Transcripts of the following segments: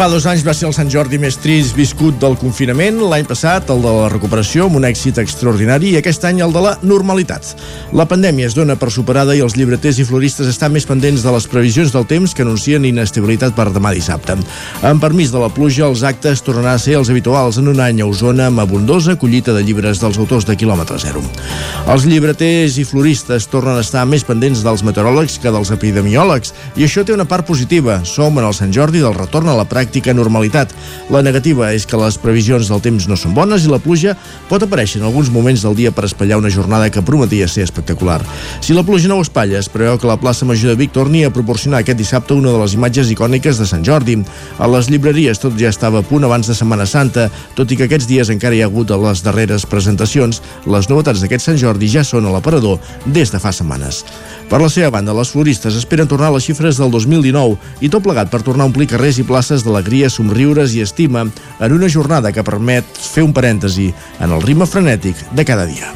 Fa dos anys va ser el Sant Jordi més trist viscut del confinament, l'any passat el de la recuperació amb un èxit extraordinari i aquest any el de la normalitat. La pandèmia es dona per superada i els llibreters i floristes estan més pendents de les previsions del temps que anuncien inestabilitat per demà dissabte. Amb permís de la pluja, els actes tornaran a ser els habituals en un any a Osona amb abundosa collita de llibres dels autors de quilòmetre zero. Els llibreters i floristes tornen a estar més pendents dels meteoròlegs que dels epidemiòlegs i això té una part positiva. Som en el Sant Jordi del retorn a la pràctica pràctica normalitat. La negativa és que les previsions del temps no són bones i la pluja pot aparèixer en alguns moments del dia per espatllar una jornada que prometia ser espectacular. Si la pluja no ho espatlla, es preveu que la plaça Major de Vic torni a proporcionar aquest dissabte una de les imatges icòniques de Sant Jordi. A les llibreries tot ja estava a punt abans de Setmana Santa, tot i que aquests dies encara hi ha hagut a les darreres presentacions, les novetats d'aquest Sant Jordi ja són a l'aparador des de fa setmanes. Per la seva banda, les floristes esperen tornar a les xifres del 2019 i tot plegat per tornar a omplir carrers i places de la alegria, somriures i estima en una jornada que permet fer un parèntesi en el ritme frenètic de cada dia.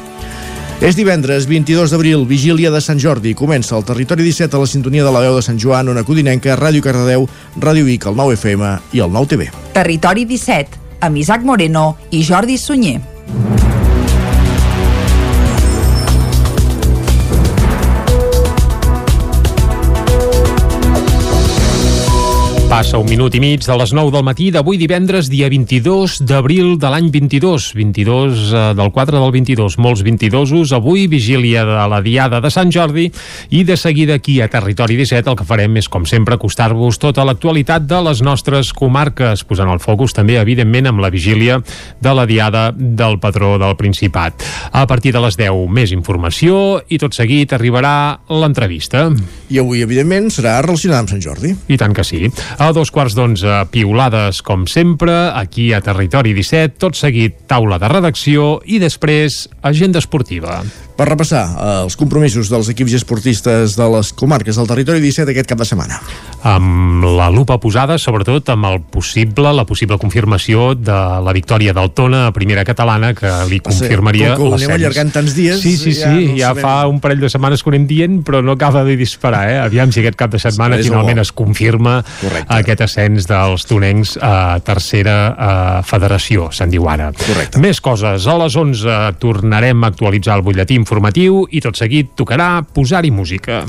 És divendres 22 d'abril, vigília de Sant Jordi. Comença el Territori 17 a la sintonia de la veu de Sant Joan, Ona Codinenca, Ràdio Cardedeu, Ràdio Vic, el 9 FM i el 9 TV. Territori 17, amb Isaac Moreno i Jordi Sunyer. Passa un minut i mig de les 9 del matí d'avui divendres, dia 22 d'abril de l'any 22. 22 eh, del 4 del 22. Molts 22os. Avui, vigília de la Diada de Sant Jordi. I de seguida aquí a Territori 17 el que farem és, com sempre, acostar-vos tota l'actualitat de les nostres comarques, posant el focus també, evidentment, amb la vigília de la Diada del patró del Principat. A partir de les 10, més informació i tot seguit arribarà l'entrevista. I avui, evidentment, serà relacionada amb Sant Jordi. I tant que sí. A dos quarts d'onze, piulades, com sempre, aquí a Territori 17, tot seguit taula de redacció i després agenda esportiva per repassar eh, els compromisos dels equips esportistes de les comarques del territori 17 aquest cap de setmana. Amb la lupa posada, sobretot amb el possible, la possible confirmació de la victòria del Tona a primera catalana, que li confirmaria Com que ho anem allargant tants dies... Sí, sí, sí, ja, no ja sabem... fa un parell de setmanes que ho anem dient, però no acaba de disparar, eh? Aviam si aquest cap de setmana sí, finalment es confirma Correcte. aquest ascens dels tonencs a tercera a federació, se'n diu ara. Correcte. Més coses. A les 11 tornarem a actualitzar el butlletí informatiu i tot seguit tocarà posar-hi música.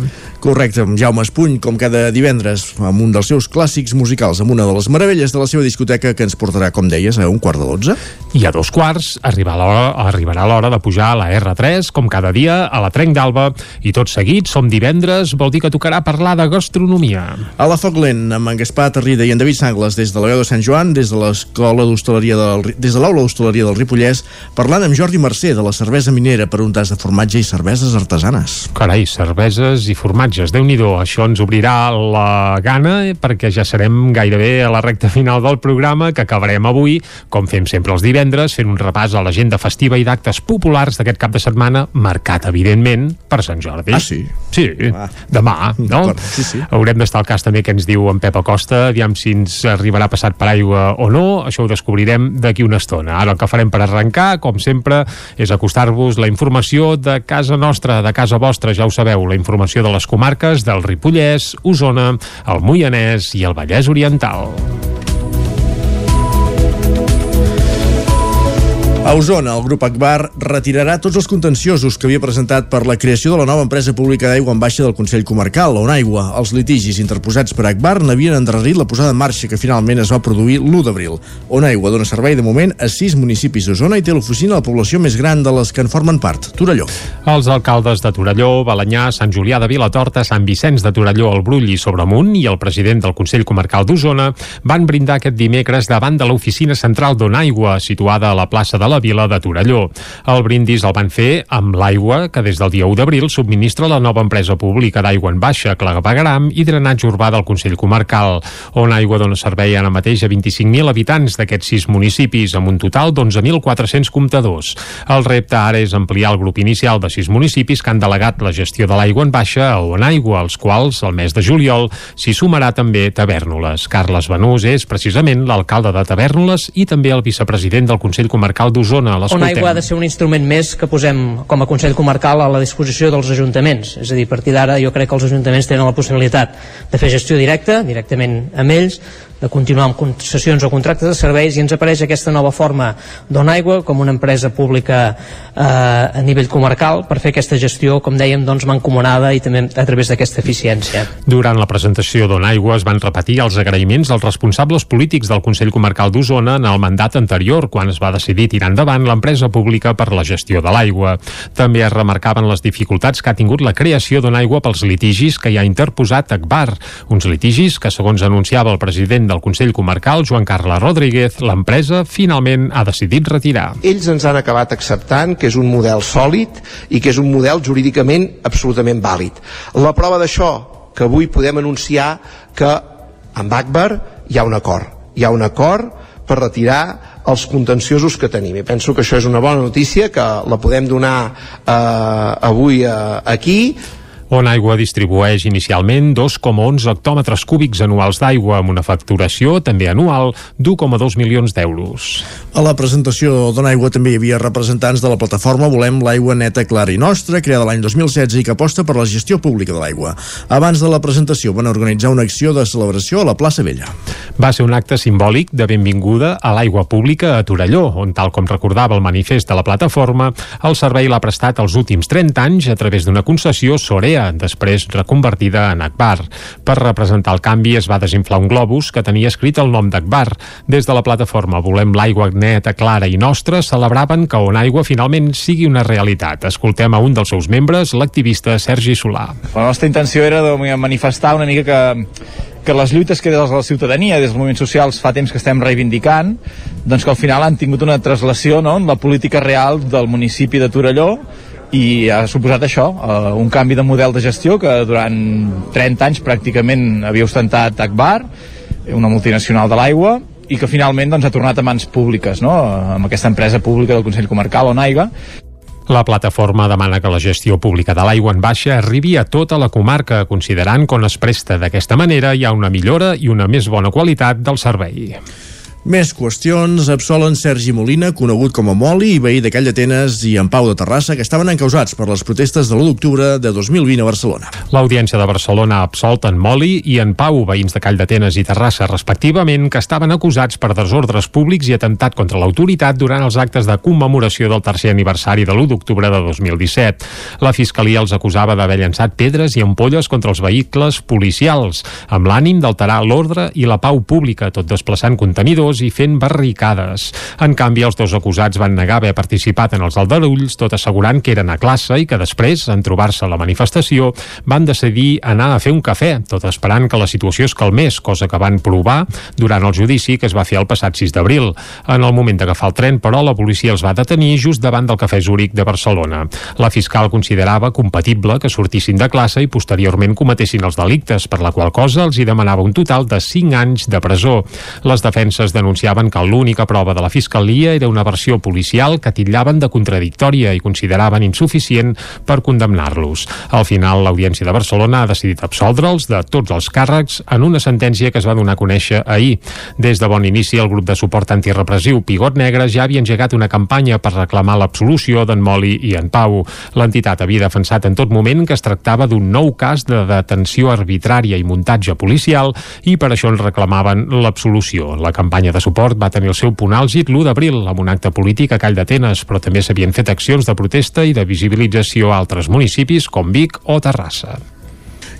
Correcte, amb Jaume Espuny, com cada divendres, amb un dels seus clàssics musicals, amb una de les meravelles de la seva discoteca que ens portarà, com deies, a un quart de dotze. I a dos quarts arribarà arribarà l'hora de pujar a la R3, com cada dia, a la Trenc d'Alba, i tot seguit, som divendres, vol dir que tocarà parlar de gastronomia. A la Foc Lent, amb en Gaspar Terrida i en David Sangles, des de la veu de Sant Joan, des de l'escola d'hostaleria del, des de l'aula d'hostaleria del Ripollès, parlant amb Jordi Mercè de la cervesa minera per un tas de formatge i cerveses artesanes. Carai, cerveses i formatges, déu nhi això ens obrirà la gana eh, perquè ja serem gairebé a la recta final del programa que acabarem avui, com fem sempre els divendres, fent un repàs a l'agenda festiva i d'actes populars d'aquest cap de setmana, marcat, evidentment, per Sant Jordi. Ah, sí? Sí, ah. demà, no? Sí, sí. Haurem d'estar al cas també que ens diu en Pep Acosta, aviam si ens arribarà passat per aigua o no, això ho descobrirem d'aquí una estona. Ara el que farem per arrencar, com sempre, és acostar-vos la informació de casa nostra, de casa vostra, ja ho sabeu, la informació de les comarques del Ripollès, Osona, el Moianès i el Vallès Oriental. A Osona, el grup Akbar retirarà tots els contenciosos que havia presentat per la creació de la nova empresa pública d'aigua en baixa del Consell Comarcal, on aigua. Els litigis interposats per Akbar n'havien endarrerit la posada en marxa que finalment es va produir l'1 d'abril. On aigua dona servei de moment a sis municipis d'Osona i té l'oficina a la població més gran de les que en formen part, Torelló. Els alcaldes de Torelló, Balanyà, Sant Julià de Vilatorta, Sant Vicenç de Torelló, el Brull i Sobremunt i el president del Consell Comarcal d'Osona van brindar aquest dimecres davant de l'oficina central d'On Aigua, situada a la plaça de la la vila de Torelló. El brindis el van fer amb l'aigua que des del dia 1 d'abril subministra la nova empresa pública d'aigua en baixa, Clavegaram i drenatge urbà del Consell Comarcal, on aigua dona servei ara mateix a 25.000 habitants d'aquests sis municipis, amb un total d'11.400 comptadors. El repte ara és ampliar el grup inicial de sis municipis que han delegat la gestió de l'aigua en baixa a On Aigua, als quals, el mes de juliol, s'hi sumarà també Tavernoles. Carles Benús és precisament l'alcalde de Tavernoles i també el vicepresident del Consell Comarcal d'Osona d'Osona. On aigua ha de ser un instrument més que posem com a Consell Comarcal a la disposició dels ajuntaments. És a dir, a partir d'ara jo crec que els ajuntaments tenen la possibilitat de fer gestió directa, directament amb ells, de continuar amb concessions o contractes de serveis i ens apareix aquesta nova forma Aigua com una empresa pública eh, a nivell comarcal per fer aquesta gestió, com dèiem, doncs mancomunada i també a través d'aquesta eficiència. Durant la presentació Aigua es van repetir els agraïments als responsables polítics del Consell Comarcal d'Osona en el mandat anterior, quan es va decidir tirar endavant l'empresa pública per la gestió de l'aigua. També es remarcaven les dificultats que ha tingut la creació Aigua pels litigis que hi ha interposat Akbar, uns litigis que, segons anunciava el president del Consell Comarcal, Joan Carles Rodríguez, l'empresa finalment ha decidit retirar. Ells ens han acabat acceptant que és un model sòlid i que és un model jurídicament absolutament vàlid. La prova d'això, que avui podem anunciar que amb Akbar hi ha un acord. Hi ha un acord per retirar els contenciosos que tenim. I penso que això és una bona notícia, que la podem donar eh, avui eh, aquí, on Aigua distribueix inicialment 2,11 hectòmetres cúbics anuals d'aigua amb una facturació també anual d'1,2 milions d'euros. A la presentació d'On Aigua també hi havia representants de la plataforma Volem l'aigua neta, clara i nostra, creada l'any 2016 i que aposta per la gestió pública de l'aigua. Abans de la presentació van organitzar una acció de celebració a la plaça Vella. Va ser un acte simbòlic de benvinguda a l'aigua pública a Torelló, on, tal com recordava el manifest de la plataforma, el servei l'ha prestat els últims 30 anys a través d'una concessió Sorea Corea, després reconvertida en Akbar. Per representar el canvi es va desinflar un globus que tenia escrit el nom d'Akbar. Des de la plataforma Volem l'aigua neta, clara i nostra celebraven que On Aigua finalment sigui una realitat. Escoltem a un dels seus membres, l'activista Sergi Solà. La nostra intenció era de manifestar una mica que que les lluites que des de la ciutadania, des dels moviments socials, fa temps que estem reivindicant, doncs que al final han tingut una translació no, en la política real del municipi de Torelló i ha suposat això, uh, un canvi de model de gestió que durant 30 anys pràcticament havia ostentat Akbar, una multinacional de l'aigua, i que finalment doncs, ha tornat a mans públiques, no? amb aquesta empresa pública del Consell Comarcal, Onaiga, la plataforma demana que la gestió pública de l'aigua en baixa arribi a tota la comarca, considerant que on es presta d'aquesta manera hi ha una millora i una més bona qualitat del servei. Més qüestions. Absolen Sergi Molina, conegut com a Moli, i veí de Call d'Atenes i en Pau de Terrassa, que estaven encausats per les protestes de l'1 d'octubre de 2020 a Barcelona. L'Audiència de Barcelona ha absolt en Moli i en Pau, veïns de Call d'Atenes i Terrassa, respectivament, que estaven acusats per desordres públics i atemptat contra l'autoritat durant els actes de commemoració del tercer aniversari de l'1 d'octubre de 2017. La Fiscalia els acusava d'haver llançat pedres i ampolles contra els vehicles policials, amb l'ànim d'alterar l'ordre i la pau pública, tot desplaçant contenidors i fent barricades. En canvi, els dos acusats van negar haver participat en els aldarulls, tot assegurant que eren a classe i que després, en trobar-se a la manifestació, van decidir anar a fer un cafè, tot esperant que la situació es calmés, cosa que van provar durant el judici que es va fer el passat 6 d'abril. En el moment d'agafar el tren, però, la policia els va detenir just davant del Cafè Zúric de Barcelona. La fiscal considerava compatible que sortissin de classe i posteriorment cometessin els delictes, per la qual cosa els hi demanava un total de 5 anys de presó. Les defenses de denunciaven que l'única prova de la Fiscalia era una versió policial que titllaven de contradictòria i consideraven insuficient per condemnar-los. Al final, l'Audiència de Barcelona ha decidit absoldre'ls de tots els càrrecs en una sentència que es va donar a conèixer ahir. Des de bon inici, el grup de suport antirepressiu Pigot Negre ja havia engegat una campanya per reclamar l'absolució d'en Moli i en Pau. L'entitat havia defensat en tot moment que es tractava d'un nou cas de detenció arbitrària i muntatge policial i per això en reclamaven l'absolució. La campanya de suport va tenir el seu punt àlgid l'1 d'abril amb un acte polític a Call d'Atenes, però també s'havien fet accions de protesta i de visibilització a altres municipis com Vic o Terrassa.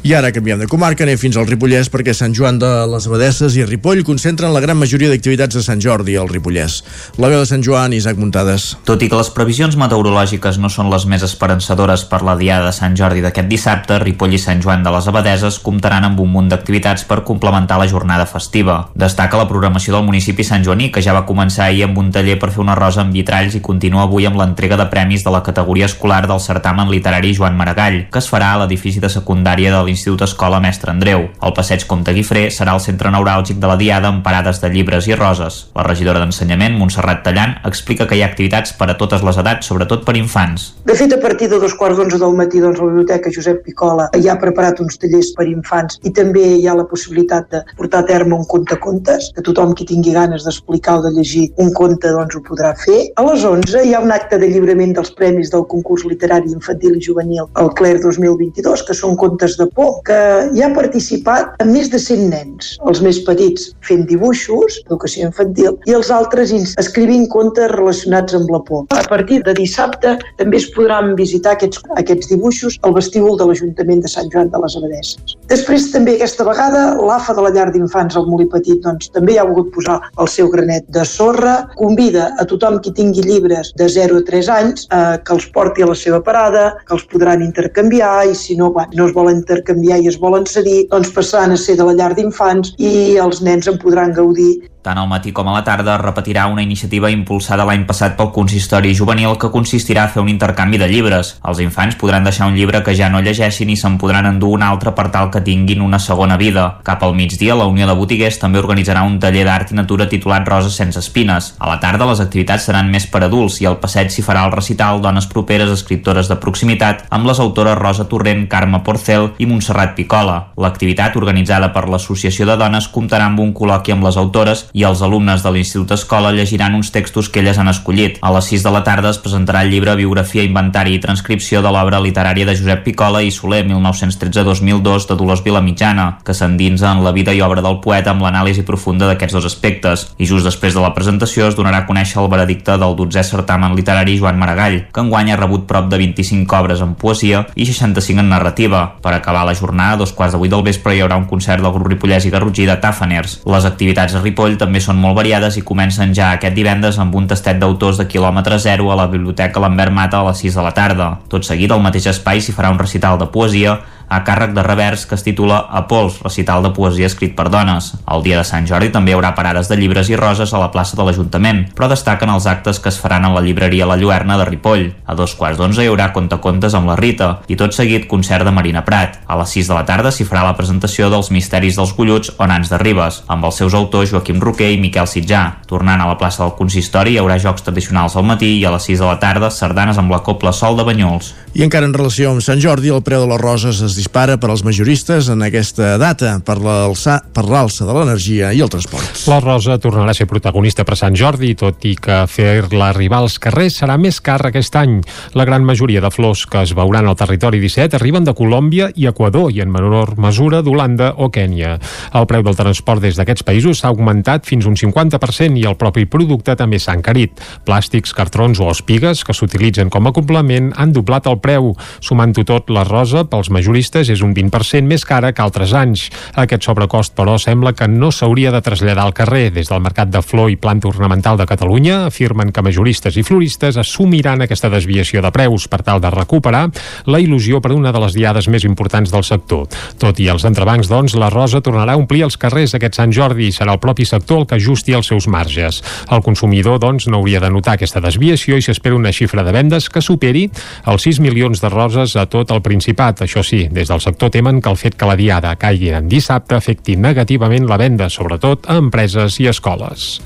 I ara canviem de comarca, anem fins al Ripollès perquè Sant Joan de les Abadesses i Ripoll concentren la gran majoria d'activitats de Sant Jordi al Ripollès. La veu de Sant Joan, Isaac Muntades. Tot i que les previsions meteorològiques no són les més esperançadores per la diada de Sant Jordi d'aquest dissabte, Ripoll i Sant Joan de les Abadeses comptaran amb un munt d'activitats per complementar la jornada festiva. Destaca la programació del municipi Sant Joaní, que ja va començar ahir amb un taller per fer una rosa amb vitralls i continua avui amb l'entrega de premis de la categoria escolar del certamen literari Joan Maragall, que es farà a l'edifici de secundària de l'Institut l'Institut Escola Mestre Andreu. El passeig Comte Guifré serà el centre neuràlgic de la Diada amb parades de llibres i roses. La regidora d'Ensenyament, Montserrat Tallant, explica que hi ha activitats per a totes les edats, sobretot per infants. De fet, a partir de dos quarts d'onze del matí, doncs, la Biblioteca Josep Picola ja ha preparat uns tallers per infants i també hi ha la possibilitat de portar a terme un conte contes, que tothom qui tingui ganes d'explicar o de llegir un conte doncs ho podrà fer. A les 11 hi ha un acte de lliurament dels premis del concurs literari infantil i juvenil el Claire 2022, que són contes de por, que hi ha participat amb més de 100 nens, els més petits fent dibuixos, educació infantil, i els altres escrivint contes relacionats amb la por. A partir de dissabte també es podran visitar aquests, aquests dibuixos al vestíbul de l'Ajuntament de Sant Joan de les Abadesses. Després també aquesta vegada l'AFA de la llar d'infants al Molí Petit doncs, també ha volgut posar el seu granet de sorra, convida a tothom qui tingui llibres de 0 a 3 anys eh, que els porti a la seva parada, que els podran intercanviar i si no, no es volen intercanviar i es volen cedir, doncs passaran a ser de la llar d'infants i els nens en podran gaudir tant al matí com a la tarda repetirà una iniciativa impulsada l'any passat pel consistori juvenil que consistirà a fer un intercanvi de llibres. Els infants podran deixar un llibre que ja no llegeixin i se'n podran endur un altre per tal que tinguin una segona vida. Cap al migdia, la Unió de Botiguers també organitzarà un taller d'art i natura titulat Roses sense espines. A la tarda, les activitats seran més per adults i al passeig s'hi farà el recital Dones properes, escriptores de proximitat, amb les autores Rosa Torrent, Carme Porcel i Montserrat Picola. L'activitat, organitzada per l'Associació de Dones, comptarà amb un col·loqui amb les autores i els alumnes de l'Institut Escola llegiran uns textos que elles han escollit. A les 6 de la tarda es presentarà el llibre Biografia, Inventari i Transcripció de l'obra literària de Josep Picola i Soler 1913-2002 de Dolors Vilamitjana, que s'endinsa en la vida i obra del poeta amb l'anàlisi profunda d'aquests dos aspectes. I just després de la presentació es donarà a conèixer el veredicte del 12è certamen literari Joan Maragall, que enguany ha rebut prop de 25 obres en poesia i 65 en narrativa. Per acabar la jornada, a dos quarts de vuit del vespre hi haurà un concert del grup Ripollès i Garrotgí de Tàfaners. Les activitats a Ripoll també són molt variades i comencen ja aquest divendres amb un tastet d'autors de quilòmetre zero a la Biblioteca Lambert Mata a les 6 de la tarda. Tot seguit, al mateix espai s'hi farà un recital de poesia a càrrec de revers que es titula A Pols, recital de poesia escrit per dones. El dia de Sant Jordi també hi haurà parades de llibres i roses a la plaça de l'Ajuntament, però destaquen els actes que es faran a la llibreria La Lluerna de Ripoll. A dos quarts d'onze hi haurà contacontes amb la Rita i tot seguit concert de Marina Prat. A les 6 de la tarda s'hi farà la presentació dels Misteris dels Golluts o Nans de Ribes, amb els seus autors Joaquim Roquer i Miquel Sitjà. Tornant a la plaça del Consistori hi haurà jocs tradicionals al matí i a les 6 de la tarda sardanes amb la Copla Sol de Banyuls. I encara en relació amb Sant Jordi, el preu de les roses es dispara per als majoristes en aquesta data per l'alça de l'energia i el transport. La rosa tornarà a ser protagonista per Sant Jordi, tot i que fer-la arribar als carrers serà més car aquest any. La gran majoria de flors que es veuran al territori 17 arriben de Colòmbia i Equador i en menor mesura d'Holanda o Kènia. El preu del transport des d'aquests països s'ha augmentat fins un 50% i el propi producte també s'ha encarit. Plàstics, cartrons o espigues que s'utilitzen com a complement han doblat el preu. Sumant-ho tot, la rosa pels majoristes és un 20% més cara que altres anys. Aquest sobrecost, però, sembla que no s'hauria de traslladar al carrer. Des del Mercat de Flor i Planta Ornamental de Catalunya afirmen que majoristes i floristes assumiran aquesta desviació de preus per tal de recuperar la il·lusió per una de les diades més importants del sector. Tot i els entrebancs, doncs, la rosa tornarà a omplir els carrers aquest Sant Jordi i serà el propi sector el que ajusti els seus marges. El consumidor, doncs, no hauria de notar aquesta desviació i s'espera una xifra de vendes que superi els 6 milions de roses a tot el Principat. Això sí, des del sector temen que el fet que la diada caigui en dissabte afecti negativament la venda, sobretot a empreses i escoles.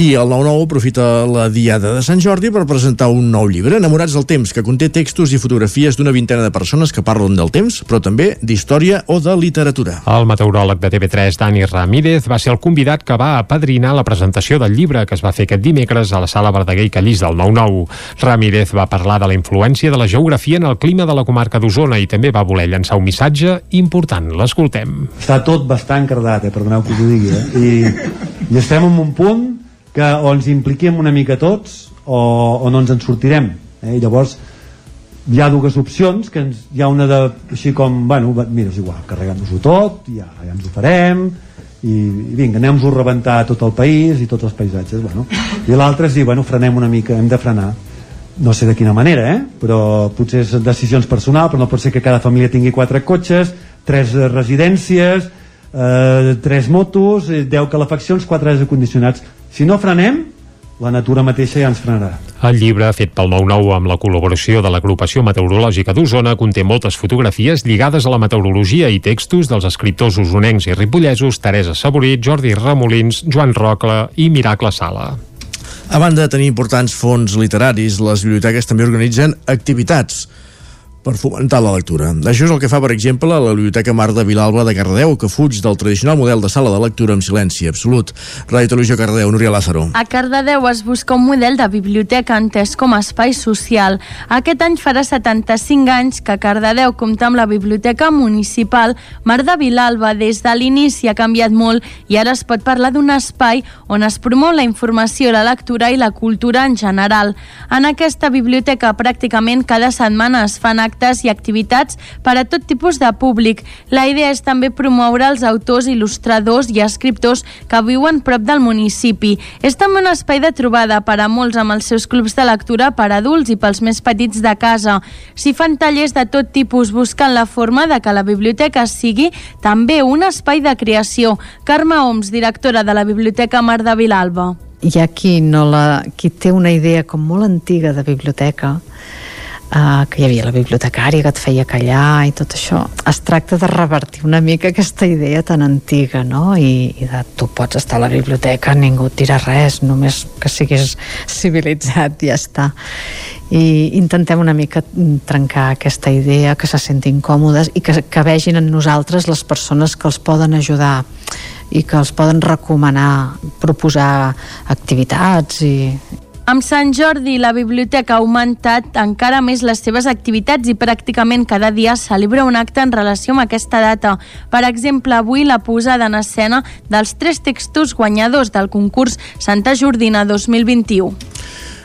I el 9-9 aprofita la Diada de Sant Jordi per presentar un nou llibre, Enamorats del temps, que conté textos i fotografies d'una vintena de persones que parlen del temps, però també d'història o de literatura. El meteoròleg de TV3, Dani Ramírez, va ser el convidat que va apadrinar la presentació del llibre que es va fer aquest dimecres a la sala Verdaguer i Callís del 9-9. Ramírez va parlar de la influència de la geografia en el clima de la comarca d'Osona i també va voler llançar un missatge important. L'escoltem. Està tot bastant cardat, eh? perdoneu que us ho digui, eh? I, i estem en un punt que o ens impliquem una mica tots o, o no ens en sortirem eh? Llavors hi ha dues opcions que ens, hi ha una de, així com bueno, mira, és igual, carreguem-nos-ho tot ja, ja ens ho farem i, i vinga, anem-nos a rebentar tot el país i tots els paisatges bueno. i l'altra és dir, bueno, frenem una mica hem de frenar no sé de quina manera, eh? però potser és decisions personals, però no pot ser que cada família tingui quatre cotxes, tres residències, eh, tres motos, 10 calefaccions, quatre aires acondicionats si no frenem la natura mateixa ja ens frenarà. El llibre, fet pel 9-9 amb la col·laboració de l'Agrupació Meteorològica d'Osona, conté moltes fotografies lligades a la meteorologia i textos dels escriptors usonencs i ripollesos Teresa Saborit, Jordi Ramolins, Joan Rocle i Miracle Sala. A banda de tenir importants fons literaris, les biblioteques també organitzen activitats per fomentar la lectura. Això és el que fa, per exemple, la Biblioteca Mar de Vilalba de Cardedeu, que fuig del tradicional model de sala de lectura amb silenci absolut. Ràdio Televisió Cardedeu, Núria Lázaro. A Cardedeu es busca un model de biblioteca entès com a espai social. Aquest any farà 75 anys que Cardedeu compta amb la Biblioteca Municipal Mar de Vilalba. Des de l'inici ha canviat molt i ara es pot parlar d'un espai on es promou la informació, la lectura i la cultura en general. En aquesta biblioteca pràcticament cada setmana es fan actes i activitats per a tot tipus de públic. La idea és també promoure els autors, il·lustradors i escriptors que viuen prop del municipi. És també un espai de trobada per a molts amb els seus clubs de lectura per a adults i pels més petits de casa. S'hi fan tallers de tot tipus buscant la forma de que la biblioteca sigui també un espai de creació. Carme Oms, directora de la Biblioteca Mar de Vilalba. Hi ha qui, no la, qui té una idea com molt antiga de biblioteca Uh, que hi havia la bibliotecària que et feia callar i tot això. Es tracta de revertir una mica aquesta idea tan antiga, no? I, i de tu pots estar a la biblioteca, ningú et dirà res, només que siguis civilitzat i ja està. I intentem una mica trencar aquesta idea, que se sentin còmodes i que, que vegin en nosaltres les persones que els poden ajudar i que els poden recomanar, proposar activitats i, amb Sant Jordi, la biblioteca ha augmentat encara més les seves activitats i pràcticament cada dia celebra un acte en relació amb aquesta data. Per exemple, avui la posada en escena dels tres textos guanyadors del concurs Santa Jordina 2021.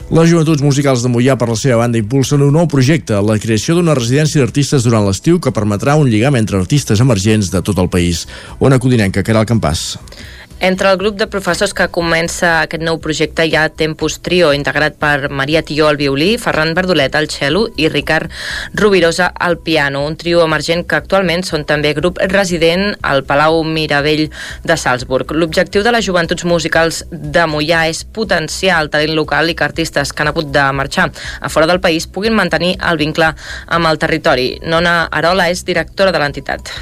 Les Joventuts Musicals de Mollà, per la seva banda, impulsen un nou projecte, la creació d'una residència d'artistes durant l'estiu que permetrà un lligam entre artistes emergents de tot el país. Ona Codinenca, Caral Campàs. Entre el grup de professors que comença aquest nou projecte hi ha Tempus Trio, integrat per Maria Tió al violí, Ferran Verdolet al cello i Ricard Rubirosa al piano, un trio emergent que actualment són també grup resident al Palau Miravell de Salzburg. L'objectiu de les joventuts musicals de Mollà és potenciar el talent local i que artistes que han hagut de marxar a fora del país puguin mantenir el vincle amb el territori. Nona Arola és directora de l'entitat.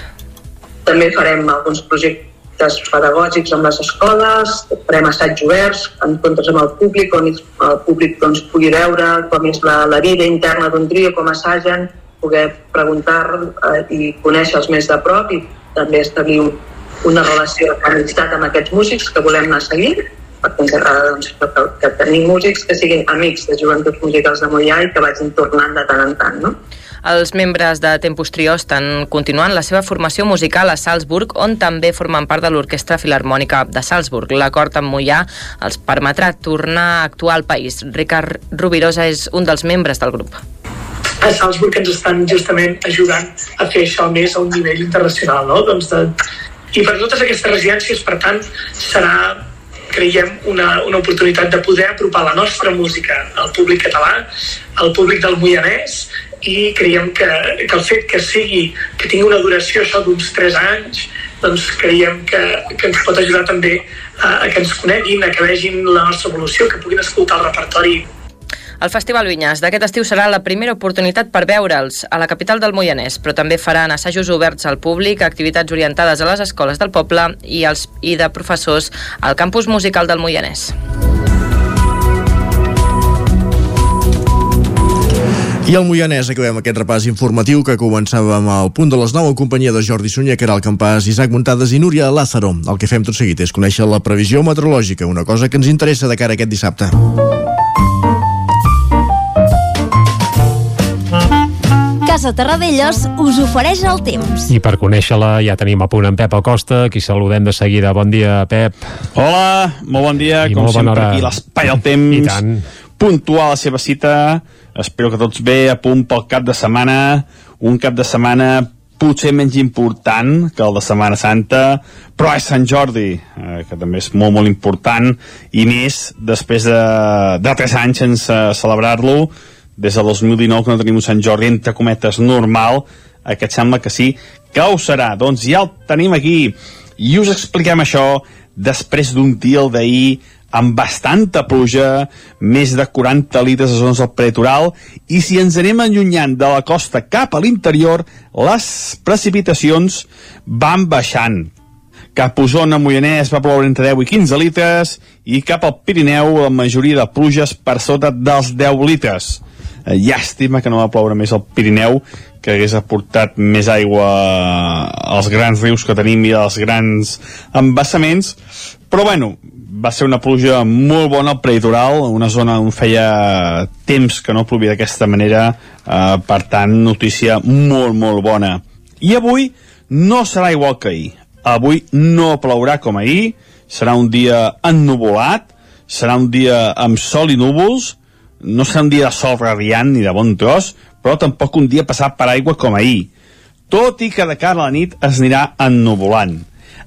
També farem alguns projectes projectes pedagògics amb les escoles, farem assaigs oberts, encontres amb el públic, on el públic doncs, pugui veure com és la, la vida interna d'un trio, com assagen, poder preguntar eh, i conèixer els més de prop i també establir un, una relació d'amistat amb aquests músics que volem anar seguint perquè ens agrada doncs, que, que tenim músics que siguin amics de joventuts musicals de Mollà i que vagin tornant de tant en tant. No? Els membres de Tempus Trio estan continuant la seva formació musical a Salzburg, on també formen part de l'Orquestra Filarmònica de Salzburg. L'acord amb Mollà els permetrà tornar a actuar al país. Ricard Rubirosa és un dels membres del grup a Salzburg ens estan justament ajudant a fer això més a un nivell internacional, no? Doncs de... I per totes aquestes residències, per tant, serà creiem una, una oportunitat de poder apropar la nostra música al públic català, al públic del Moianès, i creiem que, que el fet que sigui, que tingui una duració això d'uns 3 anys, doncs creiem que, que ens pot ajudar també a, a que ens coneguin, a que vegin la nostra evolució, que puguin escoltar el repertori el Festival Vinyes d'aquest estiu serà la primera oportunitat per veure'ls a la capital del Moianès, però també faran assajos oberts al públic, activitats orientades a les escoles del poble i, els, i de professors al campus musical del Moianès. I al Moianès acabem aquest repàs informatiu que començàvem al punt de les 9 en companyia de Jordi Sunyer, Caral Campàs, Isaac Muntades i Núria Lázaro. El que fem tot seguit és conèixer la previsió meteorològica, una cosa que ens interessa de cara a aquest dissabte. Casa Terradellos us ofereix el temps. I per conèixer-la ja tenim a punt en Pep Acosta, qui saludem de seguida. Bon dia, Pep. Hola, molt bon dia. I Com sempre hora. aquí l'espai al temps. I tant. Puntual a la seva cita. Espero que tots bé, a punt pel cap de setmana. Un cap de setmana potser menys important que el de Setmana Santa, però és Sant Jordi, eh, que també és molt, molt important, i més després de, de tres anys sense celebrar-lo, des de 2019 que no tenim un Sant Jordi entre cometes normal aquest sembla que sí que ho serà, doncs ja el tenim aquí. I us expliquem això després d'un deal d'ahir amb bastanta pluja, més de 40 litres a zones del prelitoral, i si ens anem allunyant de la costa cap a l'interior, les precipitacions van baixant. Cap a Osona, Moianès va ploure entre 10 i 15 litres i cap al Pirineu la majoria de pluges per sota dels 10 litres. Eh, llàstima que no va ploure més al Pirineu, que hagués aportat més aigua als grans rius que tenim i als grans embassaments, però bueno, va ser una pluja molt bona al prelitoral, una zona on feia temps que no plovia d'aquesta manera, eh, per tant, notícia molt, molt bona. I avui no serà igual que ahir. Avui no plourà com ahir, serà un dia ennuvolat, serà un dia amb sol i núvols, no serà un dia de sol radiant ni de bon tros, però tampoc un dia passat per aigua com ahir, tot i que de cara a la nit es anirà ennuvolant.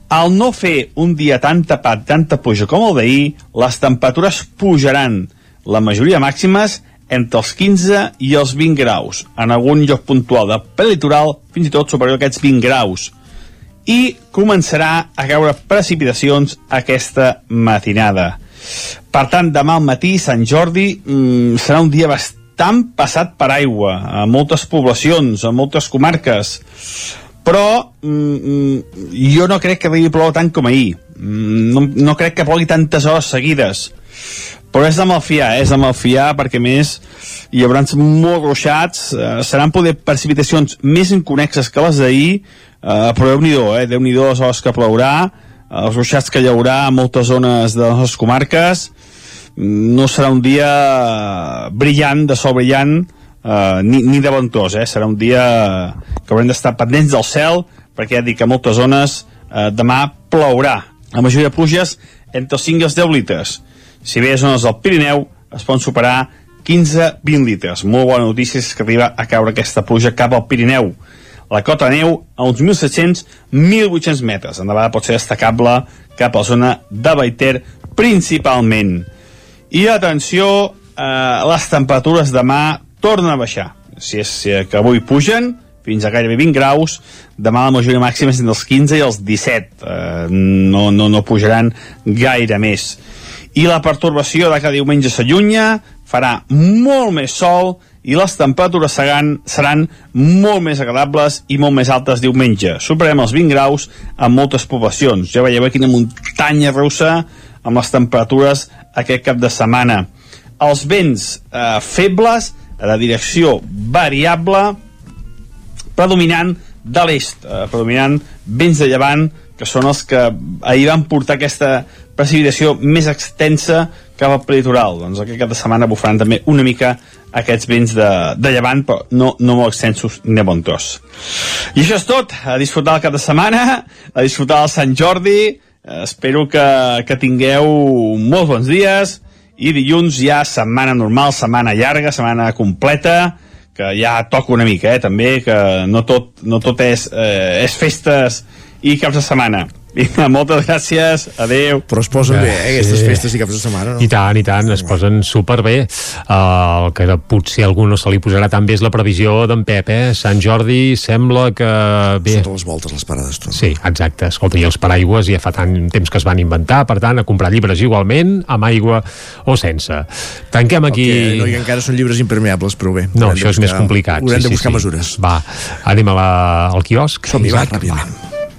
Al no fer un dia tan tapat, tanta puja com el d'ahir, les temperatures pujaran, la majoria màximes entre els 15 i els 20 graus, en algun lloc puntual de prelitoral, fins i tot superior a aquests 20 graus. I començarà a caure precipitacions aquesta matinada. Per tant, demà al matí, Sant Jordi, mmm, serà un dia bastant passat per aigua, a moltes poblacions, a moltes comarques però mm, jo no crec que vegi ploure tant com ahir mm, no, no crec que plogui tantes hores seguides però és de malfiar, és de malfiar perquè més hi haurà molt ruixats eh, seran poder precipitacions més inconexes que les d'ahir eh, però Déu-n'hi-do, eh? déu nhi les hores que plourà els ruixats que hi haurà a moltes zones de les nostres comarques no serà un dia brillant, de sol brillant uh, ni, ni de bon tos, eh? serà un dia que haurem d'estar pendents del cel perquè ja dic que moltes zones uh, demà plourà. La majoria de pluges entre els 5 i els 10 litres. Si bé a zones del Pirineu es poden superar 15-20 litres. Molt bona notícia és que arriba a caure aquesta pluja cap al Pirineu. La cota de neu a uns 1.700-1.800 metres. Endavant pot ser destacable cap a la zona de Baiter principalment. I atenció, eh, les temperatures demà torna a baixar. Si és que avui pugen, fins a gairebé 20 graus, demà la majoria màxima és entre els 15 i els 17, eh, no, no, no pujaran gaire més. I la pertorbació de cada diumenge s'allunya, farà molt més sol i les temperatures seran, seran molt més agradables i molt més altes diumenge. Superem els 20 graus en moltes poblacions. Ja veieu quina muntanya russa amb les temperatures aquest cap de setmana. Els vents eh, febles de direcció variable predominant de l'est, eh, predominant vents de llevant, que són els que ahir van portar aquesta precipitació més extensa cap al prelitoral. Doncs aquest cap de setmana bufaran també una mica aquests vents de, de llevant, però no, no molt extensos ni bon tros. I això és tot. A disfrutar el cap de setmana, a disfrutar el Sant Jordi. Eh, espero que, que tingueu molts bons dies, i dilluns ja setmana normal, setmana llarga, setmana completa, que ja toca una mica, eh, també, que no tot, no tot és, eh, és festes i caps de setmana. Vinga, moltes gràcies, adeu. Però es posen bé, eh, aquestes sí. festes i caps de setmana, no? I tant, i tant, es posen superbé. Uh, el que potser a algú no se li posarà tan bé és la previsió d'en Pep, eh? Sant Jordi sembla que... Bé. Sota les voltes, les parades, tu. Sí, exacte. Escolta, i els paraigües ja fa tant temps que es van inventar, per tant, a comprar llibres igualment, amb aigua o sense. Tanquem aquí... El que no, i encara són llibres impermeables, però bé. No, això és més complicat. Haurem sí, de buscar sí, mesures. Va, anem a la, al quiosc. Som-hi, va, ràpidament.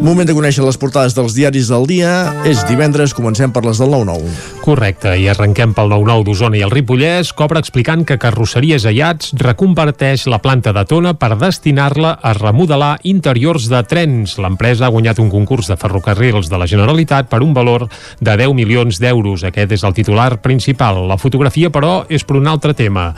Moment de conèixer les portades dels diaris del dia. És divendres, comencem per les del 9-9. Correcte, i arrenquem pel 9-9 d'Osona i el Ripollès, cobra explicant que Carrosseries Ayats reconverteix la planta de Tona per destinar-la a remodelar interiors de trens. L'empresa ha guanyat un concurs de ferrocarrils de la Generalitat per un valor de 10 milions d'euros. Aquest és el titular principal. La fotografia, però, és per un altre tema.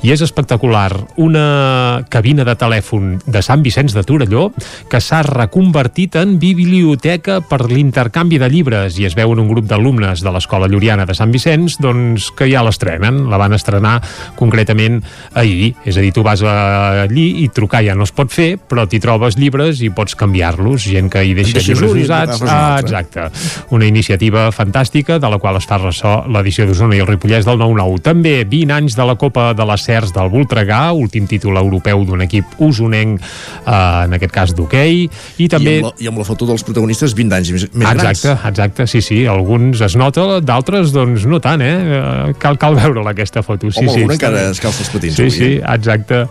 I és espectacular. Una cabina de telèfon de Sant Vicenç de Torelló que s'ha reconvertit en biblioteca per l'intercanvi de llibres i es veuen un grup d'alumnes de l'Escola Llurià Gregoriana de Sant Vicenç, doncs que ja l'estrenen, la van estrenar concretament ahir, és a dir, tu vas allí i trucar ja no es pot fer, però t'hi trobes llibres i pots canviar-los, gent que hi deixa llibres usats. Ah, exacte. Una iniciativa fantàstica de la qual es fa ressò l'edició d'Osona i el Ripollès del 9-9. També 20 anys de la Copa de les Cers del Voltregà, últim títol europeu d'un equip usonenc, eh, en aquest cas d'hoquei, i també... I amb, la, I amb la foto dels protagonistes 20 anys més, més exacte, grans. Exacte, sí, sí, alguns es nota, d'altres doncs no tant, eh? eh cal, cal veure-la aquesta foto. Sí, Home, sí, encara es calça els patins. Sí, avui, sí, eh? exacte.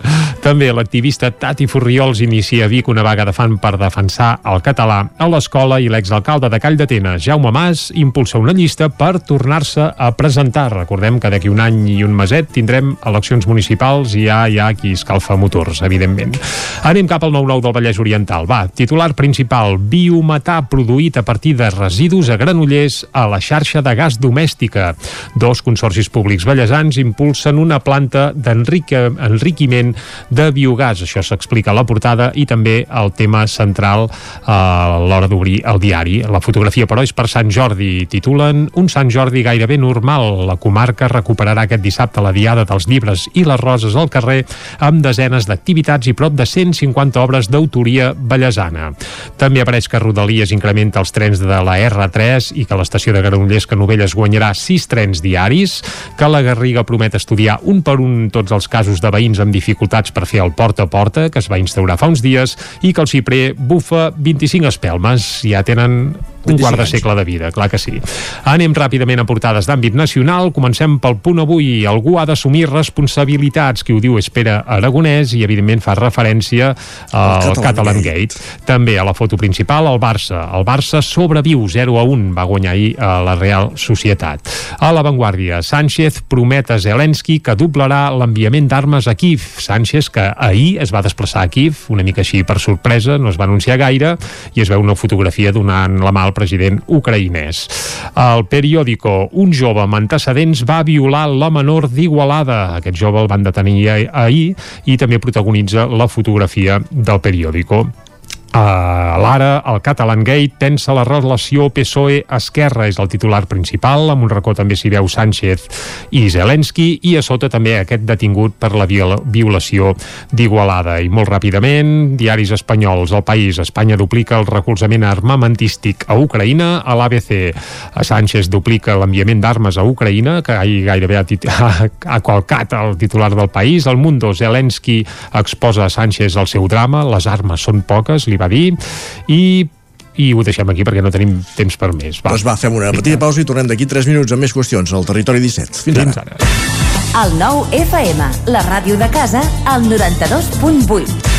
També l'activista Tati Furriols inicia a Vic una vaga de fan per defensar el català a l'escola i l'exalcalde de Call d'Atenes, Jaume Mas, impulsa una llista per tornar-se a presentar. Recordem que d'aquí un any i un meset tindrem eleccions municipals i ja hi ha qui escalfa motors, evidentment. Anem cap al 9-9 del Vallès Oriental. Va, titular principal, biometà produït a partir de residus a Granollers a la xarxa de gas domèstica. Dos consorcis públics ballesans impulsen una planta d'enriquiment de biogàs. Això s'explica a la portada i també el tema central eh, a l'hora d'obrir el diari. La fotografia, però, és per Sant Jordi. Titulen Un Sant Jordi gairebé normal. La comarca recuperarà aquest dissabte la Diada dels Llibres i les Roses al carrer amb desenes d'activitats i prop de 150 obres d'autoria ballesana. També apareix que Rodalies incrementa els trens de la R3 i que l'estació de Granollers que Novelles guanyarà 6 trens diaris, que la Garriga promet estudiar un per un tots els casos de veïns amb dificultats per fer el porta a porta, que es va instaurar fa uns dies, i que el Ciprer bufa 25 espelmes. Ja tenen un quart de segle de vida, clar que sí. Anem ràpidament a portades d'àmbit nacional. Comencem pel punt avui. Algú ha d'assumir responsabilitats. Qui ho diu és Pere Aragonès i, evidentment, fa referència al Catalan, Catalan Gate. Gate. També a la foto principal, el Barça. El Barça sobreviu 0 a 1. Va guanyar ahir a la Real Societat. A l'avantguàrdia, Sánchez promet a Zelensky que doblarà l'enviament d'armes a Kiev. Sánchez, que ahir es va desplaçar a Kiev, una mica així per sorpresa, no es va anunciar gaire, i es veu una fotografia donant la mà al president ucraïnès. El periòdico Un jove amb antecedents va violar la menor d'Igualada. Aquest jove el van detenir ahir i també protagonitza la fotografia del periòdico. A l'ara, el Catalan Gate pensa la relació PSOE-Esquerra, és el titular principal, amb un racó també s'hi veu Sánchez i Zelensky, i a sota també aquest detingut per la violació d'Igualada. I molt ràpidament, diaris espanyols, el país, Espanya duplica el recolzament armamentístic a Ucraïna, a l'ABC, a Sánchez duplica l'enviament d'armes a Ucraïna, que gairebé ha, ha, ha qualcat el titular del país, el Mundo, Zelensky exposa a Sánchez el seu drama, les armes són poques, li va dir, i i ho deixem aquí perquè no tenim temps per més. Va. Doncs va, fem una petita pausa i tornem d'aquí 3 minuts amb més qüestions al Territori 17. Fins, Fins ara. ara. El nou FM, la ràdio de casa, al 92.8.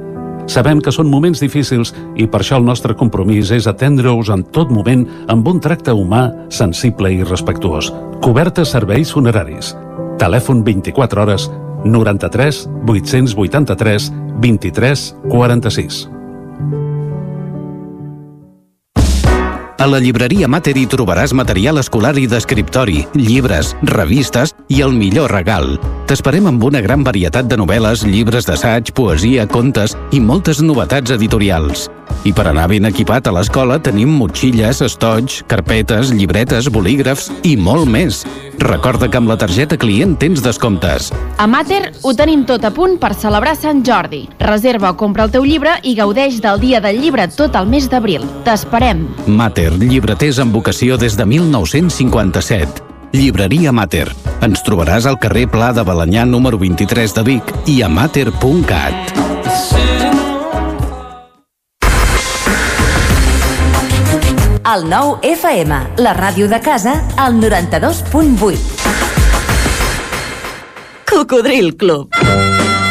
Sabem que són moments difícils i per això el nostre compromís és atendre-us en tot moment amb un tracte humà, sensible i respectuós. Cobertes serveis funeraris. Telèfon 24 hores 93 883 23 46. A la llibreria Mater hi trobaràs material escolar i d'escriptori, llibres, revistes i el millor regal. T'esperem amb una gran varietat de novel·les, llibres d'assaig, poesia, contes i moltes novetats editorials. I per anar ben equipat a l'escola tenim motxilles, estoig, carpetes, llibretes, bolígrafs i molt més. Recorda que amb la targeta client tens descomptes. A Mater ho tenim tot a punt per celebrar Sant Jordi. Reserva o compra el teu llibre i gaudeix del dia del llibre tot el mes d'abril. T'esperem. Mater, llibreters amb vocació des de 1957. Llibreria Mater. Ens trobaràs al carrer Pla de Balanyà número 23 de Vic i a mater.cat. El nou FM, la ràdio de casa, al 92.8. Cocodril Club.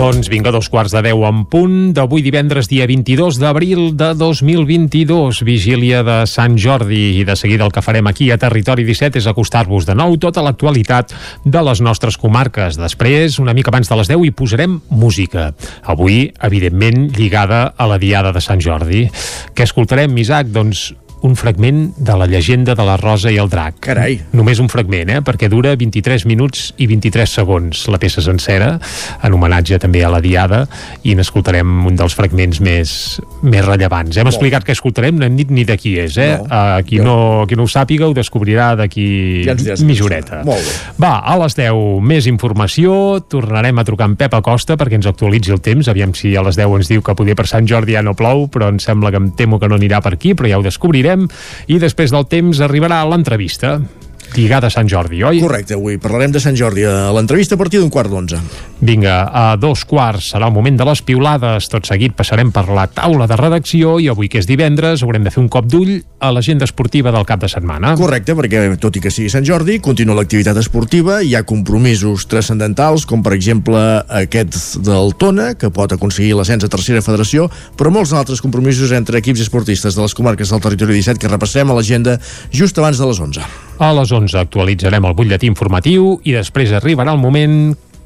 Doncs vinga, dos quarts de deu en punt d'avui divendres, dia 22 d'abril de 2022, vigília de Sant Jordi. I de seguida el que farem aquí a Territori 17 és acostar-vos de nou tota l'actualitat de les nostres comarques. Després, una mica abans de les 10, hi posarem música. Avui, evidentment, lligada a la Diada de Sant Jordi. Què escoltarem, Isaac? Doncs un fragment de la llegenda de la Rosa i el Drac. Carai. Només un fragment, eh? perquè dura 23 minuts i 23 segons la peça sencera, en homenatge també a la Diada, i n'escoltarem un dels fragments més, més rellevants. Hem Molt. explicat què escoltarem, no hem dit ni de qui és, eh? No. Uh, qui, no, qui no ho sàpiga ho descobrirà d'aquí Ja horeta. Molt bé. Va, a les 10 més informació, tornarem a trucar amb Pep Acosta perquè ens actualitzi el temps, aviam si a les 10 ens diu que poder per Sant Jordi ja no plou, però em sembla que em temo que no anirà per aquí, però ja ho descobrirem, i després del temps arribarà l'entrevista lligada a Sant Jordi, oi? Correcte, avui parlarem de Sant Jordi a l'entrevista a partir d'un quart d'onze. Vinga, a dos quarts serà el moment de les piulades. Tot seguit passarem per la taula de redacció i avui, que és divendres, haurem de fer un cop d'ull a l'agenda esportiva del cap de setmana. Correcte, perquè tot i que sigui Sant Jordi, continua l'activitat esportiva, hi ha compromisos transcendentals, com per exemple aquest del Tona, que pot aconseguir l'ascens a tercera federació, però molts altres compromisos entre equips esportistes de les comarques del territori 17 que repassem a l'agenda just abans de les 11. A les 11 actualitzarem el butlletí informatiu i després arribarà el moment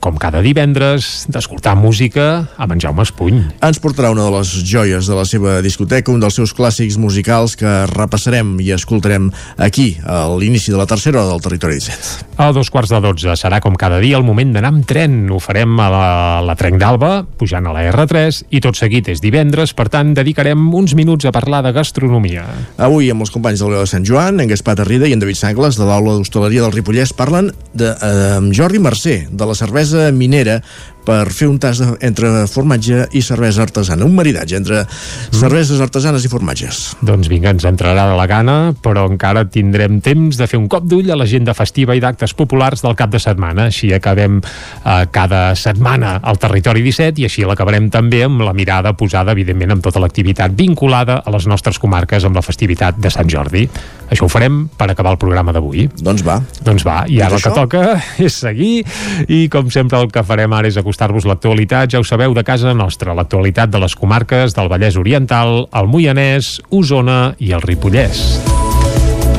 com cada divendres, d'escoltar música amb en Jaume Espuny. Ens portarà una de les joies de la seva discoteca, un dels seus clàssics musicals que repassarem i escoltarem aquí, a l'inici de la tercera hora del Territori 17. A dos quarts de dotze serà com cada dia el moment d'anar amb tren. Ho farem a la, la Trenc d'Alba, pujant a la R3, i tot seguit és divendres, per tant dedicarem uns minuts a parlar de gastronomia. Avui amb els companys del de Sant Joan, en Gaspar Tarrida i en David Sangles, de l'aula d'hostaleria del Ripollès, parlen de, eh, amb Jordi Mercè, de la cervesa minera, per fer un tas entre formatge i cervesa artesana, un maridatge entre mm. cerveses artesanes i formatges. Doncs vinga, ens entrarà de la gana, però encara tindrem temps de fer un cop d'ull a l'agenda festiva i d'actes populars del cap de setmana. Així acabem eh, cada setmana al Territori 17 i així l'acabarem també amb la mirada posada, evidentment, amb tota l'activitat vinculada a les nostres comarques amb la festivitat de Sant Jordi. Això ho farem per acabar el programa d'avui. Doncs va. Doncs va, i ara Doncs el que això? toca és seguir i com sempre el que farem ara és acostar-vos l'actualitat, ja ho sabeu, de casa nostra, l'actualitat de les comarques del Vallès Oriental, el Moianès, Osona i el Ripollès.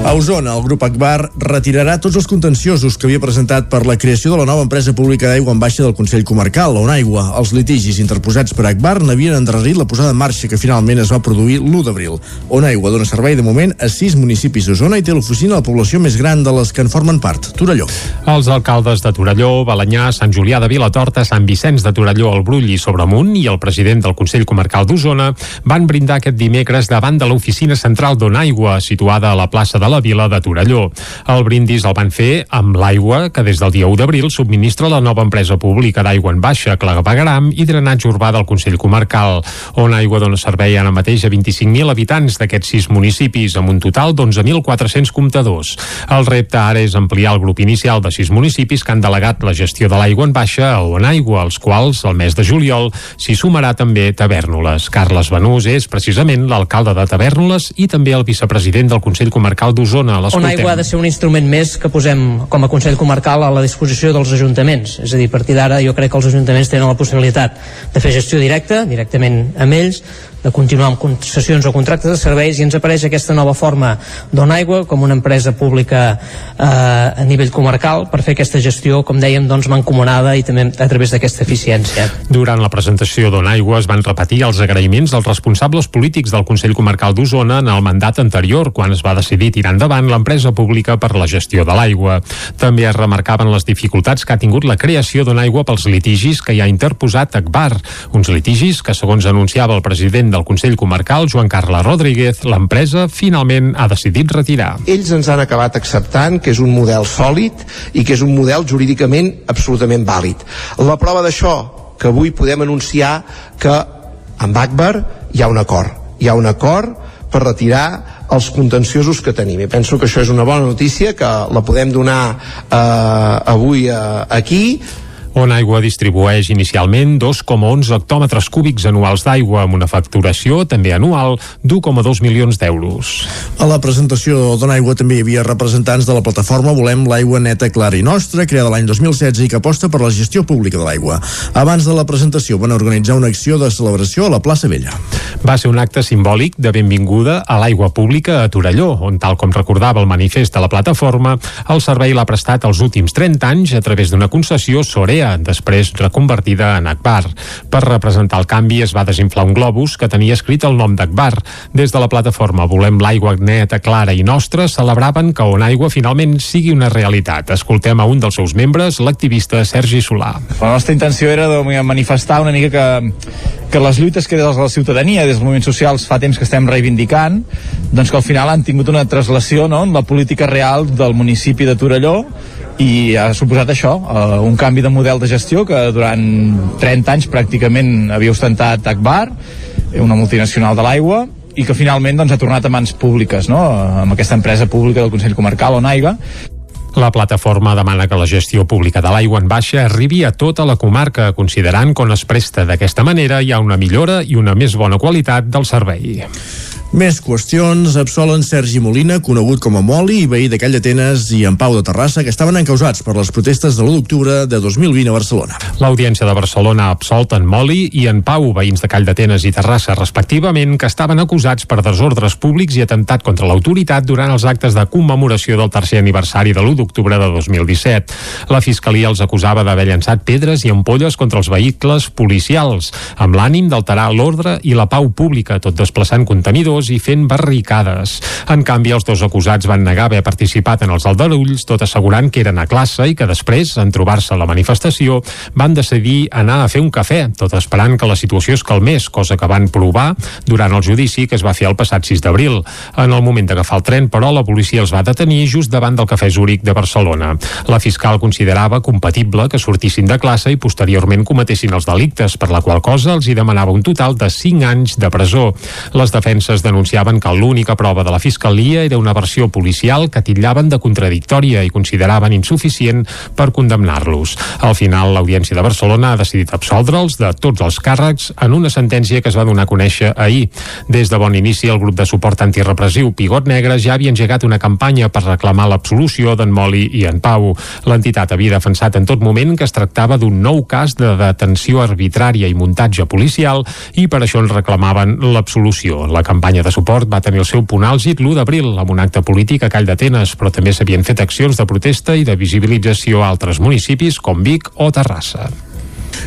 A Osona, el grup Akbar retirarà tots els contenciosos que havia presentat per la creació de la nova empresa pública d'aigua en baixa del Consell Comarcal, on aigua. Els litigis interposats per Akbar n'havien endarrerit la posada en marxa que finalment es va produir l'1 d'abril. On aigua dona servei de moment a sis municipis d'Osona i té l'oficina a la població més gran de les que en formen part, Torelló. Els alcaldes de Torelló, Balanyà, Sant Julià de Vilatorta, Sant Vicenç de Torelló, el Brull i Sobremunt i el president del Consell Comarcal d'Osona van brindar aquest dimecres davant de l'oficina central d'Onaigua, situada a la plaça de la Vila de Torelló. El brindis el van fer amb l'aigua que des del dia 1 d'abril subministra la nova empresa pública d'aigua en baixa, clavegaram i drenatge urbà del Consell Comarcal, on aigua dona servei ara mateix a 25.000 habitants d'aquests sis municipis, amb un total d'11.400 comptadors. El repte ara és ampliar el grup inicial de sis municipis que han delegat la gestió de l'aigua en baixa a On Aigua, als quals, el mes de juliol, s'hi sumarà també Tavernoles. Carles Benús és precisament l'alcalde de Tavernoles i també el vicepresident del Consell Comarcal d'Osona d'Osona. On aigua ha de ser un instrument més que posem com a Consell Comarcal a la disposició dels ajuntaments. És a dir, a partir d'ara jo crec que els ajuntaments tenen la possibilitat de fer gestió directa, directament amb ells, de continuar amb concessions o contractes de serveis i ens apareix aquesta nova forma Aigua com una empresa pública eh, a nivell comarcal per fer aquesta gestió, com dèiem, doncs mancomunada i també a través d'aquesta eficiència. Durant la presentació Aigua es van repetir els agraïments dels responsables polítics del Consell Comarcal d'Osona en el mandat anterior, quan es va decidir tirar endavant l'empresa pública per la gestió de l'aigua. També es remarcaven les dificultats que ha tingut la creació Aigua pels litigis que hi ha interposat Akbar, uns litigis que, segons anunciava el president del Consell Comarcal, Joan Carles Rodríguez, l'empresa finalment ha decidit retirar. Ells ens han acabat acceptant que és un model sòlid i que és un model jurídicament absolutament vàlid. La prova d'això, que avui podem anunciar que amb Akbar hi ha un acord. Hi ha un acord per retirar els contenciosos que tenim. I penso que això és una bona notícia, que la podem donar eh, avui eh, aquí, on Aigua distribueix inicialment 2,11 hectòmetres cúbics anuals d'aigua amb una facturació també anual d'1,2 milions d'euros. A la presentació d'On Aigua també hi havia representants de la plataforma Volem l'aigua neta, clara i nostra, creada l'any 2016 i que aposta per la gestió pública de l'aigua. Abans de la presentació van organitzar una acció de celebració a la plaça Vella. Va ser un acte simbòlic de benvinguda a l'aigua pública a Torelló, on tal com recordava el manifest de la plataforma, el servei l'ha prestat els últims 30 anys a través d'una concessió Sorea Corea, després reconvertida en Akbar. Per representar el canvi es va desinflar un globus que tenia escrit el nom d'Akbar. Des de la plataforma Volem l'aigua neta, clara i nostra celebraven que On Aigua finalment sigui una realitat. Escoltem a un dels seus membres, l'activista Sergi Solà. La nostra intenció era de manifestar una mica que, que les lluites que des de la ciutadania, des dels moviments socials, fa temps que estem reivindicant, doncs que al final han tingut una traslació no, en la política real del municipi de Torelló i ha suposat això, uh, un canvi de model de gestió que durant 30 anys pràcticament havia ostentat Akbar, una multinacional de l'aigua, i que finalment doncs, ha tornat a mans públiques, no? amb aquesta empresa pública del Consell Comarcal, Onaiga, la plataforma demana que la gestió pública de l'aigua en baixa arribi a tota la comarca, considerant que on es presta d'aquesta manera hi ha una millora i una més bona qualitat del servei. Més qüestions. Absolen Sergi Molina, conegut com a Moli, i veí de Call d'Atenes i en Pau de Terrassa, que estaven encausats per les protestes de l'1 d'octubre de 2020 a Barcelona. L'Audiència de Barcelona ha absolt en Moli i en Pau, veïns de Call d'Atenes i Terrassa, respectivament, que estaven acusats per desordres públics i atemptat contra l'autoritat durant els actes de commemoració del tercer aniversari de l'1 d'octubre de 2017. La Fiscalia els acusava d'haver llançat pedres i ampolles contra els vehicles policials, amb l'ànim d'alterar l'ordre i la pau pública, tot desplaçant contenidors i fent barricades. En canvi, els dos acusats van negar haver participat en els aldarulls, tot assegurant que eren a classe i que després, en trobar-se a la manifestació, van decidir anar a fer un cafè, tot esperant que la situació es calmés, cosa que van provar durant el judici que es va fer el passat 6 d'abril. En el moment d'agafar el tren, però, la policia els va detenir just davant del Cafè Zúric de Barcelona. La fiscal considerava compatible que sortissin de classe i posteriorment cometessin els delictes, per la qual cosa els hi demanava un total de 5 anys de presó. Les defenses denunciaven que l'única prova de la Fiscalia era una versió policial que titllaven de contradictòria i consideraven insuficient per condemnar-los. Al final, l'Audiència de Barcelona ha decidit absoldre'ls de tots els càrrecs en una sentència que es va donar a conèixer ahir. Des de bon inici, el grup de suport antirepressiu Pigot Negre ja havia engegat una campanya per reclamar l'absolució d'en Moli i en Pau. L'entitat havia defensat en tot moment que es tractava d'un nou cas de detenció arbitrària i muntatge policial i per això en reclamaven l'absolució. La campanya campanya de suport va tenir el seu punt àlgid l'1 d'abril amb un acte polític a Call d'Atenes, però també s'havien fet accions de protesta i de visibilització a altres municipis com Vic o Terrassa.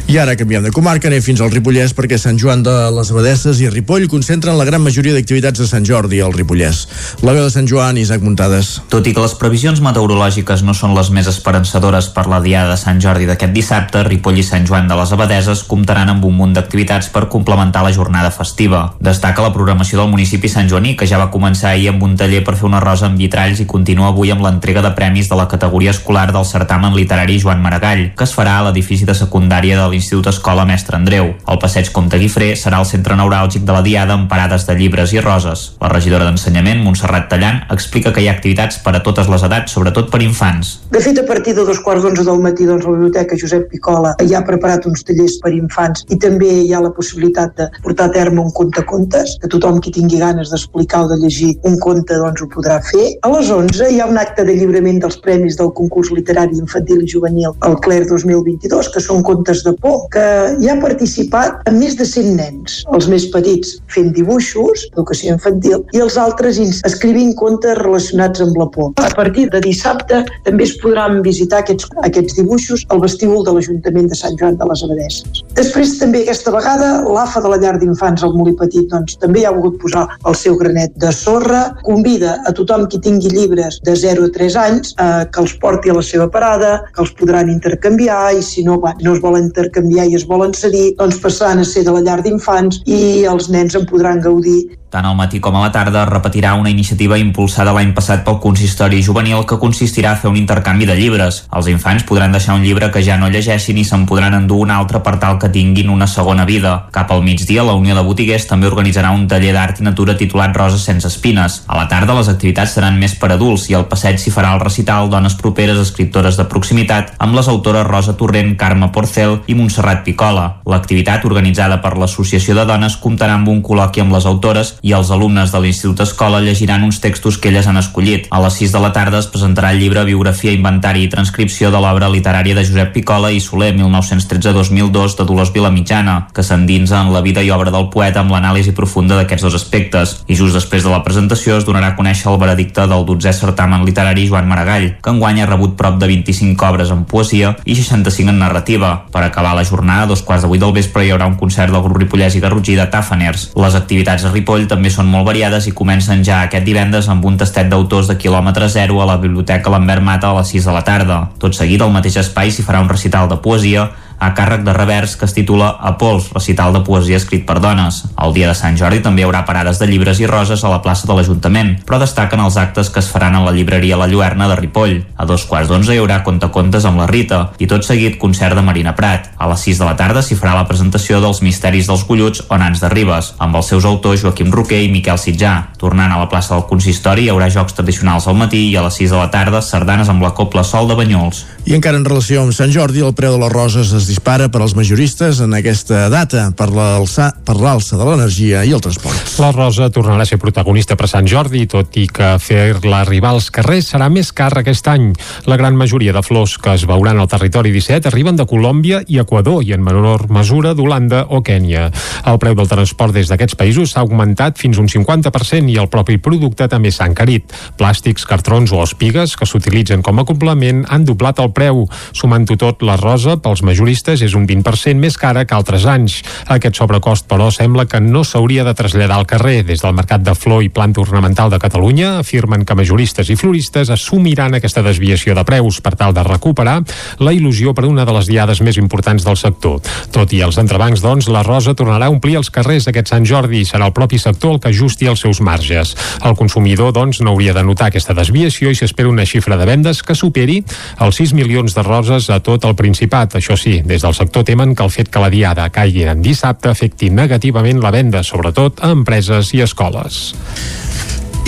I ara canviem de comarca, anem fins al Ripollès perquè Sant Joan de les Abadesses i Ripoll concentren la gran majoria d'activitats de Sant Jordi al Ripollès. La veu de Sant Joan, Isaac Muntades. Tot i que les previsions meteorològiques no són les més esperançadores per la diada de Sant Jordi d'aquest dissabte, Ripoll i Sant Joan de les Abadeses comptaran amb un munt d'activitats per complementar la jornada festiva. Destaca la programació del municipi Sant Joaní, que ja va començar ahir amb un taller per fer una rosa amb vitralls i continua avui amb l'entrega de premis de la categoria escolar del certamen literari Joan Maragall, que es farà a l'edifici de secundària de de l'Institut Escola Mestre Andreu. El passeig Comte Guifré serà el centre neuràlgic de la Diada amb parades de llibres i roses. La regidora d'Ensenyament, Montserrat Tallant, explica que hi ha activitats per a totes les edats, sobretot per infants. De fet, a partir de dos quarts d'onze del matí, doncs, la Biblioteca Josep Picola ja ha preparat uns tallers per infants i també hi ha la possibilitat de portar a terme un conte contes, que tothom qui tingui ganes d'explicar o de llegir un conte doncs ho podrà fer. A les 11 hi ha un acte de lliurament dels premis del concurs literari infantil i juvenil el Claire 2022, que són contes de por, que hi ha participat amb més de 100 nens, els més petits fent dibuixos, educació infantil, i els altres escrivint contes relacionats amb la por. A partir de dissabte també es podran visitar aquests, aquests dibuixos al vestíbul de l'Ajuntament de Sant Joan de les Abadesses. Després també aquesta vegada l'AFA de la llar d'infants al Molí Petit doncs, també ha volgut posar el seu granet de sorra, convida a tothom qui tingui llibres de 0 a 3 anys eh, que els porti a la seva parada, que els podran intercanviar i si no, no es volen intercanviar i es volen cedir, doncs passaran a ser de la llar d'infants i els nens en podran gaudir tant al matí com a la tarda repetirà una iniciativa impulsada l'any passat pel consistori juvenil que consistirà a fer un intercanvi de llibres. Els infants podran deixar un llibre que ja no llegeixin i se'n podran endur un altre per tal que tinguin una segona vida. Cap al migdia, la Unió de Botiguers també organitzarà un taller d'art i natura titulat Roses sense espines. A la tarda, les activitats seran més per adults i al passeig s'hi farà el recital Dones properes escriptores de proximitat amb les autores Rosa Torrent, Carme Porcel i Montserrat Picola. L'activitat, organitzada per l'Associació de Dones, comptarà amb un col·loqui amb les autores i els alumnes de l'Institut Escola llegiran uns textos que elles han escollit. A les 6 de la tarda es presentarà el llibre Biografia, Inventari i Transcripció de l'obra literària de Josep Picola i Soler 1913-2002 de Dolors Vilamitjana, que s'endinsa en la vida i obra del poeta amb l'anàlisi profunda d'aquests dos aspectes. I just després de la presentació es donarà a conèixer el veredicte del 12è certamen literari Joan Maragall, que enguany ha rebut prop de 25 obres en poesia i 65 en narrativa. Per acabar la jornada, a dos quarts de vuit del vespre hi haurà un concert del grup Ripollès i Garrotxí de Tafaners. Les activitats a Ripoll també són molt variades i comencen ja aquest divendres amb un tastet d'autors de quilòmetre zero a la Biblioteca Lambert Mata a les 6 de la tarda. Tot seguit, al mateix espai s'hi farà un recital de poesia a càrrec de revers que es titula A Pols, recital de poesia escrit per dones. El dia de Sant Jordi també hi haurà parades de llibres i roses a la plaça de l'Ajuntament, però destaquen els actes que es faran a la llibreria La Lluerna de Ripoll. A dos quarts d'onze hi haurà contacontes amb la Rita i tot seguit concert de Marina Prat. A les 6 de la tarda s'hi farà la presentació dels Misteris dels Golluts o Nans de Ribes, amb els seus autors Joaquim Roquer i Miquel Sitjà. Tornant a la plaça del Consistori hi haurà jocs tradicionals al matí i a les 6 de la tarda sardanes amb la Copla Sol de Banyols. I encara en relació amb Sant Jordi, el preu de les roses es dispara per als majoristes en aquesta data per l'alça de l'energia i el transport. La rosa tornarà a ser protagonista per Sant Jordi, tot i que fer-la arribar als carrers serà més car aquest any. La gran majoria de flors que es veuran al territori 17 arriben de Colòmbia i Equador i en menor mesura d'Holanda o Kènia. El preu del transport des d'aquests països s'ha augmentat fins un 50% i el propi producte també s'ha encarit. Plàstics, cartrons o espigues que s'utilitzen com a complement han doblat el preu. Sumant-ho tot, la rosa pels majoristes és un 20% més cara que altres anys. Aquest sobrecost, però, sembla que no s'hauria de traslladar al carrer. Des del Mercat de Flor i Planta Ornamental de Catalunya afirmen que majoristes i floristes assumiran aquesta desviació de preus per tal de recuperar la il·lusió per una de les diades més importants del sector. Tot i els entrebancs, doncs, la rosa tornarà a omplir els carrers aquest Sant Jordi i serà el propi sector el que ajusti els seus marges. El consumidor, doncs, no hauria de notar aquesta desviació i s'espera una xifra de vendes que superi els 6 milions de roses a tot el Principat. Això sí, des del sector temen que el fet que la diada caigui en dissabte afecti negativament la venda, sobretot a empreses i escoles.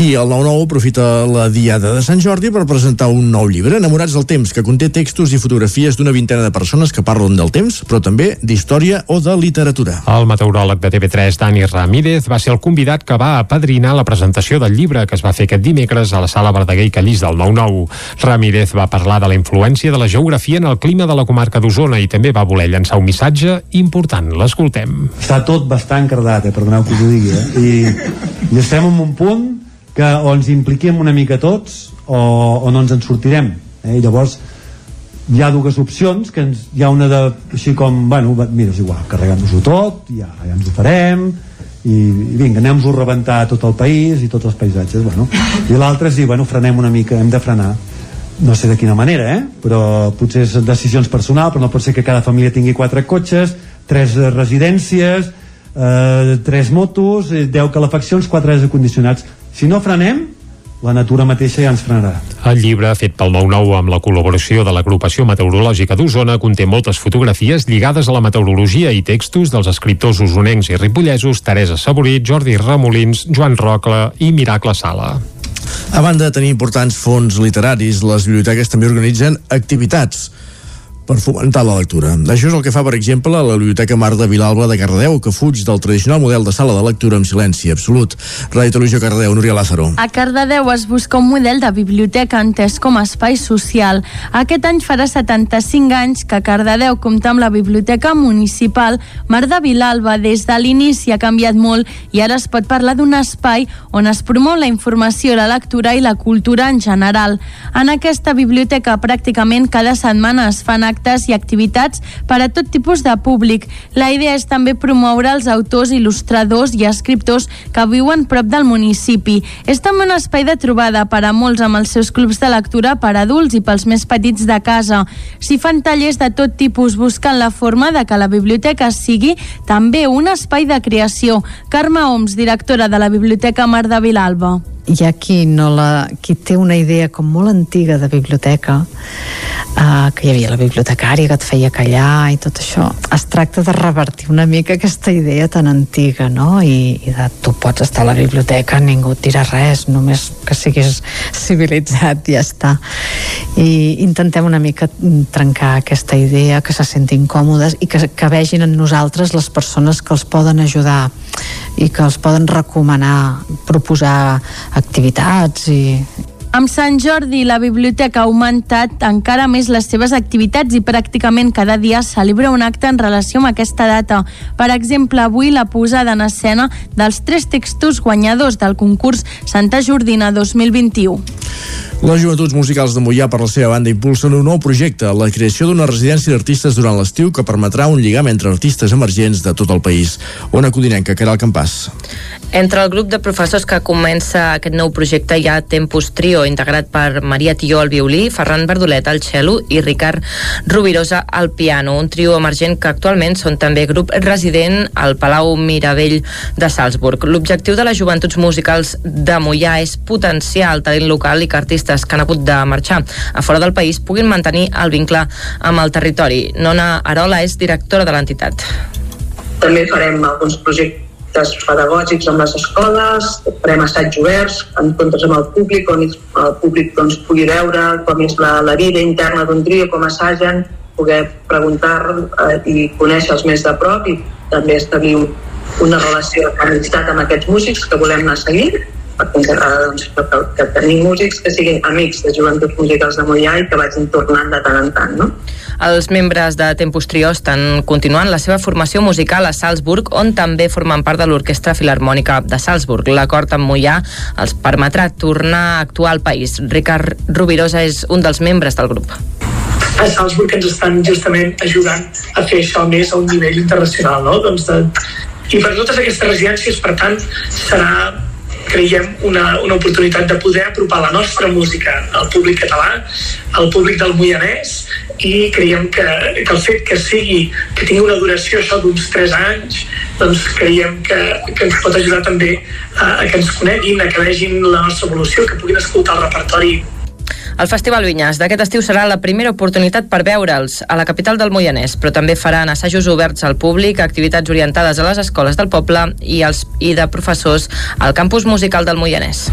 I el 9-9 aprofita la Diada de Sant Jordi per presentar un nou llibre, Enamorats del temps, que conté textos i fotografies d'una vintena de persones que parlen del temps, però també d'història o de literatura. El meteoròleg de TV3, Dani Ramírez, va ser el convidat que va apadrinar la presentació del llibre que es va fer aquest dimecres a la sala Verdaguer i Callís del 9-9. Ramírez va parlar de la influència de la geografia en el clima de la comarca d'Osona i també va voler llançar un missatge important. L'escoltem. Està tot bastant cardat, eh, perdoneu que us ho digui, eh? I, i estem en un punt que o ens impliquem una mica tots o, o no ens en sortirem eh? I llavors hi ha dues opcions que ens, hi ha una de, així com, bueno, mira, és igual carreguem-nos-ho tot, ja, ja ens ho farem i, i vinga, anem-ho a rebentar tot el país i tots els paisatges bueno. i l'altra és dir, bueno, frenem una mica hem de frenar no sé de quina manera, eh? però potser és decisions personals, però no pot ser que cada família tingui quatre cotxes, tres residències, eh, tres motos, eh, 10 calefaccions, quatre aires acondicionats. Si no frenem, la natura mateixa ja ens frenarà. El llibre, fet pel 9-9 amb la col·laboració de l'agrupació meteorològica d'Osona, conté moltes fotografies lligades a la meteorologia i textos dels escriptors usonencs i ripollesos Teresa Saborit, Jordi Ramolins, Joan Rocle i Miracle Sala. A banda de tenir importants fons literaris, les biblioteques també organitzen activitats per fomentar la lectura. Això és el que fa, per exemple, la Biblioteca Mar de Vilalba de Cardedeu, que fuig del tradicional model de sala de lectura amb silenci absolut. Ràdio Televisió Cardedeu, Núria Lázaro. A Cardedeu es busca un model de biblioteca entès com a espai social. Aquest any farà 75 anys que Cardedeu compta amb la Biblioteca Municipal Mar de Vilalba. Des de l'inici ha canviat molt i ara es pot parlar d'un espai on es promou la informació, la lectura i la cultura en general. En aquesta biblioteca pràcticament cada setmana es fan actes actes i activitats per a tot tipus de públic. La idea és també promoure els autors, il·lustradors i escriptors que viuen prop del municipi. És també un espai de trobada per a molts amb els seus clubs de lectura per a adults i pels més petits de casa. S'hi fan tallers de tot tipus buscant la forma de que la biblioteca sigui també un espai de creació. Carme Oms, directora de la Biblioteca Mar de Vilalba hi ha qui, no la, qui té una idea com molt antiga de biblioteca uh, que hi havia la bibliotecària que et feia callar i tot això. Es tracta de revertir una mica aquesta idea tan antiga no? I, i de tu pots estar a la biblioteca ningú et dirà res només que siguis civilitzat i ja està. I intentem una mica trencar aquesta idea que se sentin còmodes i que, que vegin en nosaltres les persones que els poden ajudar i que els poden recomanar proposar activitats i, amb Sant Jordi, la biblioteca ha augmentat encara més les seves activitats i pràcticament cada dia celebra un acte en relació amb aquesta data. Per exemple, avui la posada en escena dels tres textos guanyadors del concurs Santa Jordina 2021. Les Joventuts Musicals de Mollà, per la seva banda, impulsen un nou projecte, la creació d'una residència d'artistes durant l'estiu que permetrà un lligam entre artistes emergents de tot el país. Ona Codinenca, que era el campàs. Entre el grup de professors que comença aquest nou projecte hi ha Tempus Trio, integrat per Maria Tió al violí, Ferran Verdolet al cello i Ricard Rubirosa al piano, un trio emergent que actualment són també grup resident al Palau Miravell de Salzburg. L'objectiu de les Joventuts Musicals de Mollà és potenciar el talent local i que artistes que han hagut de marxar a fora del país puguin mantenir el vincle amb el territori. Nona Arola és directora de l'entitat. També farem alguns projectes pedagògics amb les escoles, farem assaigs oberts, encontres amb el públic, on el públic doncs, pugui veure com és la, la vida interna d'un trio, com assagen, poder preguntar eh, i conèixer-los més de prop i també establir una relació d'amistat amb aquests músics que volem anar seguint agrada doncs, que, que tenim músics que siguin amics de joventuts musicals de Mollà i que vagin tornant de tant en tant. No? Els membres de Tempus Trio estan continuant la seva formació musical a Salzburg, on també formen part de l'Orquestra Filarmònica de Salzburg. L'acord amb Mollà els permetrà tornar a actuar al país. Ricard Rubirosa és un dels membres del grup a Salzburg ens estan justament ajudant a fer això més a un nivell internacional, no? Doncs de... I per totes aquestes residències, per tant, serà creiem una, una oportunitat de poder apropar la nostra música al públic català, al públic del Moianès i creiem que, que el fet que sigui que tingui una duració això d'uns 3 anys doncs creiem que, que ens pot ajudar també a, a que ens coneguin, a que vegin la nostra evolució, que puguin escoltar el repertori el Festival Vinyas d'aquest estiu serà la primera oportunitat per veure'ls a la capital del Moianès, però també faran assajos oberts al públic, activitats orientades a les escoles del poble i, els, i de professors al campus musical del Moianès.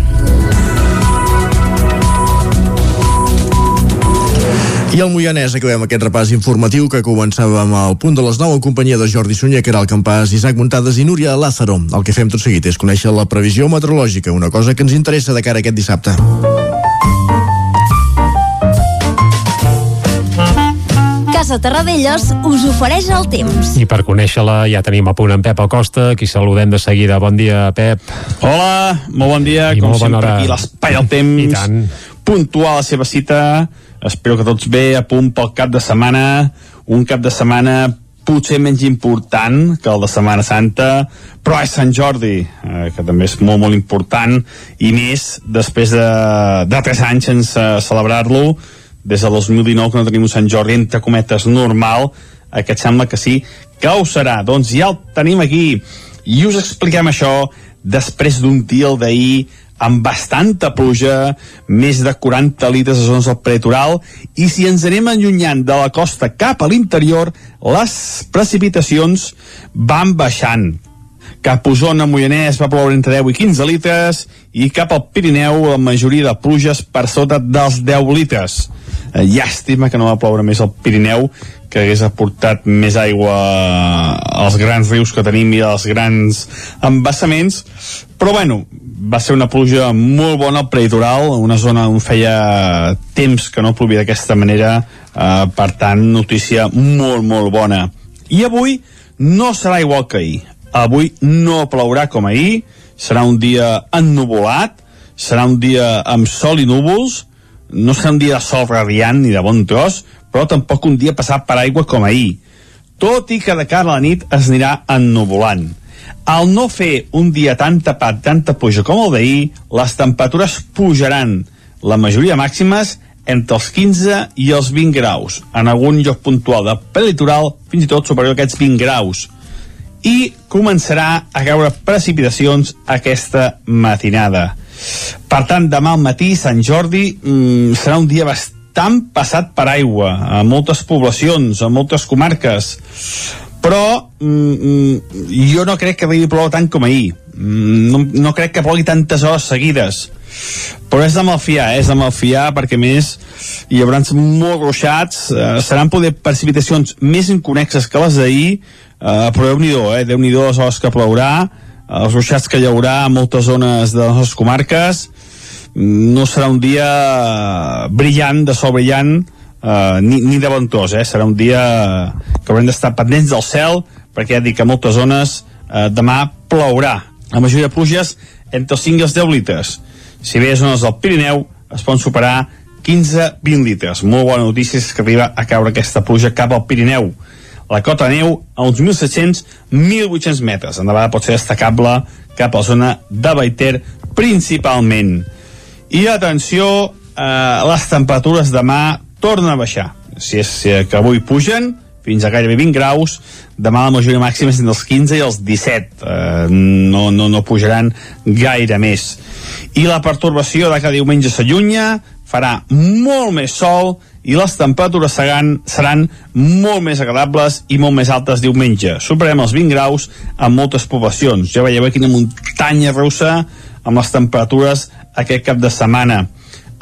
I al Moianès acabem aquest repàs informatiu que començàvem al punt de les 9 en companyia de Jordi Sunyer, que era el campàs Isaac Muntades i Núria Lázaro. El que fem tot seguit és conèixer la previsió meteorològica, una cosa que ens interessa de cara a aquest dissabte. Casa Terradellos us ofereix el temps. I per conèixer-la ja tenim a punt en Pep Acosta, qui saludem de seguida. Bon dia, Pep. Hola, molt bon dia. I Com sempre, hora. aquí l'espai del temps. I tant. Puntual a la seva cita. Espero que tots bé, a punt pel cap de setmana. Un cap de setmana potser menys important que el de Setmana Santa, però és Sant Jordi, eh, que també és molt, molt important, i més després de, de tres anys sense celebrar-lo, des de 2019 que no tenim un Sant Jordi entre cometes normal, aquest sembla que sí que ho serà. Doncs ja el tenim aquí I us expliquem això després d'un dia el d'ahir amb bastanta pluja, més de 40 litres a zones del prelitoral, i si ens anem allunyant de la costa cap a l'interior, les precipitacions van baixant. Cap a Osona, Moianès va ploure entre 10 i 15 litres i cap al Pirineu la majoria de pluges per sota dels 10 litres. Eh, llàstima que no va ploure més al Pirineu, que hagués aportat més aigua als grans rius que tenim i als grans embassaments, però bueno, va ser una pluja molt bona al prelitoral, una zona on feia temps que no plovia d'aquesta manera, eh, per tant, notícia molt, molt bona. I avui no serà igual que ahir. Avui no plourà com ahir, serà un dia ennuvolat, serà un dia amb sol i núvols, no serà un dia de sol radiant ni de bon tros, però tampoc un dia passat per aigua com ahir, tot i que de cara a la nit es anirà ennuvolant. Al no fer un dia tan tapat, tanta puja com el d'ahir, les temperatures pujaran, la majoria màximes entre els 15 i els 20 graus, en algun lloc puntual de prelitoral, fins i tot superior a aquests 20 graus. I començarà a caure precipitacions aquesta matinada. Per tant, demà al matí, Sant Jordi, mmm, serà un dia bastant tan passat per aigua a moltes poblacions, a moltes comarques però mm, mm, jo no crec que arribi a ploure tant com ahir mm, no, no crec que plogui tantes hores seguides però és de malfiar, eh? és de malfiar perquè més hi haurà molt ruixats eh, seran poder precipitacions més inconexes que les d'ahir eh, però Déu-n'hi-do, eh? Déu-n'hi-do les hores que plourà els ruixats que hi haurà a moltes zones de les nostres comarques no serà un dia brillant, de sol brillant, eh, ni, ni de ventós, eh? serà un dia que haurem d'estar pendents del cel, perquè ja dic que a moltes zones eh, demà plourà. La majoria de pluges entre els 5 i els 10 litres. Si bé a zones del Pirineu es poden superar 15-20 litres. Molt bona notícia és que arriba a caure aquesta pluja cap al Pirineu. La cota de neu a uns 1.700-1.800 metres. Endavant pot ser destacable cap a la zona de Baiter principalment i atenció, eh, les temperatures demà tornen a baixar. Si és que avui pugen, fins a gairebé 20 graus, demà la majoria màxima és entre els 15 i els 17, eh, no, no, no pujaran gaire més. I la pertorbació de cada diumenge s'allunya, farà molt més sol i les temperatures seran, seran molt més agradables i molt més altes diumenge. Superem els 20 graus en moltes poblacions. Ja veieu quina muntanya russa amb les temperatures aquest cap de setmana.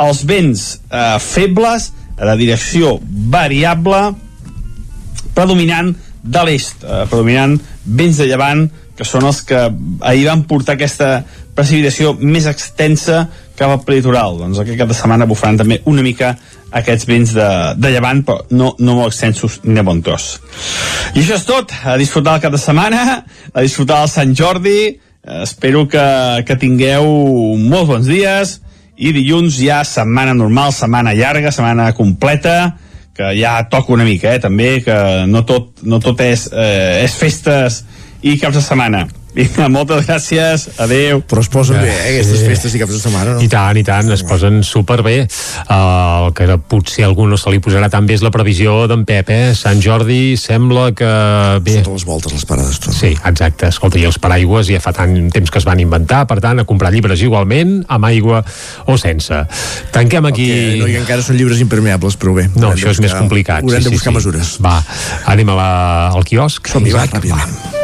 Els vents eh, febles, de direcció variable, predominant de l'est, eh, predominant vents de llevant, que són els que ahir van portar aquesta precipitació més extensa cap al prelitoral. Doncs aquest cap de setmana bufaran també una mica aquests vents de, de llevant, però no, no molt extensos ni bon tros. I això és tot. A disfrutar el cap de setmana, a disfrutar el Sant Jordi, Eh, espero que, que tingueu molts bons dies i dilluns ja setmana normal, setmana llarga, setmana completa, que ja toca una mica, eh, també, que no tot, no tot és, eh, és festes i caps de setmana. Vinga, moltes gràcies, adeu. Però es posen bé, eh, aquestes sí. festes i caps de setmana, no? I tant, i tant, es posen superbé. Uh, el que potser a algú no se li posarà tan bé és la previsió d'en Pep, eh? Sant Jordi sembla que... Bé. Sota les voltes, les parades. Però. Sí, exacte. Escolta, i els paraigües ja fa tant temps que es van inventar, per tant, a comprar llibres igualment, amb aigua o sense. Tanquem aquí... Okay, no, i encara són llibres impermeables, però bé. No, això buscar, és més complicat. Haurem sí, de buscar sí, mesures. Va, anem a la, al quiosc. Som-hi, va, ràpidament.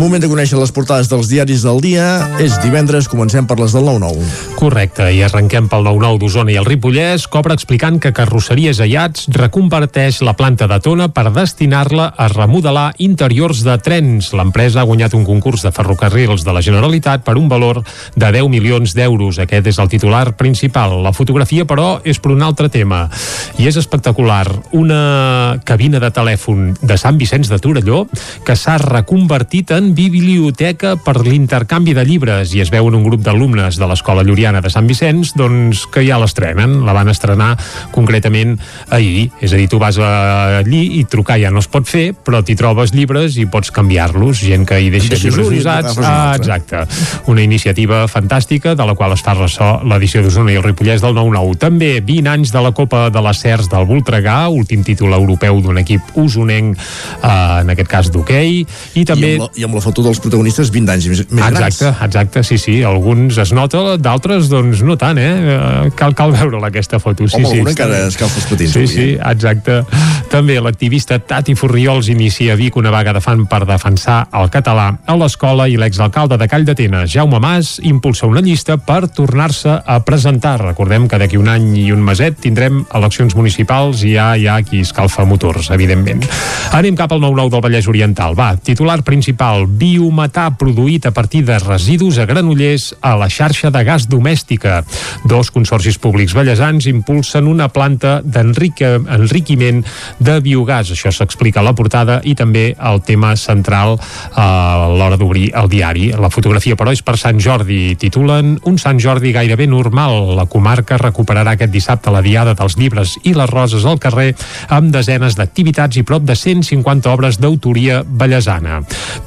Moment de conèixer les portades dels diaris del dia. És divendres, comencem per les del 9-9. Correcte, i arrenquem pel 9-9 d'Osona i el Ripollès, cobra explicant que Carrosseries Ayats reconverteix la planta de Tona per destinar-la a remodelar interiors de trens. L'empresa ha guanyat un concurs de ferrocarrils de la Generalitat per un valor de 10 milions d'euros. Aquest és el titular principal. La fotografia, però, és per un altre tema. I és espectacular. Una cabina de telèfon de Sant Vicenç de Torelló que s'ha reconvertit en biblioteca per l'intercanvi de llibres i es veuen un grup d'alumnes de l'Escola Lluriana Diana de Sant Vicenç, doncs que ja l'estrenen, la van estrenar concretament ahir, és a dir, tu vas allí i trucar ja no es pot fer, però t'hi trobes llibres i pots canviar-los, gent que hi deixa llibres usats. Ah, exacte. Una iniciativa fantàstica de la qual es fa ressò l'edició d'Osona i el Ripollès del 9-9. També 20 anys de la Copa de les Cers del Voltregà, últim títol europeu d'un equip usonenc, eh, en aquest cas d'hoquei, i també... I amb, la, I amb la foto dels protagonistes 20 anys més, més exacte, grans. Exacte, sí, sí. Alguns es nota, d'altres, doncs, no tant, eh? eh cal, cal veure-la, aquesta foto. Sí, Home, sí, alguna encara escalfa els patins. Sí, sí, exacte. També l'activista Tati Furriols inicia a Vic una vaga de fan per defensar el català a l'escola i l'exalcalde de Call d'Atenes, Jaume Mas, impulsa una llista per tornar-se a presentar. Recordem que d'aquí un any i un meset tindrem eleccions municipals i ja hi ha qui escalfa motors, evidentment. Anem cap al 9-9 del Vallès Oriental. Va, titular principal, biometà produït a partir de residus a Granollers a la xarxa de gas domèstica. Dos consorcis públics ballesans impulsen una planta d'enriquiment de biogàs. Això s'explica a la portada i també el tema central a l'hora d'obrir el diari. La fotografia, però, és per Sant Jordi. Titulen Un Sant Jordi gairebé normal. La comarca recuperarà aquest dissabte la diada dels llibres i les roses al carrer amb desenes d'activitats i prop de 150 obres d'autoria ballesana.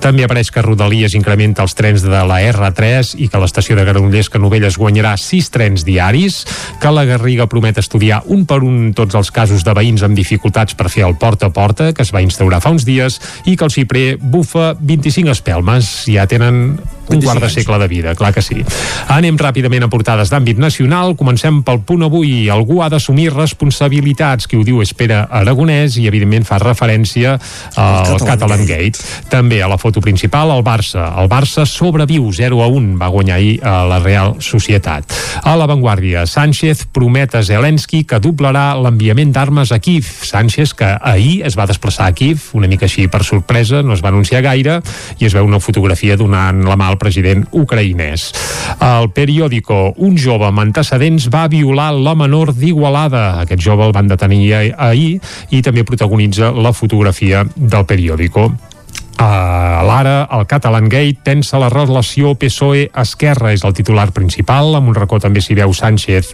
També apareix que Rodalies incrementa els trens de la R3 i que l'estació de Granollers que Novelles guanyarà 6 trens diaris, que la Garriga promet estudiar un per un tots els casos de veïns amb dificultats per fer el porta a porta, que es va instaurar fa uns dies, i que el Ciprer bufa 25 espelmes. Ja tenen un quart de segle de vida, clar que sí. Anem ràpidament a portades d'àmbit nacional. Comencem pel punt avui. Algú ha d'assumir responsabilitats. Qui ho diu és Pere Aragonès i, evidentment, fa referència al Catalan, Catalan Gate. També a la foto principal, el Barça. El Barça sobreviu 0 a 1. Va guanyar ahir a la Real Societat. A l'avantguàrdia, Sánchez promet a Zelensky que doblarà l'enviament d'armes a Kiev. Sánchez, que ahir es va desplaçar a Kiev, una mica així per sorpresa, no es va anunciar gaire, i es veu una fotografia donant la mà al president ucraïnès. El periòdico Un jove amb antecedents va violar la menor d'Igualada. Aquest jove el van detenir ahir i també protagonitza la fotografia del periòdico. A l'ara, el Catalan Gate pensa la relació PSOE-Esquerra és el titular principal, amb un racó també s'hi veu Sánchez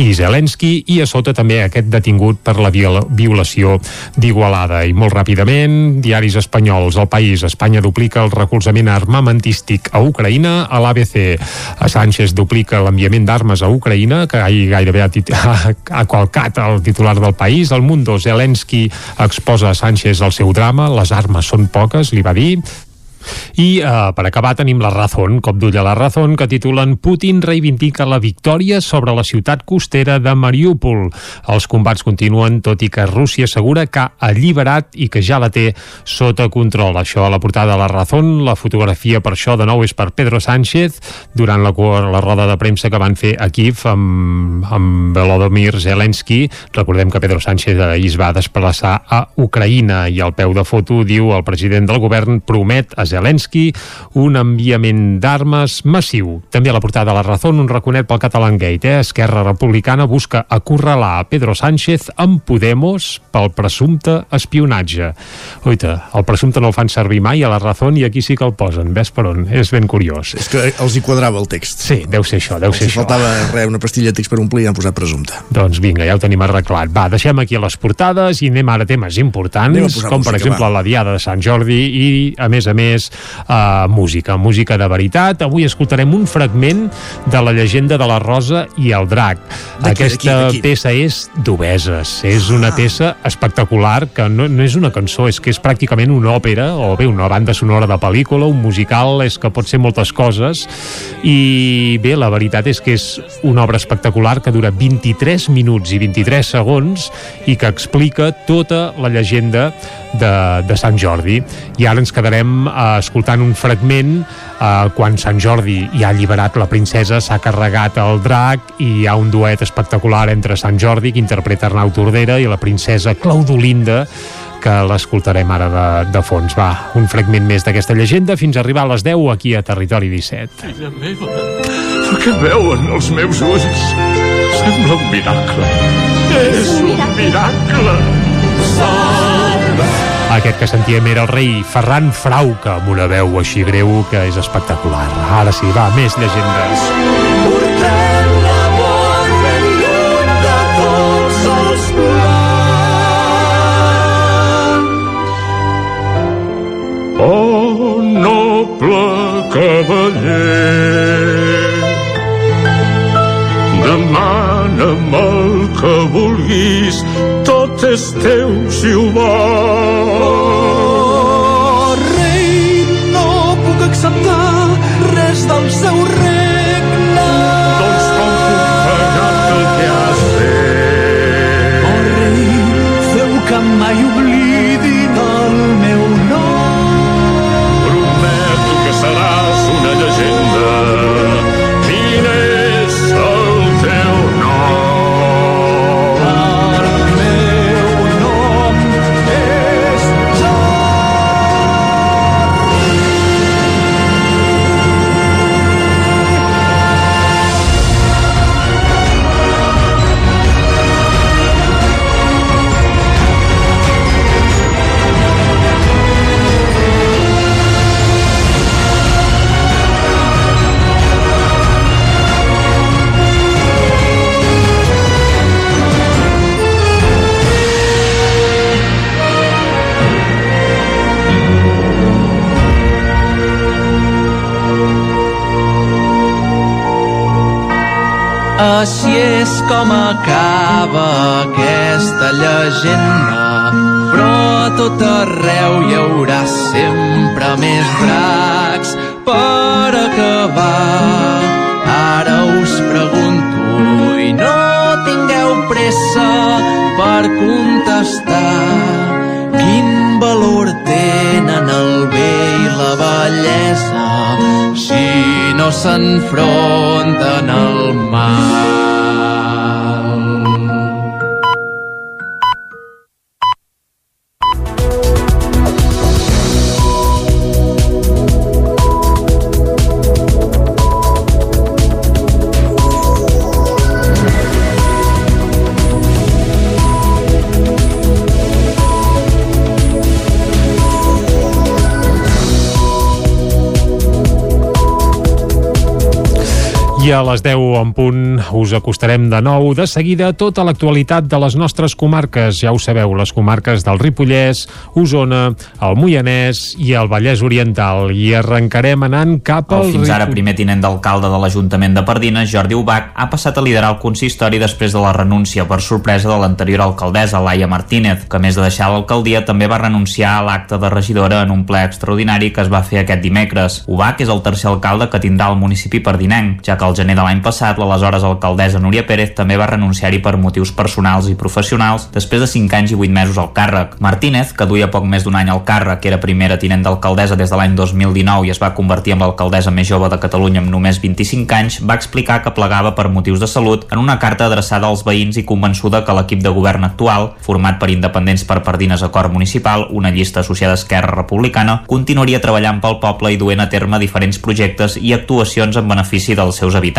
i Zelensky, i a sota també aquest detingut per la violació d'Igualada. I molt ràpidament, diaris espanyols, el país, Espanya duplica el recolzament armamentístic a Ucraïna, a l'ABC, a Sánchez duplica l'enviament d'armes a Ucraïna, que ahir gairebé ha, ha, ha qualcat el titular del país, el Mundo, Zelensky exposa a Sánchez el seu drama, les armes són poques, li va dir i uh, per acabar tenim la Razón, cop d'ull a la Razón, que titulen Putin reivindica la victòria sobre la ciutat costera de Mariúpol. Els combats continuen, tot i que Rússia assegura que ha alliberat i que ja la té sota control. Això a la portada de la Razón, la fotografia per això de nou és per Pedro Sánchez durant la, la roda de premsa que van fer a Kiev amb, amb Volodymyr Zelensky. Recordem que Pedro Sánchez ahir es va desplaçar a Ucraïna i al peu de foto diu el president del govern promet a Zelensky un enviament d'armes massiu. També a la portada de la Razón un raconet pel Catalan Gate. Eh? Esquerra Republicana busca acorralar a Pedro Sánchez amb Podemos pel presumpte espionatge. Oita, el presumpte no el fan servir mai a la Razón i aquí sí que el posen. Ves per on? És ben curiós. És que els hi quadrava el text. Sí, deu ser això, deu ser això. faltava res, una pastilla de text per omplir i han posat presumpte. Doncs vinga, ja ho tenim arreglat. Va, deixem aquí les portades i anem ara a temes importants, com per exemple va. la Diada de Sant Jordi i, a més a més, uh, música, música de veritat. Avui escoltarem un fragment de la llegenda de la Rosa i el Drac. Aquesta peça és d'Obeses. És una ah. peça espectacular que no, no és una cançó, és que és pràcticament una òpera o bé una banda sonora de pel·lícula, un musical, és que pot ser moltes coses i bé, la veritat és que és una obra espectacular que dura 23 minuts i 23 segons i que explica tota la llegenda de, de Sant Jordi. I ara ens quedarem uh, escoltant un fragment uh, quan Sant Jordi ja ha alliberat la princesa, s'ha carregat el drac i hi ha un duet espectacular entre Sant Jordi, que interpreta Arnau Tordera, i la princesa Claudolinda, que l'escoltarem ara de, de fons. Va, un fragment més d'aquesta llegenda fins a arribar a les 10 aquí a Territori 17. Filla meva, el que veuen els meus ulls sembla un miracle. És un miracle. Salve! Aquest que sentíem era el rei Ferran Frauca, amb una veu així greu que és espectacular. Ara sí, va, més llegendes. Oh, noble cavaller, demana'm el que vulguis tot és teu si ho vols. Oh, rei, no puc acceptar res del seu regne. Doncs com puc pagar-te el que has fet? Així és com acaba aquesta llegenda, però a tot arreu hi haurà sempre més dracs per acabar. Ara us pregunto i no tingueu pressa per contestar quin valor tenen el bé i la bellesa si no s'enfronten al mal. A les 10 en punt us acostarem de nou de seguida tota l'actualitat de les nostres comarques. Ja ho sabeu, les comarques del Ripollès, Osona, el Moianès i el Vallès Oriental. I arrencarem anant cap al... El fins ara primer tinent d'alcalde de l'Ajuntament de Pardines, Jordi Ubach, ha passat a liderar el consistori després de la renúncia per sorpresa de l'anterior alcaldessa, Laia Martínez, que a més de deixar l'alcaldia també va renunciar a l'acte de regidora en un ple extraordinari que es va fer aquest dimecres. Ubach és el tercer alcalde que tindrà el municipi pardinenc, ja que al gener de l'any passat l'aleshores alcaldessa Núria Pérez també va renunciar-hi per motius personals i professionals després de 5 anys i 8 mesos al càrrec. Martínez, que duia poc més d'un any al càrrec, era primera tinent d'alcaldessa des de l'any 2019 i es va convertir en l'alcaldessa més jove de Catalunya amb només 25 anys, va explicar que plegava per motius de salut en una carta adreçada als veïns i convençuda que l'equip de govern actual, format per independents per Pardines Acord Municipal, una llista associada a Esquerra Republicana, continuaria treballant pel poble i duent a terme diferents projectes i actuacions en benefici dels seus habitants.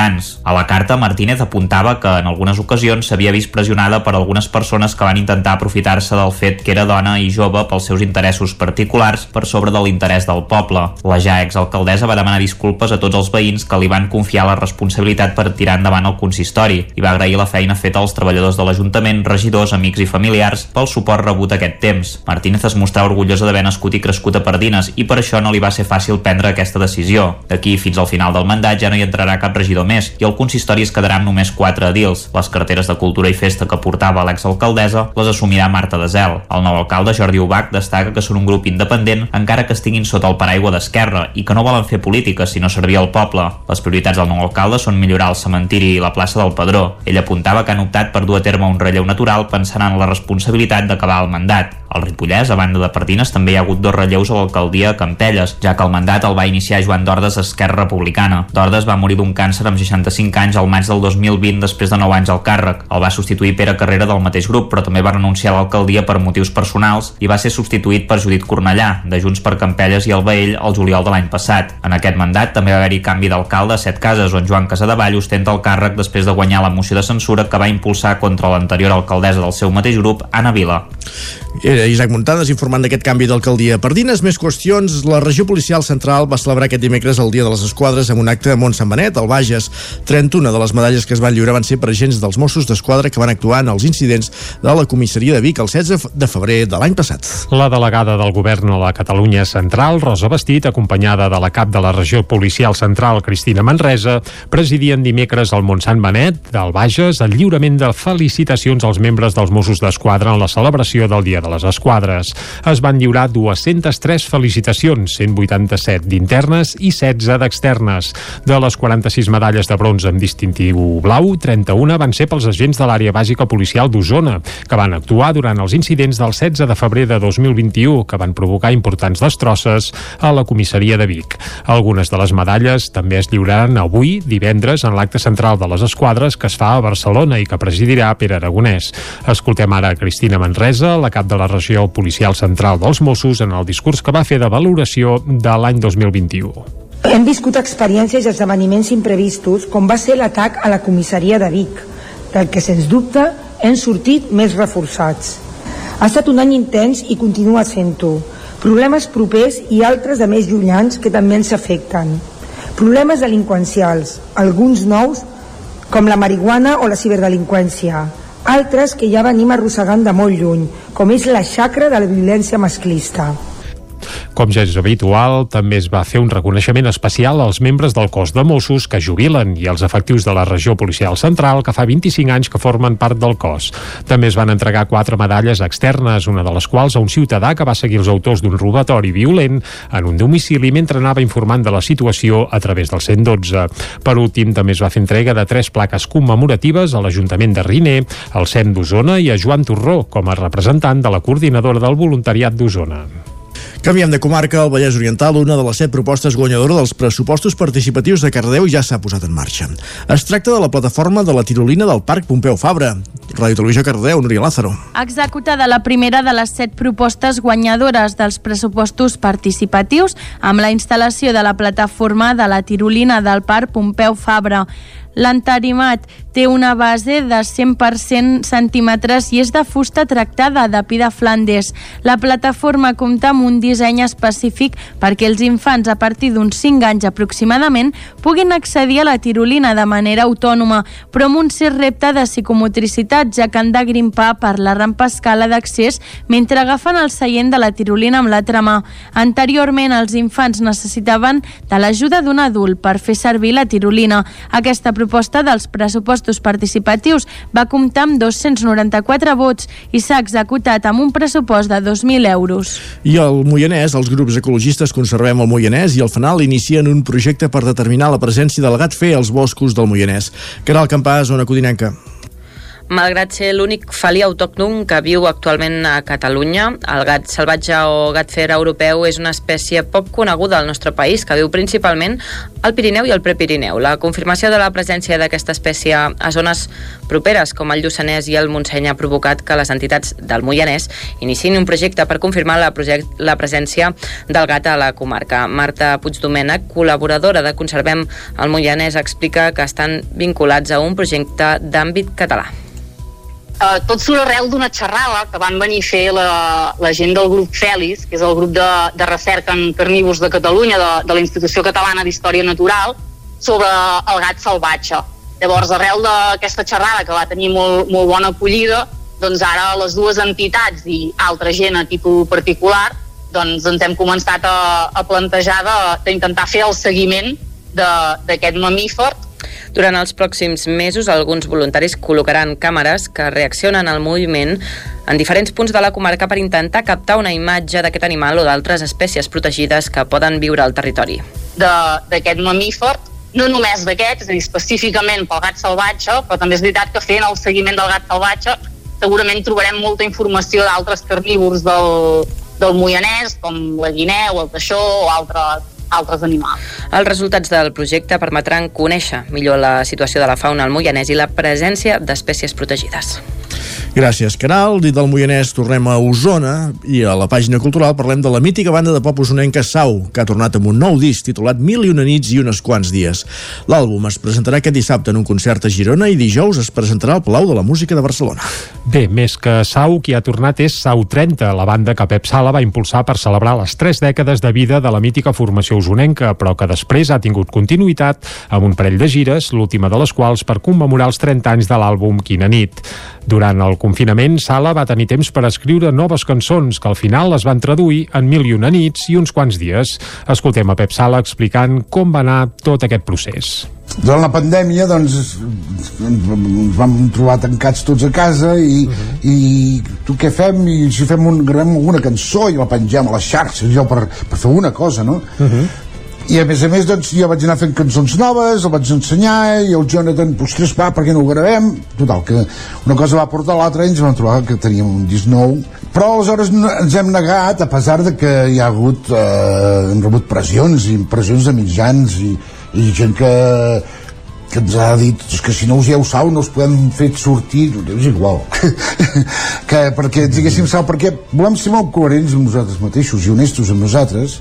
A la carta, Martínez apuntava que en algunes ocasions s'havia vist pressionada per algunes persones que van intentar aprofitar-se del fet que era dona i jove pels seus interessos particulars per sobre de l'interès del poble. La ja exalcaldessa va demanar disculpes a tots els veïns que li van confiar la responsabilitat per tirar endavant el consistori i va agrair la feina feta als treballadors de l'Ajuntament, regidors, amics i familiars pel suport rebut aquest temps. Martínez es mostrava orgullosa d'haver nascut i crescut a Pardines i per això no li va ser fàcil prendre aquesta decisió. D'aquí fins al final del mandat ja no hi entrarà cap regidor més i el consistori es quedarà amb només 4 edils. Les carteres de cultura i festa que portava l'exalcaldessa les assumirà Marta de Zel. El nou alcalde, Jordi Ubach, destaca que són un grup independent encara que estiguin sota el paraigua d'Esquerra i que no volen fer política sinó servir al poble. Les prioritats del nou alcalde són millorar el cementiri i la plaça del Padró. Ell apuntava que han optat per dur a terme un relleu natural pensant en la responsabilitat d'acabar el mandat. Al Ripollès, a banda de Pardines, també hi ha hagut dos relleus a l'alcaldia a Campelles, ja que el mandat el va iniciar Joan Dordes a Esquerra Republicana. Dordes va morir d'un càncer amb 65 anys al maig del 2020 després de 9 anys al càrrec. El va substituir Pere Carrera del mateix grup, però també va renunciar a l'alcaldia per motius personals i va ser substituït per Judit Cornellà, de Junts per Campelles i el Baell, el juliol de l'any passat. En aquest mandat també va haver-hi canvi d'alcalde a Set Cases, on Joan Casadevall ostenta el càrrec després de guanyar la moció de censura que va impulsar contra l'anterior alcaldessa del seu mateix grup, Anna Vila. Era Isaac Muntades informant d'aquest canvi d'alcaldia. Per dines més qüestions, la regió policial central va celebrar aquest dimecres el Dia de les Esquadres amb un acte a Mont Sant Benet, al Bages. 31 de les medalles que es van lliurar van ser per agents dels Mossos d'Esquadra que van actuar en els incidents de la comissaria de Vic el 16 de febrer de l'any passat. La delegada del govern a la Catalunya Central, Rosa Bastit, acompanyada de la cap de la regió policial central, Cristina Manresa, presidien dimecres al Montsant Benet, del Bages, el lliurament de felicitacions als membres dels Mossos d'Esquadra en la celebració del Dia de les Esquadres. Es van lliurar 203 felicitacions, 187 d'internes i 16 d'externes. De les 46 medalles de bronze amb distintiu blau, 31 van ser pels agents de l'àrea bàsica policial d'Osona, que van actuar durant els incidents del 16 de febrer de 2021, que van provocar importants destrosses a la comissaria de Vic. Algunes de les medalles també es lliuraran avui, divendres, en l'acte central de les esquadres que es fa a Barcelona i que presidirà Pere Aragonès. Escoltem ara Cristina Manresa, la cap de la regió policial central dels Mossos, en el discurs que va fer de valoració de l'any 2021. Hem viscut experiències i esdeveniments imprevistos, com va ser l'atac a la comissaria de Vic, del que, sens dubte, hem sortit més reforçats. Ha estat un any intens i continua sent-ho. Problemes propers i altres de més llunyans que també ens afecten. Problemes delinqüencials, alguns nous, com la marihuana o la ciberdelinqüència, altres que ja venim arrossegant de molt lluny, com és la xacra de la violència masclista. Com ja és habitual, també es va fer un reconeixement especial als membres del cos de Mossos que jubilen i als efectius de la regió policial central que fa 25 anys que formen part del cos. També es van entregar quatre medalles externes, una de les quals a un ciutadà que va seguir els autors d'un robatori violent en un domicili mentre anava informant de la situació a través del 112. Per últim, també es va fer entrega de tres plaques commemoratives a l'Ajuntament de Riner, al CEM d'Osona i a Joan Torró com a representant de la coordinadora del voluntariat d'Osona. Canviem de comarca, al Vallès Oriental, una de les set propostes guanyadora dels pressupostos participatius de Cardeu ja s'ha posat en marxa. Es tracta de la plataforma de la tirolina del Parc Pompeu Fabra. Ràdio Televisió Cardeu, Núria Lázaro. Executada la primera de les set propostes guanyadores dels pressupostos participatius amb la instal·lació de la plataforma de la tirolina del Parc Pompeu Fabra. L'entarimat té una base de 100% centímetres i és de fusta tractada de pi de Flandes. La plataforma compta amb un disseny específic perquè els infants a partir d'uns 5 anys aproximadament puguin accedir a la tirolina de manera autònoma, però amb un cert repte de psicomotricitat, ja que han de grimpar per la rampa escala d'accés mentre agafen el seient de la tirolina amb l'altra mà. Anteriorment, els infants necessitaven de l'ajuda d'un adult per fer servir la tirolina. Aquesta proposta dels pressupostos participatius va comptar amb 294 vots i s'ha executat amb un pressupost de 2.000 euros. I al Moianès, els grups ecologistes Conservem el Moianès i el FANAL inicien un projecte per determinar la presència del gat fer als boscos del Moianès. Caral Campàs, zona codinenca. Malgrat ser l'únic felí autòcton que viu actualment a Catalunya, el gat salvatge o gat fer europeu és una espècie poc coneguda al nostre país, que viu principalment al Pirineu i al Prepirineu. La confirmació de la presència d'aquesta espècie a zones properes com el Lluçanès i el Montseny ha provocat que les entitats del Moianès iniciïn un projecte per confirmar la, la presència del gat a la comarca. Marta Puigdomènech, col·laboradora de Conservem el Moianès, explica que estan vinculats a un projecte d'àmbit català eh, tot surt arrel d'una xerrada que van venir a fer la, la gent del grup Fèlis, que és el grup de, de recerca en carnívors de Catalunya, de, de la Institució Catalana d'Història Natural, sobre el gat salvatge. Llavors, arrel d'aquesta xerrada, que va tenir molt, molt bona acollida, doncs ara les dues entitats i altra gent a títol particular doncs ens hem començat a, a plantejar d'intentar fer el seguiment d'aquest mamífer durant els pròxims mesos, alguns voluntaris col·locaran càmeres que reaccionen al moviment en diferents punts de la comarca per intentar captar una imatge d'aquest animal o d'altres espècies protegides que poden viure al territori. D'aquest mamífer, no només d'aquest, és a dir, específicament pel gat salvatge, però també és veritat que fent el seguiment del gat salvatge segurament trobarem molta informació d'altres carnívors del, del Moianès, com la guineu, el teixó o altres altres animals. Els resultats del projecte permetran conèixer millor la situació de la fauna al Moianès i la presència d'espècies protegides. Gràcies, Caral. Dit del Moianès, tornem a Osona i a la pàgina cultural parlem de la mítica banda de pop osonenca Sau, que ha tornat amb un nou disc titulat Mil i una nits i unes quants dies. L'àlbum es presentarà aquest dissabte en un concert a Girona i dijous es presentarà al Palau de la Música de Barcelona. Bé, més que Sau, qui ha tornat és Sau 30, la banda que Pep Sala va impulsar per celebrar les tres dècades de vida de la mítica formació osonenca, però que després ha tingut continuïtat amb un parell de gires, l'última de les quals per commemorar els 30 anys de l'àlbum Quina nit. Durant el confinament, Sala va tenir temps per escriure noves cançons que al final es van traduir en mil i una nits i uns quants dies. Escoltem a Pep Sala explicant com va anar tot aquest procés. Durant la pandèmia, doncs, ens vam trobar tancats tots a casa i, uh -huh. i tu què fem? I si fem un, gravem alguna cançó i la pengem a les xarxes, jo per, per fer una cosa, no? Uh -huh i a més a més doncs, jo vaig anar fent cançons noves el vaig ensenyar i el Jonathan ostres va, per què no ho gravem. Total, que una cosa va portar l'altra i ens vam trobar que teníem un disc nou. Però aleshores ens hem negat a pesar de que hi ha hagut eh, hem rebut pressions i pressions de mitjans i, i gent que que ens ha dit que si no us dieu sal no us podem fer sortir. És igual. Que perquè diguéssim sal perquè volem ser molt coherents amb nosaltres mateixos i honestos amb nosaltres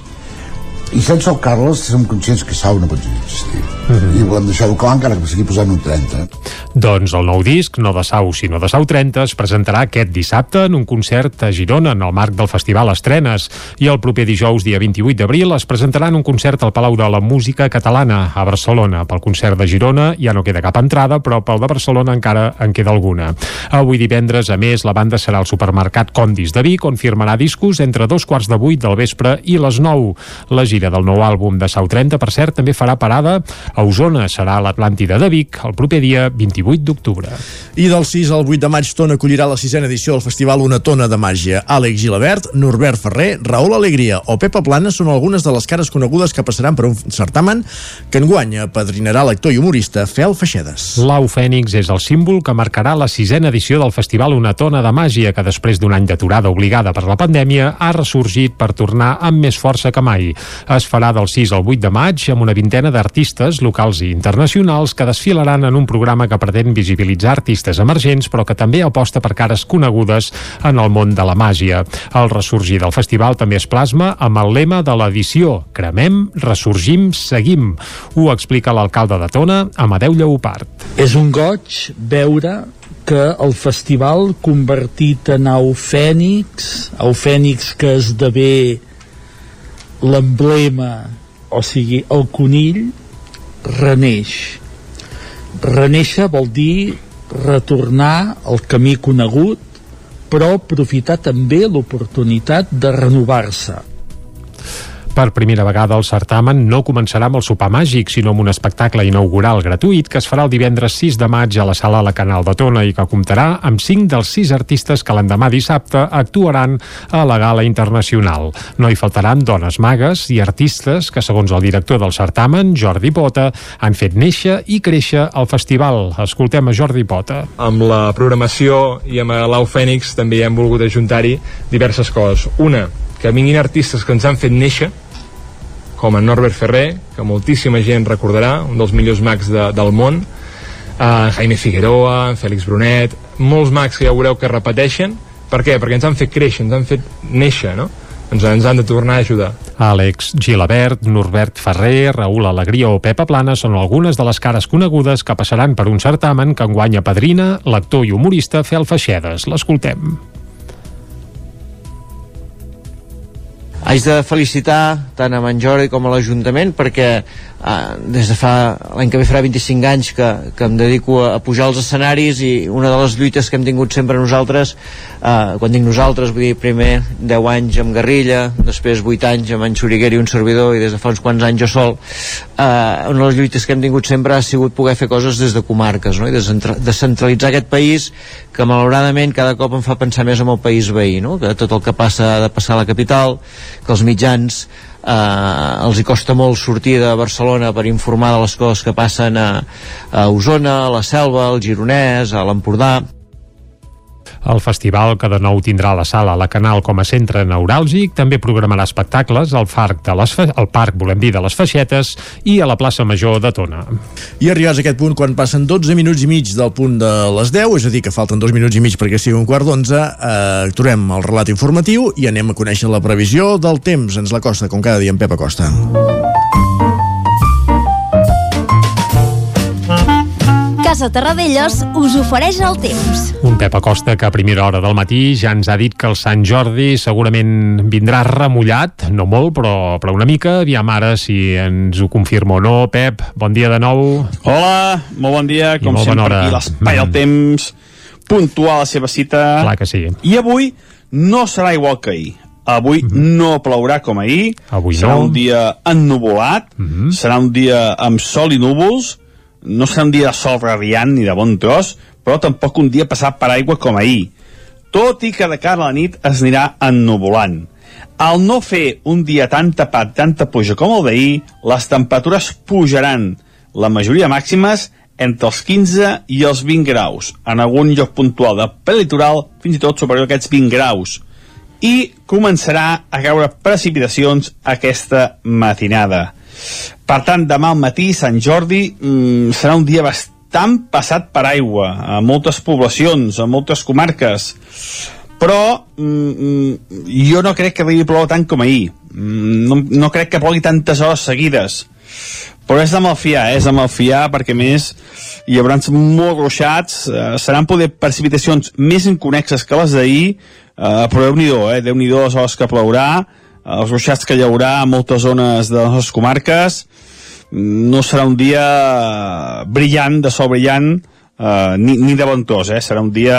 i sense el Carles som conscients que Sau no pot existir. Uh -huh. i volem deixar-ho clar encara que sigui posant un 30 doncs el nou disc, no de Sau sinó de Sau 30 es presentarà aquest dissabte en un concert a Girona en el marc del Festival Estrenes. I el proper dijous dia 28 d'abril es presentarà en un concert al Palau de la Música Catalana a Barcelona. Pel concert de Girona ja no queda cap entrada però pel de Barcelona encara en queda alguna. Avui divendres a més la banda serà al supermercat Condis de Vic on firmarà discos entre dos quarts de vuit del vespre i les 9 la gira gira del nou àlbum de Sau 30, per cert, també farà parada a Osona. Serà a l'Atlàntida de Vic el proper dia 28 d'octubre. I del 6 al 8 de maig, Tona acollirà la sisena edició del festival Una Tona de Màgia. Àlex Gilabert, Norbert Ferrer, Raül Alegria o Pepa Plana són algunes de les cares conegudes que passaran per un certamen que enguany padrinarà l'actor i humorista Fel Feixedes. L'au Fènix és el símbol que marcarà la sisena edició del festival Una Tona de Màgia, que després d'un any d'aturada obligada per la pandèmia ha ressorgit per tornar amb més força que mai es farà del 6 al 8 de maig amb una vintena d'artistes locals i internacionals que desfilaran en un programa que pretén visibilitzar artistes emergents però que també aposta per cares conegudes en el món de la màgia. El ressorgir del festival també es plasma amb el lema de l'edició Cremem, ressorgim, seguim. Ho explica l'alcalde de Tona, Amadeu Lleopard. És un goig veure que el festival convertit en au fènix, au fènix que esdevé l'emblema, o sigui, el conill, reneix. Reneixer vol dir retornar al camí conegut, però aprofitar també l'oportunitat de renovar-se per primera vegada el certamen no començarà amb el sopar màgic, sinó amb un espectacle inaugural gratuït que es farà el divendres 6 de maig a la sala La Canal de Tona i que comptarà amb 5 dels 6 artistes que l'endemà dissabte actuaran a la gala internacional. No hi faltaran dones magues i artistes que, segons el director del certamen, Jordi Pota, han fet néixer i créixer el festival. Escoltem a Jordi Pota. Amb la programació i amb l'Au Fènix també hem volgut ajuntar-hi diverses coses. Una, que vinguin artistes que ens han fet néixer, com en Norbert Ferrer, que moltíssima gent recordarà, un dels millors mags de, del món, uh, Jaime Figueroa, Fèlix Brunet, molts mags que ja veureu que repeteixen. Per què? Perquè ens han fet créixer, ens han fet néixer, no? ens, ens han de tornar a ajudar. Àlex Gilabert, Norbert Ferrer, Raül Alegria o Pepa Plana són algunes de les cares conegudes que passaran per un certamen que enguanya padrina l'actor i humorista Fel Feixedes. L'escoltem. Haig de felicitar tant a Manjori com a l'Ajuntament perquè eh, des de fa l'any que ve farà 25 anys que, que em dedico a, a pujar als escenaris i una de les lluites que hem tingut sempre nosaltres eh, quan dic nosaltres vull dir primer 10 anys amb Guerrilla després 8 anys amb en Xuriguer i un servidor i des de fa uns quants anys jo sol eh, una de les lluites que hem tingut sempre ha sigut poder fer coses des de comarques no? i descentralitzar aquest país que malauradament cada cop em fa pensar més en el país veí no? que tot el que passa ha de passar a la capital que els mitjans eh, els hi costa molt sortir de Barcelona per informar de les coses que passen a, a Osona, a la Selva, al Gironès, a l'Empordà El festival, que de nou tindrà la sala La Canal com a centre neuràlgic, també programarà espectacles al, parc de les, al parc, volem dir, de les Feixetes i a la plaça Major de Tona. I arribats a aquest punt, quan passen 12 minuts i mig del punt de les 10, és a dir, que falten dos minuts i mig perquè sigui un quart d'onze, eh, aturem el relat informatiu i anem a conèixer la previsió del temps. Ens la costa, com cada dia, en Pep Acosta. Casa Terradellos us ofereix el temps. Un Pep Acosta que a primera hora del matí ja ens ha dit que el Sant Jordi segurament vindrà remullat, no molt, però, però una mica. Aviam ara si ens ho confirma o no. Pep, bon dia de nou. Hola, molt bon dia. Com sempre, hora. aquí l'espai al temps, puntual a la seva cita. Clar que sí. I avui no serà igual que ahir. Avui mm -hmm. no plourà com ahir. Avui serà no. un dia ennuvolat. Mm -hmm. Serà un dia amb sol i núvols no serà un dia de sol radiant ni de bon tros, però tampoc un dia passat per aigua com ahir, tot i que de cara a la nit es anirà ennuvolant. Al no fer un dia tan tapat, tanta pluja com el d'ahir, les temperatures pujaran, la majoria màximes entre els 15 i els 20 graus, en algun lloc puntual de prelitoral fins i tot superior a aquests 20 graus. I començarà a caure precipitacions aquesta matinada. Per tant, demà al matí, Sant Jordi, mmm, serà un dia bastant passat per aigua, a moltes poblacions, a moltes comarques. Però mm, jo no crec que arribi a ploure tant com ahir. Mm, no, no crec que plogui tantes hores seguides. Però és de malfiar, eh? és de malfiar, perquè més hi haurà molt ruixats, eh, seran poder precipitacions més inconexes que les d'ahir, eh, però Déu-n'hi-do, eh? Déu-n'hi-do les hores que plourà, els ruixats que hi haurà a moltes zones de les nostres comarques, no serà un dia brillant, de sol brillant, eh, ni, ni de bon tos, eh? serà un dia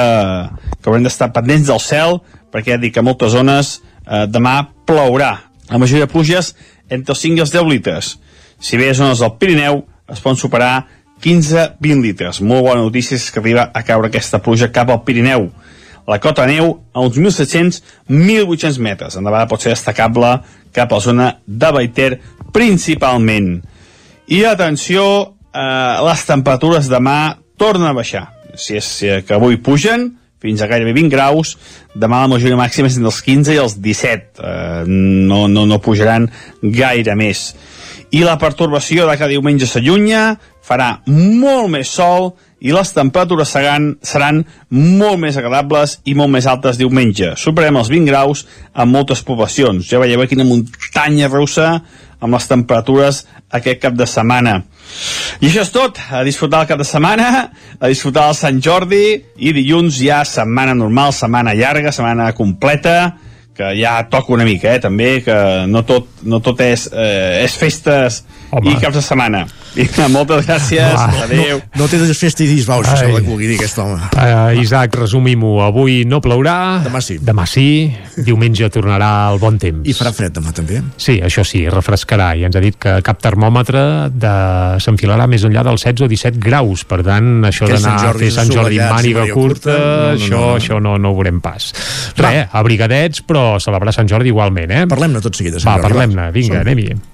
que haurem d'estar pendents del cel, perquè ja dic que a moltes zones eh, demà plourà. La majoria de pluges entre els 5 i els 10 litres. Si bé a zones del Pirineu es poden superar 15-20 litres. Molt bona notícia és que arriba a caure aquesta pluja cap al Pirineu. La cota neu a uns 1.700-1.800 metres. Endavant pot ser destacable cap a la zona de Baiter principalment. I atenció, eh, les temperatures demà tornen a baixar. Si és que avui pugen, fins a gairebé 20 graus, demà la majoria màxima és entre els 15 i els 17. Eh, no, no, no pujaran gaire més. I la pertorbació de cada diumenge s'allunya, farà molt més sol i les temperatures seran, seran molt més agradables i molt més altes diumenge. Superem els 20 graus en moltes poblacions. Ja veieu quina muntanya russa amb les temperatures aquest cap de setmana. I això és tot, a disfrutar el cap de setmana, a disfrutar el Sant Jordi i dilluns ja setmana normal, setmana llarga, setmana completa, que ja toca una mica, eh, també, que no tot, no tot és, eh, és festes Home. i caps de setmana. Vinga, moltes gràcies, Ah, adéu. No, no té de festa i disbaus, això que vulgui dir aquest home. Uh, Isaac, resumim-ho. Avui no plourà. Demà sí. Demà sí. Diumenge tornarà el bon temps. I farà fred demà també. Sí, això sí, refrescarà. I ens ha dit que cap termòmetre de... s'enfilarà més enllà dels 16 o 17 graus. Per tant, això d'anar Sant a fer Sant Jordi amb màniga curta, curta, no, no, això, no, no. això no, no ho veurem pas. Res, abrigadets, però celebrar Sant Jordi igualment, eh? Parlem-ne tot seguit de Sant Va, Jordi, va. parlem-ne. Vinga, anem-hi.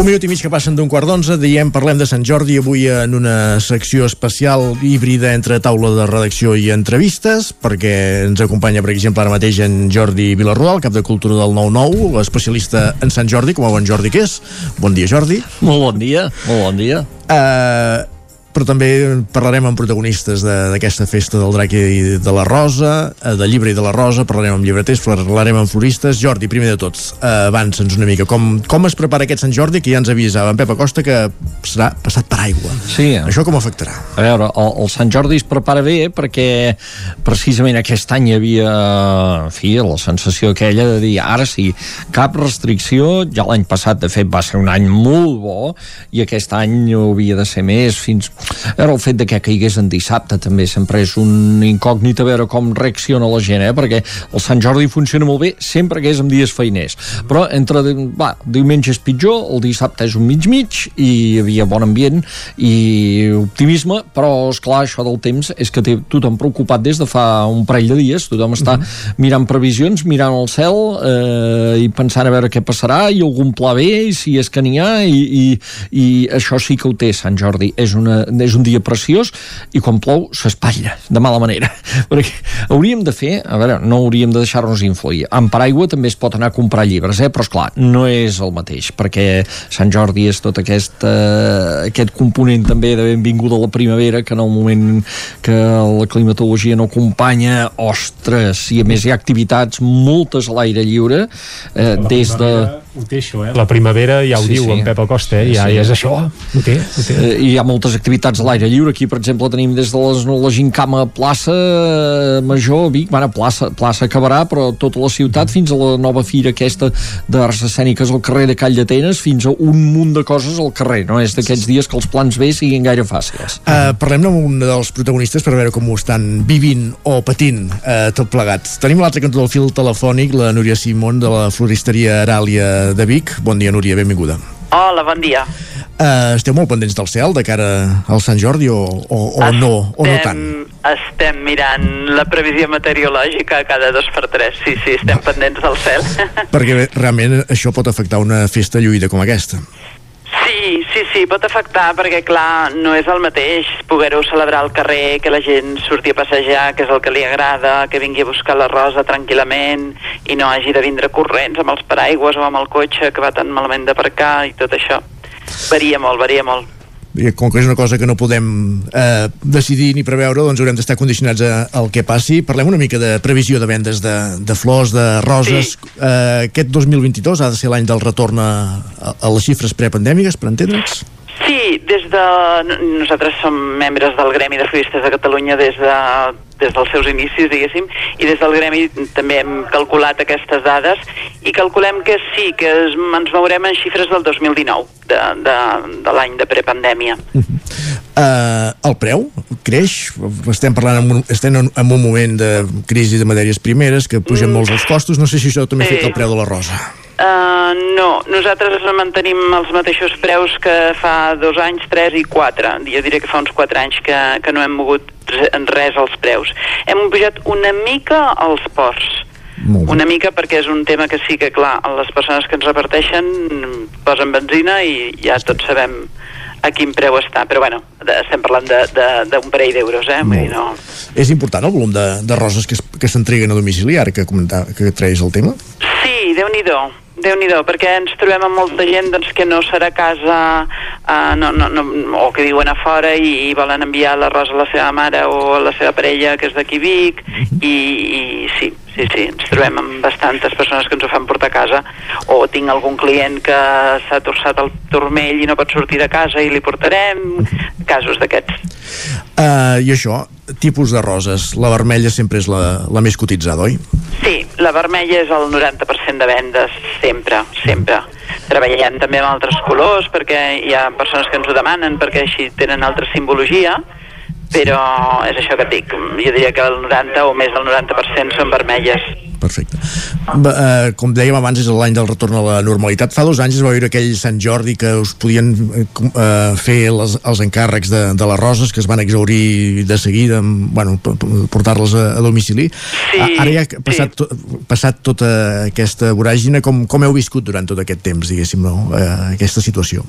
Un minut i mig que passen d'un quart d'onze, diem parlem de Sant Jordi avui en una secció especial híbrida entre taula de redacció i entrevistes, perquè ens acompanya, per exemple, ara mateix en Jordi Vilarrodal, cap de Cultura del 9-9, especialista en Sant Jordi, com a bon Jordi que és. Bon dia, Jordi. Molt bon dia, molt bon dia. Uh, però també parlarem amb protagonistes d'aquesta festa del drac i de la Rosa, eh, del llibre i de la Rosa, parlarem amb llibreters, parlarem amb floristes. Jordi, primer de tots, eh, avança'ns una mica. Com, com es prepara aquest Sant Jordi, que ja ens avisava en Pep Acosta que serà passat per aigua? Sí. Això com afectarà? A veure, el, el Sant Jordi es prepara bé perquè precisament aquest any hi havia, en fi, la sensació aquella de dir ara sí, cap restricció, ja l'any passat de fet va ser un any molt bo i aquest any havia de ser més fins... Era el fet de que caigués en dissabte també sempre és un incògnit a veure com reacciona la gent, eh? perquè el Sant Jordi funciona molt bé sempre que és en dies feiners però entre, va, diumenge és pitjor el dissabte és un mig-mig i hi havia bon ambient i optimisme, però és clar això del temps és que té tothom preocupat des de fa un parell de dies, tothom està mm -hmm. mirant previsions, mirant el cel eh, i pensant a veure què passarà i algun pla B, i si és que n'hi ha i, i, i això sí que ho té Sant Jordi, és, una, és un dia preciós i quan plou s'espatlla de mala manera, perquè hauríem de fer, a veure, no hauríem de deixar-nos influir amb paraigua també es pot anar a comprar llibres, eh? però és clar, no és el mateix perquè Sant Jordi és tot aquest, eh, aquest component també de benvinguda a la primavera que en el moment que la climatologia no acompanya, ostres, i a més hi ha activitats moltes a l'aire lliure, eh, des de... Ho té això, eh? La primavera ja ho Sí, diu sí. en Pep Acosta, eh? Ja, Sí. ja és això. Ho té, ho té. Eh, hi ha moltes activitats a l'aire lliure aquí per exemple tenim des de les, la Gincama plaça eh, Major, a Vic, bueno, plaça, plaça acabarà però tota la ciutat fins a la nova fira aquesta d'arts escèniques al carrer de Call d'Atenes fins a un munt de coses al carrer no és d'aquests dies que els plans B siguin gaire fàcils Uh, parlem amb un dels protagonistes per veure com ho estan vivint o patint uh, tot plegat. Tenim l'altre cantó del fil telefònic la Núria Simón de la floristeria Aràlia de Vic. Bon dia, Núria, benvinguda. Hola, bon dia. Uh, esteu molt pendents del cel de cara al Sant Jordi o, o, o no, o no tant? Estem mirant la previsió meteorològica cada dos per tres. Sí, sí, estem pendents del cel. Perquè realment això pot afectar una festa lluïda com aquesta. Sí, sí, sí, pot afectar perquè, clar, no és el mateix poder-ho celebrar al carrer, que la gent surti a passejar, que és el que li agrada, que vingui a buscar la rosa tranquil·lament i no hagi de vindre corrents amb els paraigües o amb el cotxe que va tan malament d'aparcar i tot això. Varia molt, varia molt. Com que és una cosa que no podem eh, decidir ni preveure, doncs haurem d'estar condicionats a, al que passi. Parlem una mica de previsió de vendes de, de flors, de roses. Sí. Eh, aquest 2022 ha de ser l'any del retorn a, a les xifres prepandèmiques, per entendre'ns? Sí, des de... Nosaltres som membres del Gremi de Floristes de Catalunya des, de, des dels seus inicis, diguéssim, i des del Gremi també hem calculat aquestes dades i calculem que sí, que es, ens veurem en xifres del 2019, de, de, de l'any de prepandèmia. Eh, el preu creix? Estem parlant en un, estem en, en un moment de crisi de matèries primeres, que pugen molts els costos. No sé si això també Sí. afecta el preu de la rosa. Uh, no, nosaltres mantenim els mateixos preus que fa dos anys, tres i quatre. Jo diré que fa uns quatre anys que, que no hem mogut en res els preus. Hem pujat una mica els ports. Una mica perquè és un tema que sí que, clar, les persones que ens reparteixen mm, posen benzina i ja tots sabem a quin preu està. Però bueno, estem parlant de- de- d'un parell d'euros, eh? Vull dir, no... És important el volum de, de roses que, es, que s'entreguen a domicili, ara que, comentava, que traeix el tema? Sí, déu-n'hi-do, déu nhi perquè ens trobem amb molta gent doncs, que no serà a casa uh, no, no, no, o que viuen a fora i, i volen enviar la rosa a la seva mare o a la seva parella que és d'aquí Vic i, i sí, sí, sí, ens trobem amb bastantes persones que ens ho fan portar a casa o tinc algun client que s'ha torçat el turmell i no pot sortir de casa i li portarem casos d'aquests. Uh, I això, tipus de roses. La vermella sempre és la, la més cotitzada, oi? Sí, la vermella és el 90% de vendes, sempre, sempre. Treballant també amb altres colors, perquè hi ha persones que ens ho demanen, perquè així tenen altra simbologia, però és això que et dic, jo diria que el 90 o més del 90% són vermelles. Perfecte. Uh, com dèiem abans, és l'any del retorn a la normalitat. Fa dos anys es va veure aquell Sant Jordi que us podien uh, fer les, els encàrrecs de, de les roses, que es van exaurir de seguida, amb, bueno, portar-les a, a domicili. Sí, Ara ja ha passat, to, passat tota aquesta voràgina, com, com heu viscut durant tot aquest temps, diguéssim, no? uh, aquesta situació?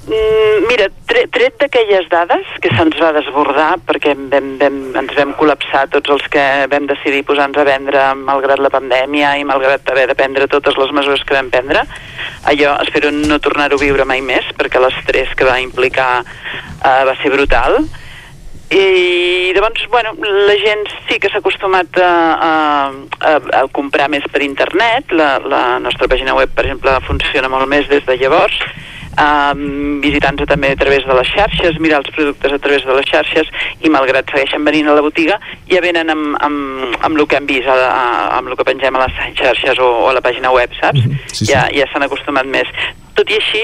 Mm, mira, tre, tret d'aquelles dades que se'ns va desbordar perquè vam, vam, ens vam col·lapsar tots els que vam decidir posar-nos a vendre malgrat la pandèmia i malgrat haver de prendre totes les mesures que vam prendre, allò espero no tornar-ho a viure mai més perquè l'estrès que va implicar eh, va ser brutal. I llavors, bueno, la gent sí que s'ha acostumat a, a, a, a comprar més per internet, la, la nostra pàgina web, per exemple, funciona molt més des de llavors, um, visitant-se també a través de les xarxes, mirar els productes a través de les xarxes i malgrat segueixen venint a la botiga ja venen amb, amb, amb el que han vist a, a, amb el que pengem a les xarxes o, o a la pàgina web, saps? Mm -hmm, sí, sí. Ja, ja s'han acostumat més tot i així,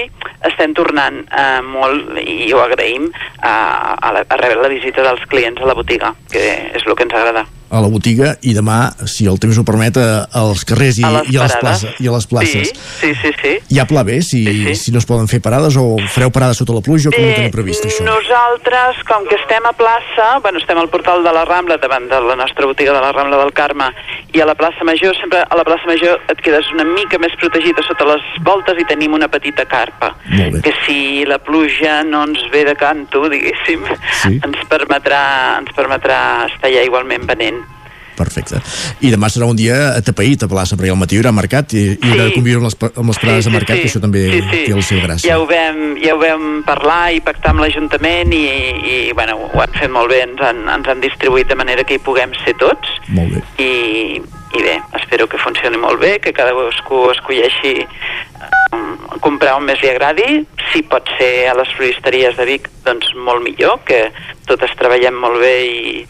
estem tornant eh, molt, i ho agraïm, a, a, la, a rebre la visita dels clients a la botiga, que és el que ens agrada a la botiga i demà, si el temps ho permet, als carrers i a les, i a les, places, i a les places. Sí, sí, sí, sí. Hi ha pla B, si, sí, sí. si no es poden fer parades o fareu parades sota la pluja o com eh, ho teniu previst, això? Nosaltres, com que estem a plaça, bueno, estem al portal de la Rambla, davant de la nostra botiga de la Rambla del Carme, i a la plaça Major, sempre a la plaça Major et quedes una mica més protegida sota les voltes i tenim una petita carpa, que si la pluja no ens ve de canto, diguéssim, sí. ens, permetrà, ens permetrà estar allà igualment venent. Perfecte. I demà serà un dia atapeït a plaça, perquè al matí hi haurà mercat i, i haurà sí. de conviure amb les, amb les parades sí, sí, de mercat, sí. que això també sí, sí. té el seu gràcia. Ja ho, vam, ja ho vam parlar i pactar amb l'Ajuntament i, i bueno, ho han fet molt bé, ens han, ens han distribuït de manera que hi puguem ser tots. Molt bé. I, i bé, espero que funcioni molt bé, que cadascú escolleixi um, comprar on més li agradi, si pot ser a les floristeries de Vic, doncs molt millor, que totes treballem molt bé i,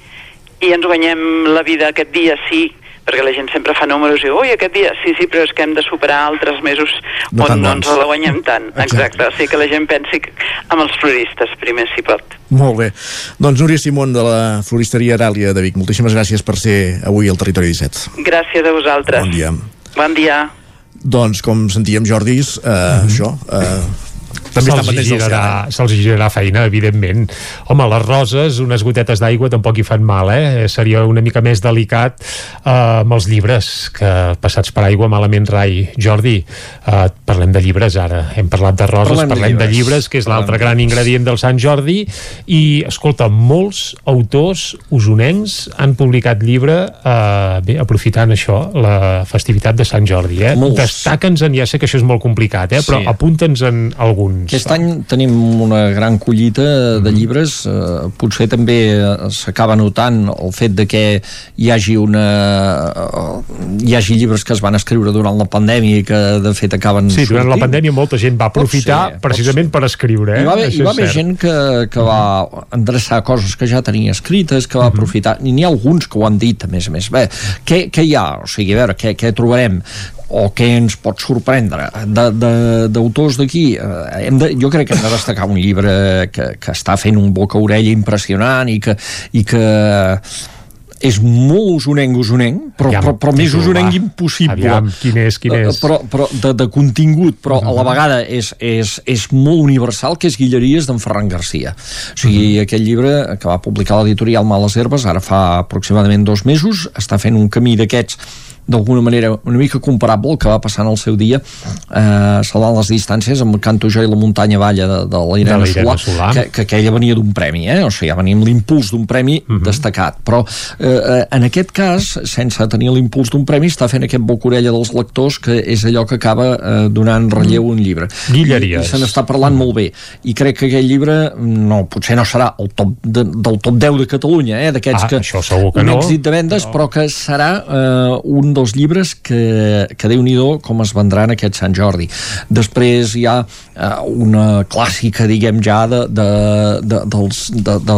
i ens guanyem la vida aquest dia, sí, perquè la gent sempre fa números i ui, aquest dia, sí, sí, però és que hem de superar altres mesos no on no ens la guanyem tant. Exacte. Exacte. O sigui que la gent pensi amb els floristes primer, si pot. Molt bé. Doncs Núria Simón de la floristeria Aràlia de Vic, moltíssimes gràcies per ser avui al Territori 17. Gràcies a vosaltres. Bon dia. Bon dia. Doncs, com sentíem, Jordis, eh, mm -hmm. això, eh, també se'ls girarà, se girarà feina, evidentment. Home, les roses, unes gotetes d'aigua tampoc hi fan mal, eh? Seria una mica més delicat eh, amb els llibres, que passats per aigua malament rai. Jordi, eh, parlem de llibres ara. Hem parlat de roses, parlem, parlem de, llibres. de llibres, que és l'altre gran ingredient del Sant Jordi, i, escolta, molts autors usonencs han publicat llibre, eh, bé, aprofitant això, la festivitat de Sant Jordi, eh? Destaca'ns en, ja sé que això és molt complicat, eh? però sí. apunta'ns en alguns aquest any tenim una gran collita de llibres, eh, potser també s'acaba notant el fet de que hi hagi una eh, hi hagi llibres que es van escriure durant la pandèmia i que de fet acaben Sí, durant sortint. la pandèmia molta gent va aprofitar ser, precisament per escriure, eh? Hi va haver, hi va haver gent que, que va endreçar coses que ja tenia escrites, que va aprofitar, i n'hi ha alguns que ho han dit, a més a més. Bé, què, què hi ha? O sigui, a veure, què, què trobarem? o què ens pot sorprendre d'autors d'aquí eh, de, jo crec que hem de destacar un llibre que, que està fent un boca-orella impressionant i que, i que és molt usonenc, usonenc, però, aviam, però, però més usonenc va. impossible. Aviam, quin és, quin és? Però, però de, de contingut, però uh -huh. a la vegada és, és, és molt universal, que és Guilleries d'en Ferran Garcia. O sigui, uh -huh. aquell llibre que va publicar l'editorial Males Herbes, ara fa aproximadament dos mesos, està fent un camí d'aquests d'alguna manera una mica comparable al que va passar en el seu dia eh, salvant les distàncies amb Canto Jo i la muntanya Valla de, de la Irene Solà, Solà. Que, que aquella venia d'un premi eh? o sigui, ja venia amb l'impuls d'un premi uh mhm. -huh. destacat però eh, en aquest cas sense tenir l'impuls d'un premi està fent aquest bocorella dels lectors que és allò que acaba eh, donant relleu un llibre Guilleries. i, i se n'està parlant uh -huh. molt bé i crec que aquest llibre no, potser no serà el top de, del top 10 de Catalunya eh? d'aquests ah, que, que un no, èxit de vendes però, però que serà eh, un dels llibres que, que déu nhi com es vendran aquest Sant Jordi. Després hi ha eh, una clàssica, diguem ja, de, de, de, dels, de, de,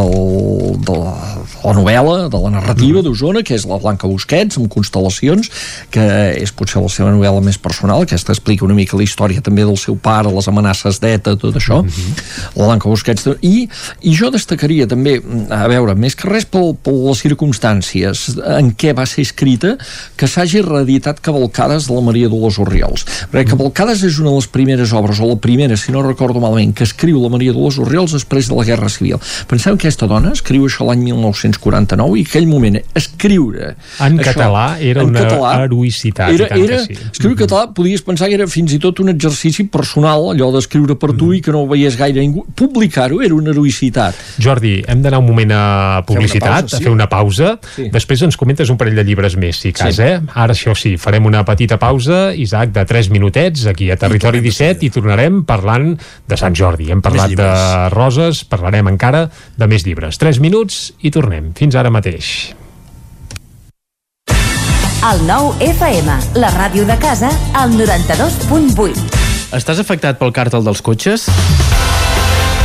de la novel·la, de la narrativa mm. d'Osona, que és la Blanca Busquets, amb constel·lacions, que és potser la seva novel·la més personal, aquesta explica una mica la història també del seu pare, les amenaces d'ETA, tot això. Mm -hmm. La Blanca Busquets. I, I jo destacaria també, a veure, més que res per, per les circumstàncies en què va ser escrita, que s'hagi hagi reeditat Cavalcades de la Maria Dolors Oriols. Perquè mm. Cavalcades és una de les primeres obres, o la primera, si no recordo malament, que escriu la Maria Dolors Oriols després de la Guerra Civil. Penseu que aquesta dona escriu això l'any 1949 i aquell moment escriure... En això, català era en una català, heroïcitat. Era, era, sí. Escriure en català podies pensar que era fins i tot un exercici personal, allò d'escriure per tu mm. i que no ho veies gaire ningú. Publicar-ho era una heroïcitat. Jordi, hem d'anar un moment a publicitat, pausa, sí. a fer una pausa. Sí. Després ens comentes un parell de llibres més, si cas, sí. eh? Ara això sí, farem una petita pausa, Isaac, de 3 minutets, aquí a Territori 17, i tornarem parlant de Sant Jordi. Hem parlat de roses, parlarem encara de més llibres. 3 minuts i tornem. Fins ara mateix. El nou FM, la ràdio de casa, al 92.8. Estàs afectat pel càrtel dels cotxes?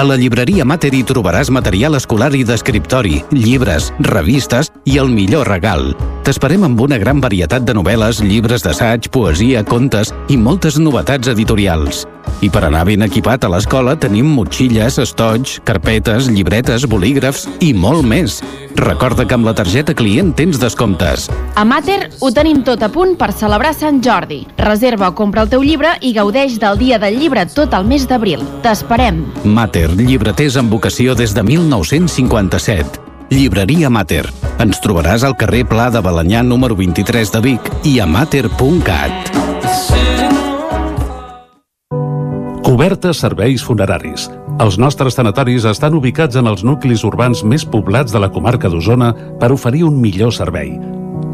A la llibreria Mater hi trobaràs material escolar i d'escriptori, llibres, revistes i el millor regal. T'esperem amb una gran varietat de novel·les, llibres d'assaig, poesia, contes i moltes novetats editorials. I per anar ben equipat a l'escola tenim motxilles, estoig, carpetes, llibretes, bolígrafs i molt més. Recorda que amb la targeta client tens descomptes. A Mater ho tenim tot a punt per celebrar Sant Jordi. Reserva o compra el teu llibre i gaudeix del dia del llibre tot el mes d'abril. T'esperem. Mater, llibreters amb vocació des de 1957. Llibreria Mater. Ens trobaràs al carrer Pla de Balanyà número 23 de Vic i a mater.cat. Cobertes serveis funeraris. Els nostres tanatoris estan ubicats en els nuclis urbans més poblats de la comarca d'Osona per oferir un millor servei.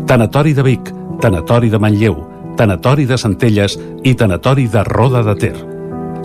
Tanatori de Vic, Tanatori de Manlleu, Tanatori de Centelles i Tanatori de Roda de Ter.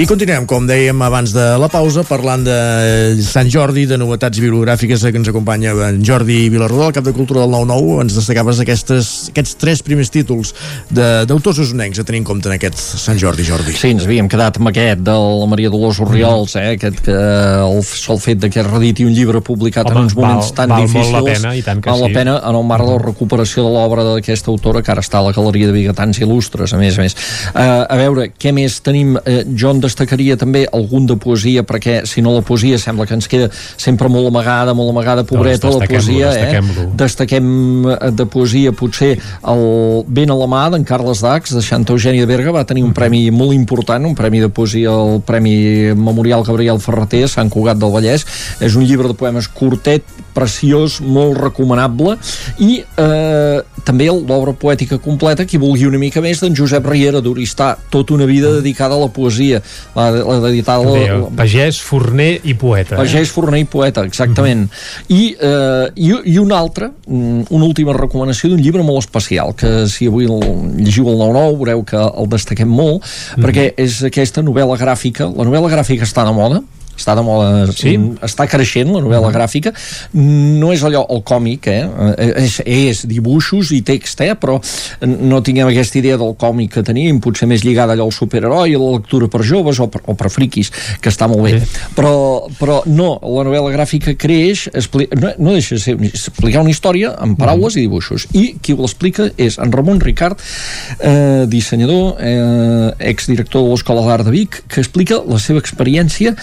I continuem, com dèiem abans de la pausa, parlant de Sant Jordi, de novetats bibliogràfiques que ens acompanya en Jordi Vilarrodó, el cap de cultura del 9-9. Ens destacaves aquestes, aquests tres primers títols d'autors usonencs a tenir en compte en aquest Sant Jordi, Jordi. Sí, ens havíem quedat amb aquest de la Maria Dolors Oriols, eh? aquest que el sol fet de que rediti un llibre publicat Home, en uns moments val, tan val difícils molt la pena, i tant que val sí. la pena en el marc de la recuperació de l'obra d'aquesta autora que ara està a la Galeria de Bigatans Il·lustres, a més a més. Uh, a veure, què més tenim? Uh, jo en destacaria també algun de poesia, perquè si no la poesia sembla que ens queda sempre molt amagada, molt amagada, pobreta, Doncs la poesia, eh? Destaquem eh, de poesia potser el Ben a la mà d'en Carles Dax, de Santa Eugènia de Berga, va tenir un premi molt important, un premi de poesia, el Premi Memorial Gabriel Ferreter, Sant Cugat del Vallès. És un llibre de poemes curtet, preciós, molt recomanable, i eh, també l'obra poètica completa, qui vulgui una mica més, d'en Josep Riera d'Oristà, tota una vida dedicada a la poesia. L'ha d'editar... Pagès, forner i poeta. Eh? Pagès, forner i poeta, exactament. Mm -hmm. I, eh, i, I una altra, mm, una última recomanació d'un llibre molt especial, que si avui el, llegiu el 9-9 veureu que el destaquem molt, mm -hmm. perquè és aquesta novel·la gràfica. La novel·la gràfica està de moda, està de moda, sí? està creixent la novel·la uh -huh. gràfica, no és allò el còmic, eh? és, és dibuixos i text, eh? però no tinguem aquesta idea del còmic que teníem, potser més lligada allò al superheroi, a la lectura per joves o per, o per friquis, que està molt bé, sí. però, però no, la novel·la gràfica creix, no, no deixa de ser explicar una història amb paraules uh -huh. i dibuixos, i qui ho explica és en Ramon Ricard, eh, dissenyador, eh, exdirector de l'Escola d'Art de Vic, que explica la seva experiència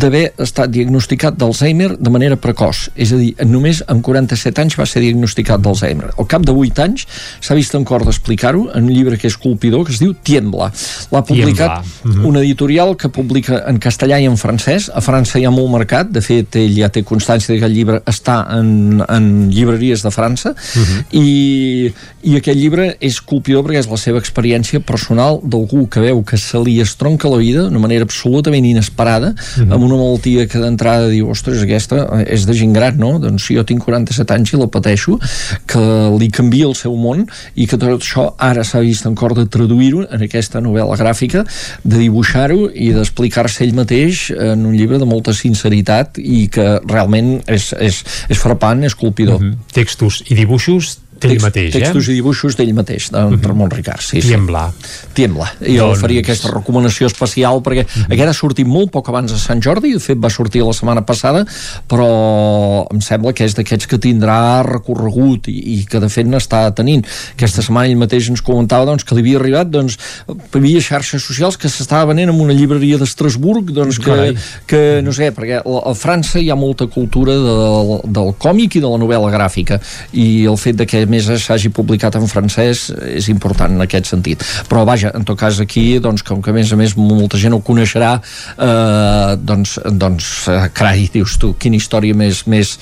d'haver estat diagnosticat d'Alzheimer de manera precoç, és a dir, només amb 47 anys va ser diagnosticat d'Alzheimer. Al cap de 8 anys s'ha vist en cor d'explicar-ho en un llibre que és colpidor, que es diu Tiembla. L'ha publicat uh -huh. una editorial que publica en castellà i en francès. A França hi ha molt mercat, de fet ell ja té constància que el llibre està en, en llibreries de França uh -huh. i, i aquest llibre és colpidor perquè és la seva experiència personal d'algú que veu que se li estronca la vida d'una manera absolutament inesperada, uh -huh. amb una malaltia que d'entrada diu, ostres, aquesta és de gent gran, no? Doncs si jo tinc 47 anys i la pateixo, que li canvia el seu món i que tot això ara s'ha vist en cor de traduir-ho en aquesta novel·la gràfica, de dibuixar-ho i d'explicar-se ell mateix en un llibre de molta sinceritat i que realment és, és, és frapant, és colpidor. Mm -hmm. Textos i dibuixos d'ell mateix, eh? Textos i dibuixos d'ell mateix, de uh -huh. Ramon Ricard. Sí, Tiembla. Sí. Tiembla. I jo doncs... faria aquesta recomanació especial perquè uh -huh. aquest ha sortit molt poc abans de Sant Jordi, de fet va sortir la setmana passada, però em sembla que és d'aquests que tindrà recorregut i, i que de fet n'està tenint. Aquesta setmana ell mateix ens comentava doncs, que li havia arribat doncs, via xarxes socials que s'estava venent en una llibreria d'Estrasburg doncs, que, que, no sé, perquè a França hi ha molta cultura de, del, del còmic i de la novel·la gràfica i el fet de que més s'hagi publicat en francès és important en aquest sentit. Però vaja, en tot cas aquí doncs, com que a més a més molta gent ho coneixerà eh, doncs, doncs eh, carai, dius tu, quina història més, més,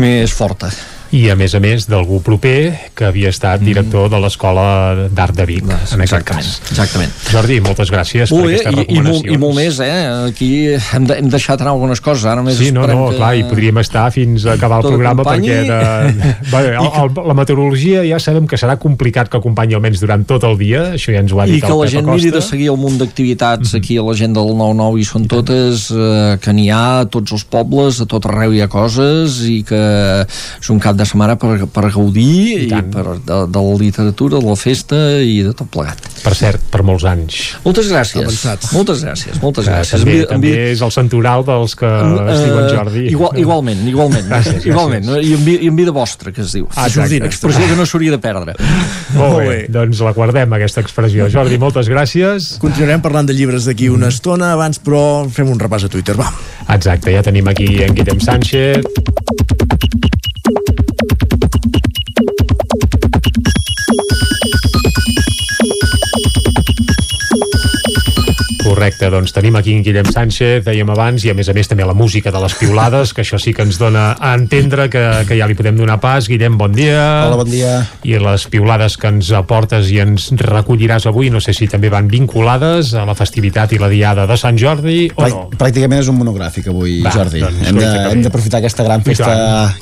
més forta i a més a més d'algú proper que havia estat director mm. de l'Escola d'Art de Vic no, en aquest cas. Exactament. Jordi, moltes gràcies Molt per aquesta recomanació. I, i, molt, I molt més, eh? Aquí hem, de, hem deixat anar algunes coses, ara més Sí, no, no, que... clar, i podríem estar fins a acabar el programa perquè de... Bé, el, el, la meteorologia ja sabem que serà complicat que acompanyi almenys durant tot el dia, això ja ens ho ha dit I que la gent miri de seguir el munt d'activitats mm -hmm. aquí a la gent del 9-9 i són totes, eh, que n'hi ha a tots els pobles, a tot arreu hi ha coses i que és un cap de setmana per, per gaudir i, i per, de, de la literatura, de la festa i de tot plegat. Per cert, per molts anys. Moltes gràcies. Avançats. Moltes gràcies, moltes gràcies. També, envi, també és el santoral dels que uh, es diuen Jordi. Igual, igualment, igualment. Gràcies, gràcies. Igualment, i en, i en vida vostra, que es diu. Ah, Jordi, expressió que no s'hauria de perdre. Molt bé, doncs la guardem, aquesta expressió. Jordi, moltes gràcies. Continuarem parlant de llibres d'aquí una estona, abans però fem un repàs a Twitter, va. Exacte, ja tenim aquí en Guillem Sánchez. Correcte, doncs tenim aquí en Guillem Sánchez, dèiem abans, i a més a més també la música de les piulades, que això sí que ens dona a entendre que, que ja li podem donar pas. Guillem, bon dia. Hola, bon dia. I les piulades que ens aportes i ens recolliràs avui, no sé si també van vinculades a la festivitat i la diada de Sant Jordi o Pràct, no? Pràcticament és un monogràfic avui, Va, Jordi. Doncs, hem, d'aprofitar aquesta gran festa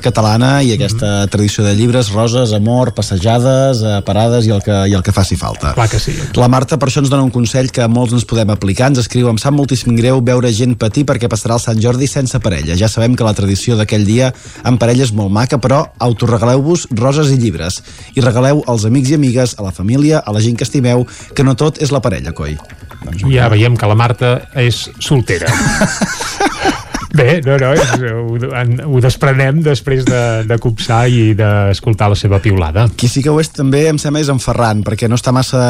catalana i aquesta mm -hmm. tradició de llibres, roses, amor, passejades, eh, parades i el que, i el que faci falta. Clar que sí. La Marta per això ens dona un consell que molts ens podem aplicar Americà ens escriu em sap moltíssim greu veure gent patir perquè passarà el Sant Jordi sense parella. Ja sabem que la tradició d'aquell dia en parella és molt maca, però autoregaleu-vos roses i llibres. I regaleu als amics i amigues, a la família, a la gent que estimeu, que no tot és la parella, coi. Doncs, ja veiem que la Marta és soltera. Bé, no, no, és, ho, ho desprenem després de, de copsar i d'escoltar la seva piulada. Qui sí que ho és també, em sembla, és en Ferran, perquè no està massa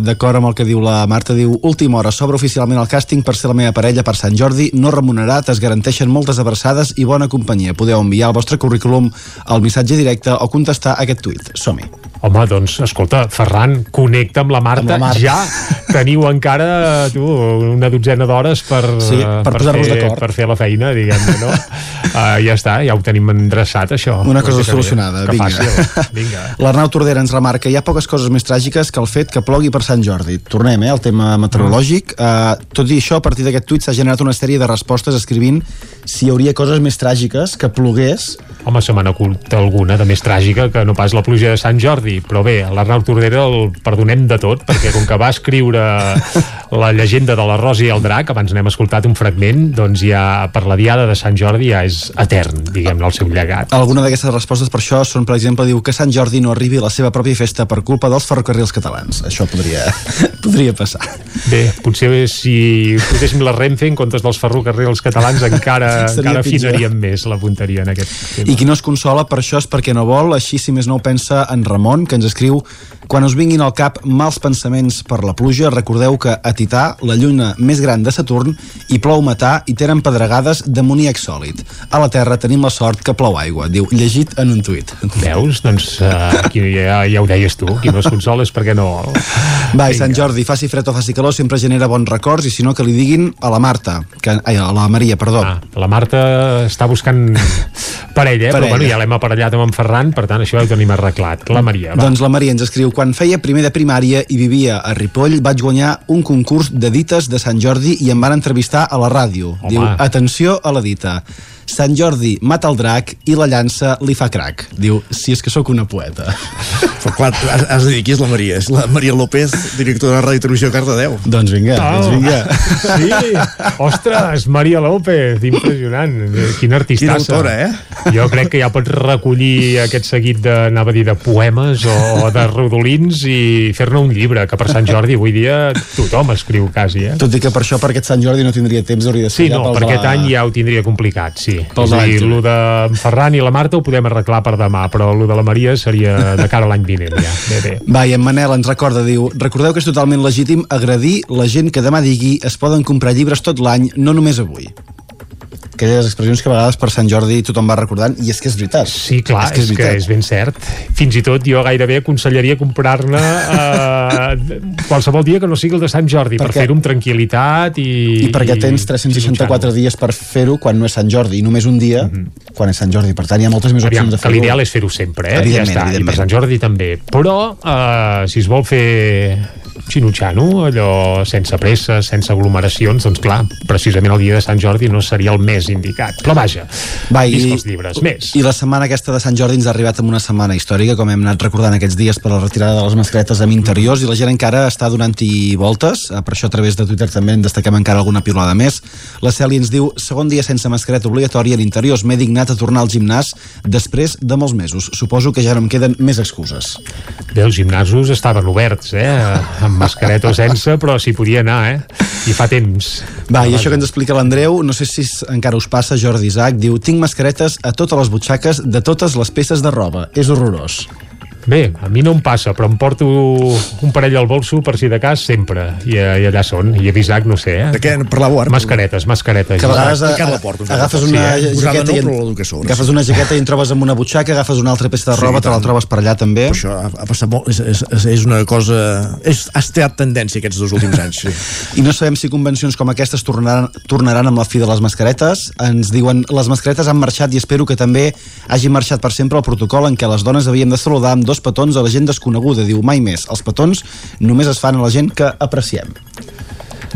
d'acord amb el que diu la Marta. Diu, última hora, s'obre oficialment el càsting per ser la meva parella per Sant Jordi, no remunerat, es garanteixen moltes abraçades i bona companyia. Podeu enviar el vostre currículum al missatge directe o contestar aquest tuit. Som-hi. Home, doncs, escolta, Ferran, connecta amb la Marta, amb la Marta. ja. Teniu encara, tu, una dotzena d'hores per, sí, per, per fer, d'acord. per fer la feina, diguem-ne, no? uh, ja està, ja ho tenim endreçat, això. Una cosa solucionada, que vinga. Fàcil. vinga. L'Arnau Tordera ens remarca, hi ha poques coses més tràgiques que el fet que plogui per Sant Jordi. Tornem, eh, al tema meteorològic. Uh, tot i això, a partir d'aquest tuit s'ha generat una sèrie de respostes escrivint si hi hauria coses més tràgiques que plogués Home, se m'ha ocultat alguna de més tràgica que no pas la pluja de Sant Jordi, però bé, l'Arnau Tordera el perdonem de tot, perquè com que va escriure la llegenda de la Rosa i el Drac, abans n'hem escoltat un fragment, doncs ja per la diada de Sant Jordi ja és etern, diguem-ne, el seu llegat. Alguna d'aquestes respostes per això són, per exemple, diu que Sant Jordi no arribi a la seva pròpia festa per culpa dels ferrocarrils catalans. Això podria, podria passar. Bé, potser si poséssim la Renfe en comptes dels ferrocarrils catalans encara, encara afinaríem més la punteria en aquest tema. I qui no es consola per això és perquè no vol, així si més no ho pensa en Ramon, que ens escriu quan us vinguin al cap mals pensaments per la pluja, recordeu que a Tità, la lluna més gran de Saturn, hi plou metà i tenen pedregades d'amoníac sòlid. A la Terra tenim la sort que plou aigua, diu, llegit en un tuit. Veus? Doncs uh, aquí ja, ja ho deies tu, qui no es consola és perquè no. Va, i Sant Jordi, faci fred o faci calor, sempre genera bons records, i si no que li diguin a la Marta, que, ai, a la Maria, perdó. Ah, la Marta està buscant parella, parella. però bueno, ja l'hem aparellat amb en Ferran, per tant això ja ho tenim arreglat. La Maria, va. Doncs la Maria ens escriu, quan feia primer de primària i vivia a Ripoll, vaig guanyar un concurs de dites de Sant Jordi i em van entrevistar a la ràdio. Home. Diu, atenció a la dita. Sant Jordi mata el drac i la llança li fa crac. Diu, si és que sóc una poeta. Però clar, has, has de dir qui és la Maria. És la Maria López, directora de Ràdio Televisió Cardedeu. Doncs vinga, oh. doncs vinga. Sí, ostres, Maria López, impressionant. Quina artista. Quina autora, eh? Jo crec que ja pots recollir aquest seguit de, anava a dir, de poemes o de rodolins i fer-ne un llibre, que per Sant Jordi avui dia tothom escriu quasi, eh? Tot i que per això, per aquest Sant Jordi no tindria temps, hauria de ser Sí, no, per aquest la... any ja ho tindria complicat, sí. Pels és a dir, el de Ferran i la Marta ho podem arreglar per demà, però el de la Maria seria de cara a l'any vinent, ja. Bé, bé. Va, i en Manel ens recorda, diu, recordeu que és totalment legítim agradir la gent que demà digui es poden comprar llibres tot l'any, no només avui aquelles expressions que a vegades per Sant Jordi tothom va recordant i és que és veritat. Sí, clar, és que és, és, que és ben cert. Fins i tot jo gairebé aconsellaria comprar-ne eh, qualsevol dia que no sigui el de Sant Jordi per, per fer-ho amb tranquil·litat i, i perquè tens 364 i dies per fer-ho quan no és Sant Jordi i només un dia mm -hmm. quan és Sant Jordi, per tant hi ha moltes més opcions Aviam, de fer-ho. l'ideal és fer-ho sempre, eh? ja està, i per Sant Jordi també. Però eh, si es vol fer xinutxano, allò sense pressa, sense aglomeracions, doncs clar, precisament el dia de Sant Jordi no seria el més indicat. Però vaja, Va, i, els llibres, més. I la setmana aquesta de Sant Jordi ens ha arribat amb una setmana històrica, com hem anat recordant aquests dies per la retirada de les mascaretes amb interiors, i la gent encara està donant-hi voltes, eh, per això a través de Twitter també en destaquem encara alguna pilada més. La Cèlia ens diu, segon dia sense mascareta obligatòria en interiors, m'he dignat a tornar al gimnàs després de molts mesos. Suposo que ja no em queden més excuses. Bé, els gimnasos estaven oberts, eh? Amb mascareta o sense, però s'hi podia anar, eh? I fa temps. Va, i això que ens explica l'Andreu, no sé si encara us passa, Jordi Isaac, diu, tinc mascaretes a totes les butxaques de totes les peces de roba. És horrorós. Bé, a mi no em passa, però em porto un parell al bolso per si de cas sempre. I, i allà són. I a Bisac, no sé, eh? De què parlàveu ara? Mascaretes, mascaretes. Que a vegades a, a, porto, agafes una sí, eh? jaqueta no, i en, agafes una jaqueta i en trobes amb una butxaca, agafes una altra peça de roba, sí, te la trobes per allà també. Però això ha, ha passat molt, és, és, és una cosa... És, ha estat tendència aquests dos últims anys, sí. I no sabem si convencions com aquestes tornaran, tornaran amb la fi de les mascaretes. Ens diuen, les mascaretes han marxat i espero que també hagi marxat per sempre el protocol en què les dones havíem de saludar amb dos petons a la gent desconeguda. Diu, mai més. Els petons només es fan a la gent que apreciem.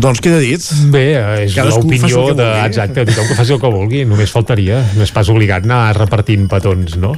Doncs queda dit. Bé, és l'opinió de... Exacte, tothom que faci el que vulgui, només faltaria. No és pas obligat anar repartint petons, no?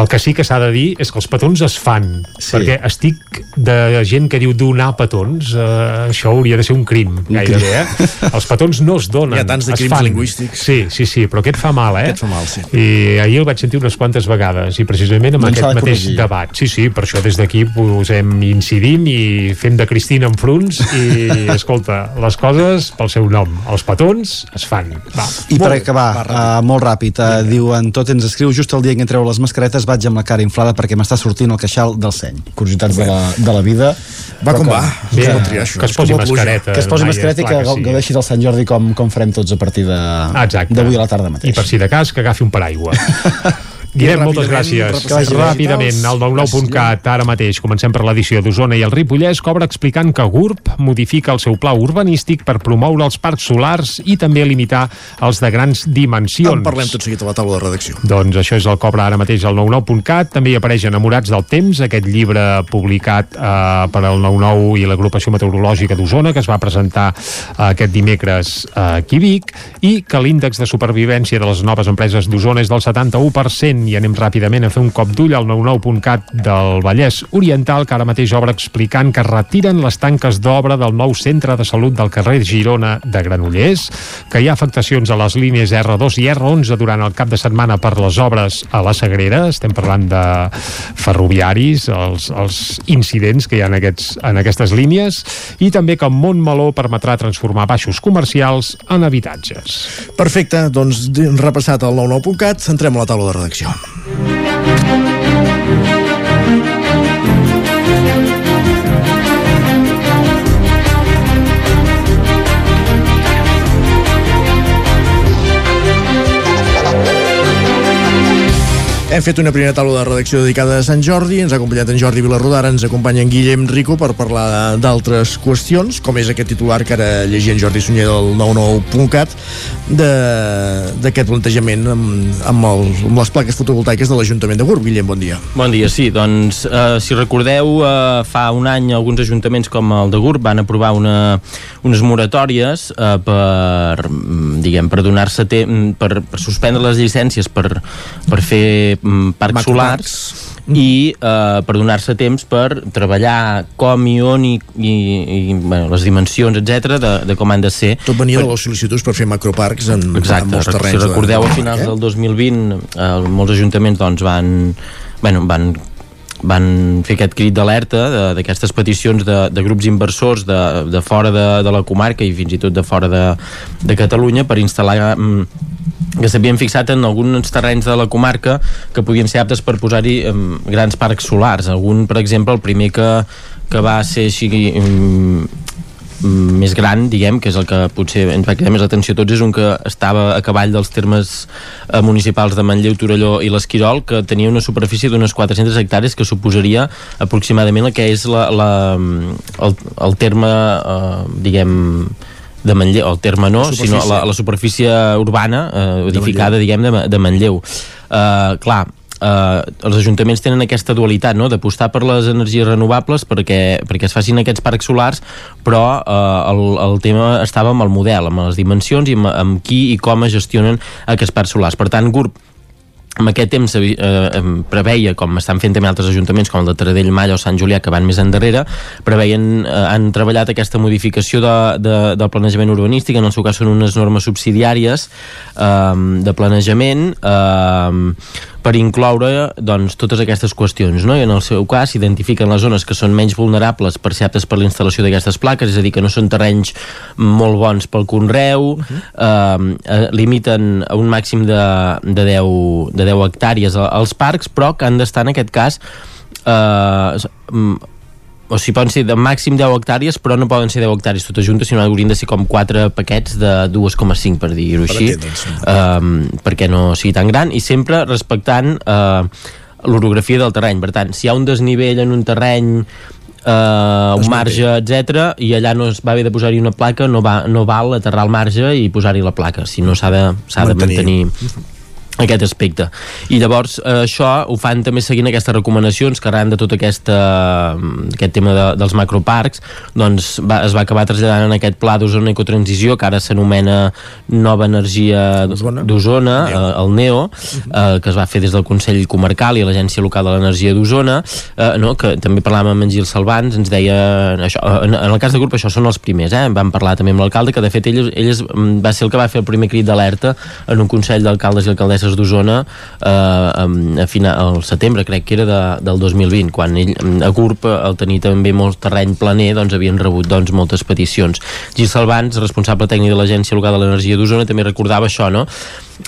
El que sí que s'ha de dir és que els petons es fan, sí. perquè estic de gent que diu donar petons, uh, això hauria de ser un crim, gairebé, eh? Els petons no es donen, Hi ha tants de crims fan. lingüístics. Sí, sí, sí, però aquest fa mal, eh? Aquest fa mal, sí. I ahir el vaig sentir unes quantes vegades, i precisament amb no aquest mateix corregir. debat. Sí, sí, per això des d'aquí posem, incidim i fem de Cristina en fronts i, escolta, les coses pel seu nom. Els petons es fan. Va. I molt, per acabar, va, uh, molt ràpid, uh, sí. diuen tot ens escriu just el dia que entreu les mascaretes vaig amb la cara inflada perquè m'està sortint el queixal del seny. Curiositats de la, de la vida. Va com que, va. Bé, que, que es posi mascareta. Que es posi mascareta i que, que, sí. gaudeixi del Sant Jordi com, com farem tots a partir d'avui a la tarda mateix. I per si de cas que agafi un paraigua. Guillem, moltes gràcies. Ràpidament, al 99.cat, ara mateix, comencem per l'edició d'Osona i el Ripollès, cobra explicant que GURB modifica el seu pla urbanístic per promoure els parcs solars i també limitar els de grans dimensions. En parlem tot seguit a la taula de redacció. Doncs això és el cobra ara mateix al 99.cat. També hi apareix Enamorats del temps, aquest llibre publicat eh, per al 99 i l'agrupació meteorològica d'Osona, que es va presentar eh, aquest dimecres eh, aquí a Vic, i que l'índex de supervivència de les noves empreses d'Osona és del 71%, i anem ràpidament a fer un cop d'ull al 99.cat del Vallès Oriental, que ara mateix obre explicant que retiren les tanques d'obra del nou centre de salut del carrer Girona de Granollers, que hi ha afectacions a les línies R2 i R11 durant el cap de setmana per les obres a la Sagrera, estem parlant de ferroviaris, els, els incidents que hi ha en, aquests, en aquestes línies, i també que Montmeló permetrà transformar baixos comercials en habitatges. Perfecte, doncs repassat el 99.cat, entrem a la taula de redacció. Tom. Hem fet una primera taula de redacció dedicada a Sant Jordi, ens ha acompanyat en Jordi Vilarrodà, ara ens acompanya en Guillem Rico per parlar d'altres qüestions, com és aquest titular que ara llegia en Jordi Sunyer del 99.cat d'aquest plantejament amb, amb, el, amb les plaques fotovoltaiques de l'Ajuntament de Gurb. Guillem, bon dia. Bon dia, sí, doncs eh, si recordeu, eh, fa un any alguns ajuntaments com el de Gurb van aprovar una, unes moratòries eh, per, diguem, per donar-se per, per suspendre les llicències per, per fer mm, parcs solars mm. i eh, per donar-se temps per treballar com i on i, i, i bueno, les dimensions, etc de, de com han de ser. Tot venia per... de les sol·licituds per fer macroparcs en, Exacte, en molts terrenys. Si recordeu, a finals eh? del 2020 eh, molts ajuntaments doncs, van, bueno, van van fer aquest crit d'alerta d'aquestes peticions de, de grups inversors de, de fora de, de la comarca i fins i tot de fora de, de Catalunya per instal·lar mm, que s'havien fixat en alguns terrenys de la comarca que podien ser aptes per posar-hi grans parcs solars. Algun, per exemple, el primer que, que va ser així um, més gran, diguem, que és el que potser ens va cridar més l'atenció a tots, és un que estava a cavall dels termes eh, municipals de Manlleu, Torelló i l'Esquirol, que tenia una superfície d'unes 400 hectàrees que suposaria aproximadament el que és la, la, el, el terme, eh, diguem, de Manlleu, el terme no, la sinó la, la superfície urbana eh, edificada, de diguem, de, de Manlleu. Uh, clar, eh, els ajuntaments tenen aquesta dualitat no? d'apostar per les energies renovables perquè, perquè es facin aquests parcs solars però eh, el, el tema estava amb el model, amb les dimensions i amb, amb qui i com es gestionen aquests parcs solars. Per tant, GURB amb aquest temps eh, preveia, com estan fent també altres ajuntaments com el de Taradell, Malla o Sant Julià que van més endarrere, preveien eh, han treballat aquesta modificació de, de, del planejament urbanístic, en el seu cas són unes normes subsidiàries eh, de planejament eh, per incloure doncs, totes aquestes qüestions no? i en el seu cas s'identifiquen les zones que són menys vulnerables per ser aptes per la instal·lació d'aquestes plaques, és a dir, que no són terrenys molt bons pel conreu uh -huh. eh, eh, limiten a un màxim de, de, 10, de 10 hectàrees als parcs, però que han d'estar en aquest cas eh, o sigui, poden ser de màxim 10 hectàrees, però no poden ser 10 hectàrees totes juntes, sinó haurien de ser com 4 paquets de 2,5, per dir-ho així, um, perquè no sigui tan gran, i sempre respectant uh, l'orografia del terreny. Per tant, si hi ha un desnivell en un terreny Uh, un marge, etc i allà no es va haver de posar-hi una placa no, va, no val aterrar el marge i posar-hi la placa si no s'ha de, de mantenir aquest aspecte. I llavors eh, això ho fan també seguint aquestes recomanacions que arran de tot aquesta, aquest tema de, dels macroparcs doncs va, es va acabar traslladant en aquest pla d'Osona Ecotransició que ara s'anomena Nova Energia d'Osona, eh, el NEO eh, que es va fer des del Consell Comarcal i l'Agència Local de l'Energia d'Osona eh, no, que també parlàvem amb en Gil Salvans ens deia, això, en, en el cas de grup això són els primers, eh? vam parlar també amb l'alcalde que de fet ell, ell va ser el que va fer el primer crit d'alerta en un Consell d'Alcaldes i Alcaldesses Terres d'Osona eh, a final, al setembre, crec que era de, del 2020, quan ell, a GURB, al tenir també molt terreny planer, doncs havien rebut doncs, moltes peticions. Gil Salvans, responsable tècnic de l'Agència Local de l'Energia d'Osona, també recordava això, no?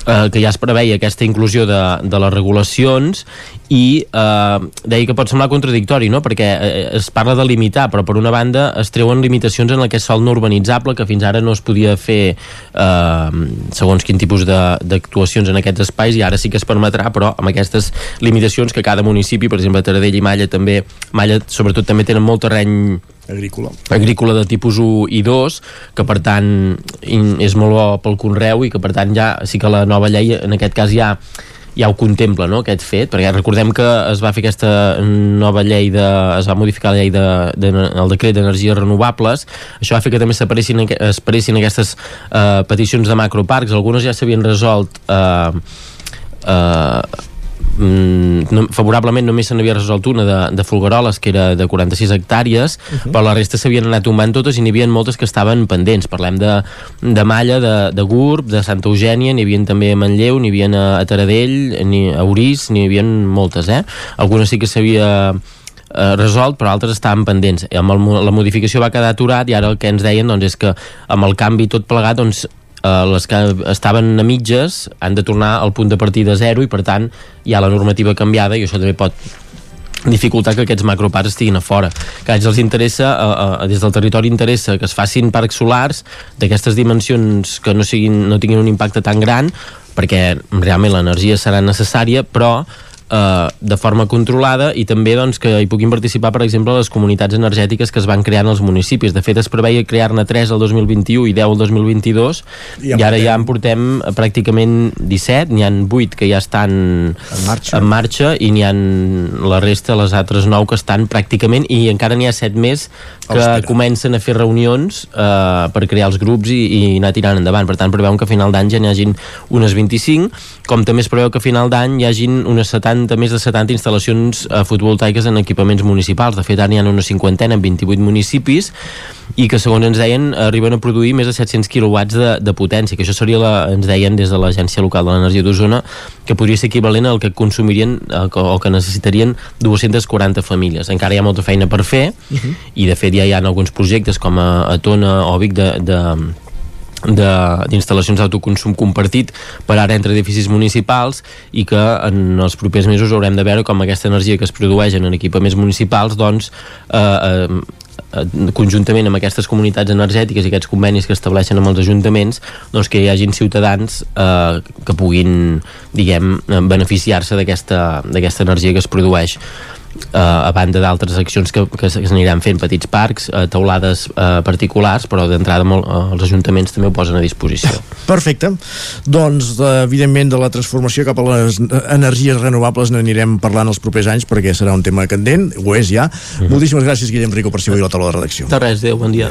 Eh, que ja es preveia aquesta inclusió de, de les regulacions i eh, deia que pot semblar contradictori no? perquè eh, es parla de limitar però per una banda es treuen limitacions en el que és sol no urbanitzable que fins ara no es podia fer eh, segons quin tipus d'actuacions en aquests espais i ara sí que es permetrà però amb aquestes limitacions que cada municipi per exemple Taradell i Malla també Malla sobretot també tenen molt terreny agrícola. Agrícola de tipus 1 i 2 que per tant és molt bo pel conreu i que per tant ja sí que la nova llei en aquest cas ja ja ho contempla, no?, aquest fet, perquè recordem que es va fer aquesta nova llei de... es va modificar la llei de, de, el decret d'energies renovables, això va fer que també s'aparessin aquestes eh, peticions de macroparcs, algunes ja s'havien resolt eh, eh, mm, no, favorablement només se n'havia resolt una de, de Folgueroles que era de 46 hectàrees uh -huh. però la resta s'havien anat tombant totes i n'hi havia moltes que estaven pendents parlem de, de Malla, de, de Gurb de Santa Eugènia, n'hi havia també a Manlleu n'hi havia a, a Taradell, ni a Urís n'hi havia moltes, eh? algunes sí que s'havia eh, resolt, però altres estaven pendents. Amb el, la modificació va quedar aturat i ara el que ens deien doncs, és que amb el canvi tot plegat doncs, eh, les que estaven a mitges han de tornar al punt de partida zero i per tant hi ha la normativa canviada i això també pot dificultar que aquests macroparcs estiguin a fora. Que els interessa, eh, eh, des del territori interessa que es facin parcs solars d'aquestes dimensions que no, siguin, no tinguin un impacte tan gran perquè realment l'energia serà necessària, però eh, de forma controlada i també doncs, que hi puguin participar, per exemple, les comunitats energètiques que es van crear en els municipis. De fet, es preveia crear-ne 3 el 2021 i 10 el 2022 i, i ara ja en portem pràcticament 17, n'hi han 8 que ja estan en marxa, en marxa i n'hi han la resta, les altres 9 que estan pràcticament i encara n'hi ha 7 més que Espera. comencen a fer reunions eh, per crear els grups i, i anar tirant endavant. Per tant, preveuen que a final d'any ja n'hi hagin unes 25, com també es preveu que a final d'any hi hagin unes 70 70, més de 70 instal·lacions eh, fotovoltaiques en equipaments municipals. De fet, ara n'hi ha una cinquantena en 28 municipis i que, segons ens deien, arriben a produir més de 700 quilowatts de, de potència, que això seria, la, ens deien des de l'Agència Local de l'Energia d'Osona, que podria ser equivalent al que consumirien eh, o que necessitarien 240 famílies. Encara hi ha molta feina per fer uh -huh. i, de fet, ja hi ha alguns projectes com a, a Tona o Vic de, de d'instal·lacions d'autoconsum compartit per ara entre edificis municipals i que en els propers mesos haurem de veure com aquesta energia que es produeix en equipaments municipals doncs eh, eh, conjuntament amb aquestes comunitats energètiques i aquests convenis que estableixen amb els ajuntaments doncs que hi hagin ciutadans eh, que puguin diguem beneficiar-se d'aquesta energia que es produeix eh, a banda d'altres accions que, que s'aniran fent petits parcs, eh, teulades eh, particulars, però d'entrada eh, els ajuntaments també ho posen a disposició. Perfecte. Doncs, evidentment, de la transformació cap a les energies renovables n'anirem parlant els propers anys perquè serà un tema candent, ho és ja. Mm -hmm. Moltíssimes gràcies, Guillem Rico, per ser avui a la taula de redacció. De res, adéu, bon dia.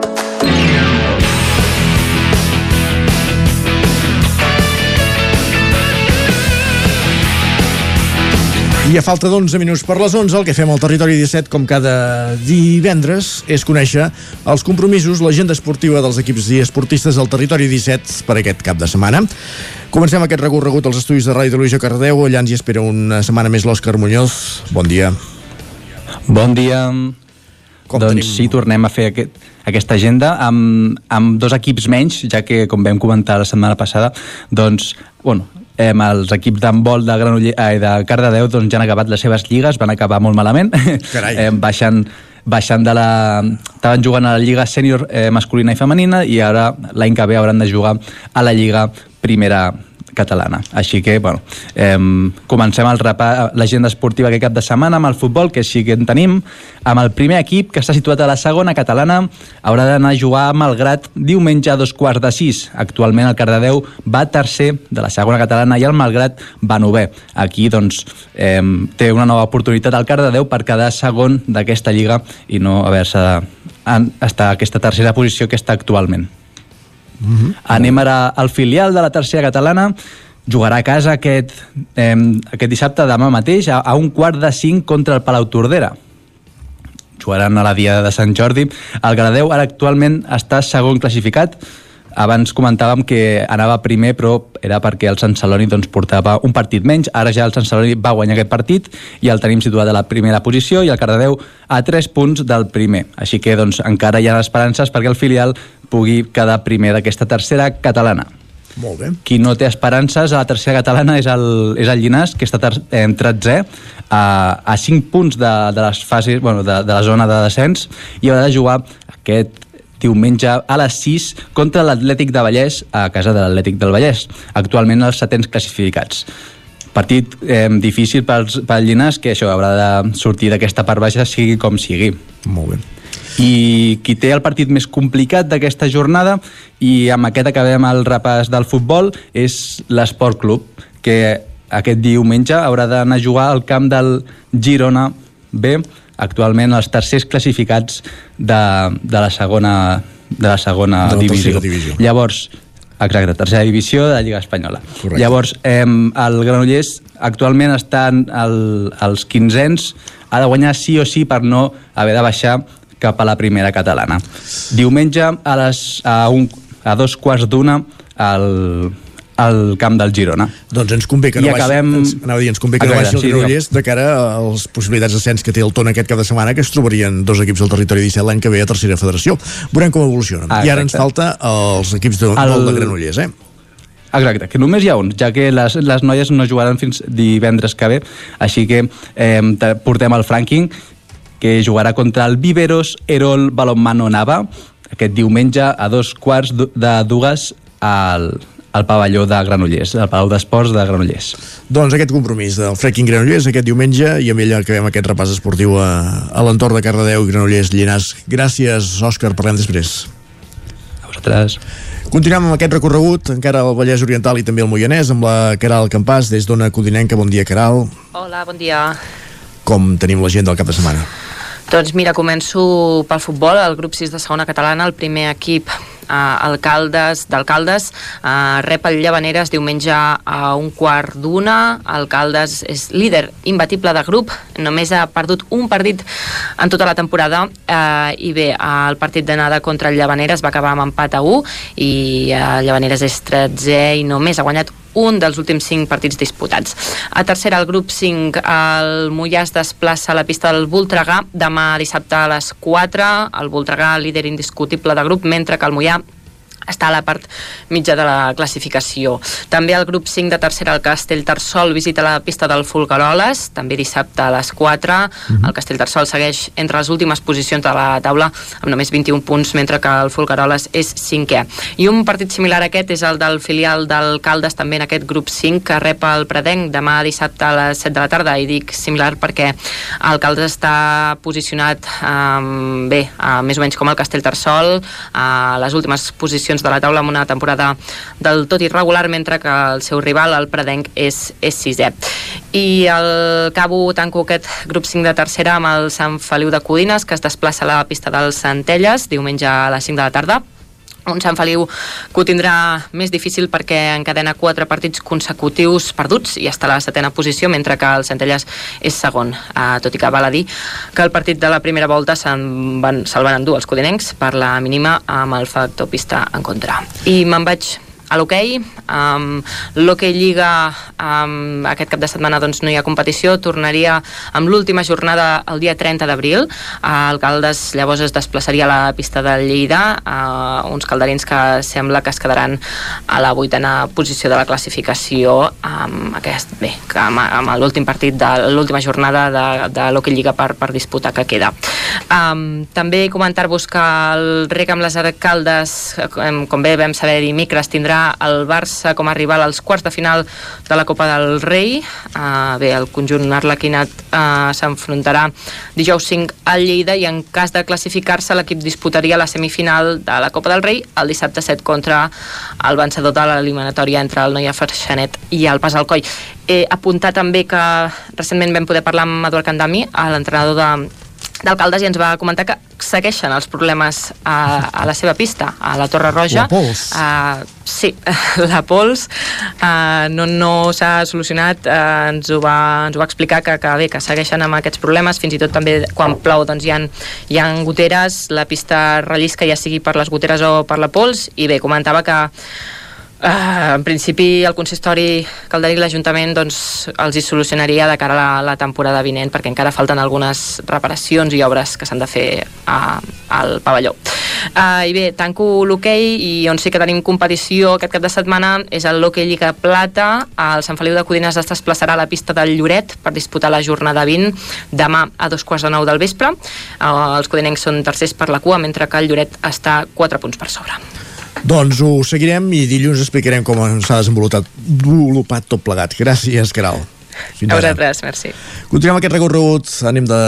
I a falta d'11 minuts per les 11, el que fem al Territori 17, com cada divendres, és conèixer els compromisos, l'agenda esportiva dels equips i esportistes del Territori 17 per aquest cap de setmana. Comencem aquest recorregut als estudis de Ràdio Televisió Cardeu. Allà ens hi espera una setmana més l'Òscar Muñoz. Bon dia. Bon dia. Com doncs tenim? sí, tornem a fer aquest, aquesta agenda amb, amb dos equips menys, ja que, com vam comentar la setmana passada, doncs, bueno, eh, els equips d'handbol de, Granoller, eh, de Cardedeu doncs, ja han acabat les seves lligues, van acabar molt malament, eh, baixant, baixant de la... Estaven jugant a la Lliga Sènior eh, masculina i femenina i ara l'any que ve hauran de jugar a la Lliga Primera catalana. Així que, bueno, eh, comencem el l'agenda esportiva aquest cap de setmana amb el futbol, que sí que en tenim, amb el primer equip que està situat a la segona catalana, haurà d'anar a jugar a Malgrat diumenge a dos quarts de sis. Actualment el Cardedeu va tercer de la segona catalana i el Malgrat va novè. Aquí, doncs, eh, té una nova oportunitat al Cardedeu per quedar segon d'aquesta lliga i no haver-se estar a aquesta tercera posició que està actualment. Mm -hmm. Anem ara al filial de la tercera catalana. Jugarà a casa aquest, eh, aquest dissabte demà mateix a, a un quart de cinc contra el Palau Tordera. Jugaran a la dia de Sant Jordi. El Gradeu ara actualment està segon classificat abans comentàvem que anava primer però era perquè el Sant Celoni doncs, portava un partit menys, ara ja el Sant Celoni va guanyar aquest partit i el tenim situat a la primera posició i el Cardedeu a 3 punts del primer, així que doncs, encara hi ha esperances perquè el filial pugui quedar primer d'aquesta tercera catalana. Molt bé. Qui no té esperances a la tercera catalana és el, és el Llinàs, que està ter, eh, 13 a, a 5 punts de, de les fases, bueno, de, de la zona de descens i haurà de jugar aquest diumenge a les 6 contra l'Atlètic de Vallès a casa de l'Atlètic del Vallès, actualment els setents classificats. Partit eh, difícil pels, pel Llinàs, que això haurà de sortir d'aquesta part baixa sigui com sigui. Molt bé i qui té el partit més complicat d'aquesta jornada i amb aquest acabem el repàs del futbol és l'Esport Club que aquest diumenge haurà d'anar a jugar al camp del Girona B actualment els tercers classificats de, de la segona de la segona de la divisió. divisió. Llavors, exacte, tercera divisió de la Lliga Espanyola. Correcte. Llavors, eh, el Granollers actualment estan al, als quinzens, ha de guanyar sí o sí per no haver de baixar cap a la primera catalana. Diumenge a, les, a, un, a dos quarts d'una al, al camp del Girona. Doncs ens convé que I no acabem... baixi, ens, anava a dir, ens convé que no Exacte, baixi el sí, Granollers de cara a les possibilitats d'ascens que té el Tona aquest cap de setmana, que es trobarien dos equips del territori 17 l'any que ve a tercera federació. Veurem com evolucionen. Ah, I ara ens exacte. falta els equips de, El- de Granollers, eh? Exacte, que només hi ha un, ja que les, les noies no jugaran fins divendres que ve, així que eh, te- portem el Franking, que jugarà contra el Viveros Erol Balonmano Nava, aquest diumenge a dos quarts de dues al, al pavelló de Granollers, al Palau d'Esports de Granollers. Doncs aquest compromís del Freaking Granollers aquest diumenge i amb ell acabem aquest repàs esportiu a, a l'entorn de Cardedeu, Granollers, Llinars. Gràcies, Òscar, parlem després. A vosaltres. Continuem amb aquest recorregut, encara al Vallès Oriental i també al Moianès, amb la Caral Campàs, des d'Ona Codinenca. Bon dia, Caral. Hola, bon dia. Com tenim la gent del cap de setmana? Doncs mira, començo pel futbol, el grup 6 de segona catalana, el primer equip eh, Alcaldes d'Alcaldes eh, rep el Llavaneres diumenge a un quart d'una. Alcaldes és líder imbatible de grup només ha perdut un partit en tota la temporada. Eh, i bé, el partit d'anada contra el Llavaneres va acabar amb empat a 1 i eh, el Llavaneres és 13 i només ha guanyat un dels últims 5 partits disputats. A tercera, el grup 5, el Mollà es desplaça a la pista del Voltregà demà dissabte a les 4. El Voltregà, líder indiscutible de grup, mentre que el Mollà està a la part mitja de la classificació. També el grup 5 de tercera, el Castell Tarsol, visita la pista del Folgueroles, també dissabte a les 4. El Castell Tarsol segueix entre les últimes posicions de la taula amb només 21 punts, mentre que el Folgueroles és cinquè. I un partit similar a aquest és el del filial d'Alcaldes, també en aquest grup 5, que rep el Predenc demà dissabte a les 7 de la tarda, i dic similar perquè Alcaldes està posicionat um, bé, uh, més o menys com el Castell Tarsol, a les últimes posicions de la taula amb una temporada del tot irregular, mentre que el seu rival, el Predenc, és, és sisè. I el Cabo tanco aquest grup 5 de tercera amb el Sant Feliu de Codines, que es desplaça a la pista dels Centelles, diumenge a les 5 de la tarda un Sant Feliu que ho tindrà més difícil perquè encadena quatre partits consecutius perduts i està a la setena posició, mentre que el Centelles és segon, uh, tot i que val a dir que el partit de la primera volta se'n van, se'l van endur els codinencs per la mínima amb el factor pista en contra. I me'n vaig a l'hoquei, um, l'hoquei Lliga um, aquest cap de setmana doncs, no hi ha competició, tornaria amb l'última jornada el dia 30 d'abril. Uh, el Caldes llavors es desplaçaria a la pista de Lleida uh, uns calderins que sembla que es quedaran a la vuitena posició de la classificació. Amb aquest, bé, amb, amb l'últim partit de l'última jornada de, de l'hoquei Lliga per, per disputar que queda. Um, també comentar-vos que el rec amb les Arcaldes com, com bé vam saber dimecres tindrà el Barça com a rival als quarts de final de la Copa del Rei. Uh, bé, el conjunt arlequinat uh, s'enfrontarà dijous 5 al Lleida i en cas de classificar-se l'equip disputaria la semifinal de la Copa del Rei el dissabte 7 contra el vencedor de l'eliminatòria entre el Noia Ferxanet i el Pas Alcoi. He apuntat també que recentment vam poder parlar amb Eduard Candami, l'entrenador de d'alcaldes i ens va comentar que segueixen els problemes a, a la seva pista, a la Torre Roja. La Pols. Uh, sí, la Pols. Uh, no, no s'ha solucionat, uh, ens, ho va, ens ho va explicar que, que bé, que segueixen amb aquests problemes, fins i tot també quan plou doncs hi ha, hi ha goteres, la pista rellisca ja sigui per les goteres o per la Pols, i bé, comentava que Uh, en principi el consistori Calderi i l'Ajuntament doncs, els hi solucionaria de cara a la, la temporada vinent perquè encara falten algunes reparacions i obres que s'han de fer uh, al pavelló. Uh, i bé, tanco l'hoquei i on sí que tenim competició aquest cap de setmana és el l'hoquei Lliga Plata. El Sant Feliu de Codines es desplaçarà a la pista del Lloret per disputar la jornada 20 demà a dos quarts de nou del vespre. Uh, els codinencs són tercers per la cua mentre que el Lloret està 4 punts per sobre doncs ho seguirem i dilluns explicarem com s'ha desenvolupat, desenvolupat tot plegat. Gràcies, Caral. Fins a vosaltres, merci. Continuem aquest recorregut, anem de,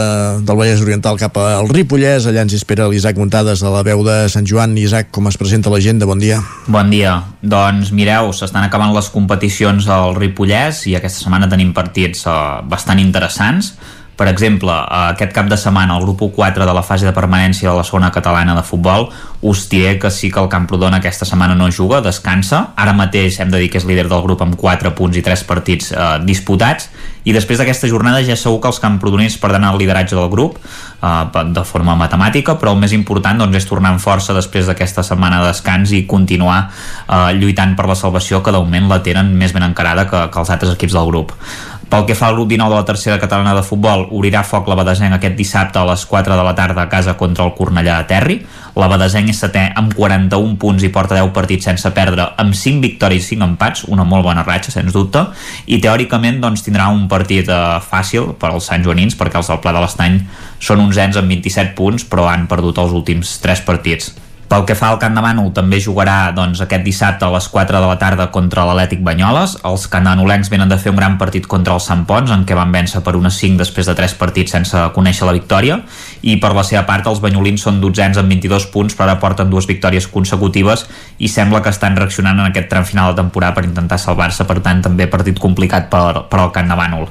del Vallès Oriental cap al Ripollès, allà ens espera l'Isaac Muntades de la veu de Sant Joan. Isaac, com es presenta l'agenda? Bon dia. Bon dia. Doncs mireu, s'estan acabant les competicions al Ripollès i aquesta setmana tenim partits uh, bastant interessants. Per exemple, aquest cap de setmana el grup 4 de la fase de permanència de la zona catalana de futbol us diré que sí que el Camprodon aquesta setmana no juga, descansa. Ara mateix hem de dir que és líder del grup amb 4 punts i 3 partits eh, disputats i després d'aquesta jornada ja segur que els camprodonins perdran el lideratge del grup eh, de forma matemàtica, però el més important doncs, és tornar en força després d'aquesta setmana de descans i continuar eh, lluitant per la salvació que de moment la tenen més ben encarada que, que els altres equips del grup. Pel que fa al grup 19 de la tercera catalana de futbol, obrirà foc la Badesenc aquest dissabte a les 4 de la tarda a casa contra el Cornellà de Terri. La Badesenc és setè amb 41 punts i porta 10 partits sense perdre, amb 5 victòries i 5 empats, una molt bona ratxa, sens dubte, i teòricament doncs, tindrà un partit eh, fàcil per als Sant Joanins, perquè els del Pla de l'Estany són uns ens amb 27 punts, però han perdut els últims 3 partits. Pel que fa al Camp de Mànol, també jugarà doncs, aquest dissabte a les 4 de la tarda contra l'Atlètic Banyoles. Els candanolencs venen de fer un gran partit contra els Sant Pons, en què van vèncer per una 5 després de 3 partits sense conèixer la victòria. I per la seva part, els banyolins són dotzens amb 22 punts, però ara porten dues victòries consecutives i sembla que estan reaccionant en aquest tram final de temporada per intentar salvar-se, per tant també partit complicat per, per al Camp de Mànol.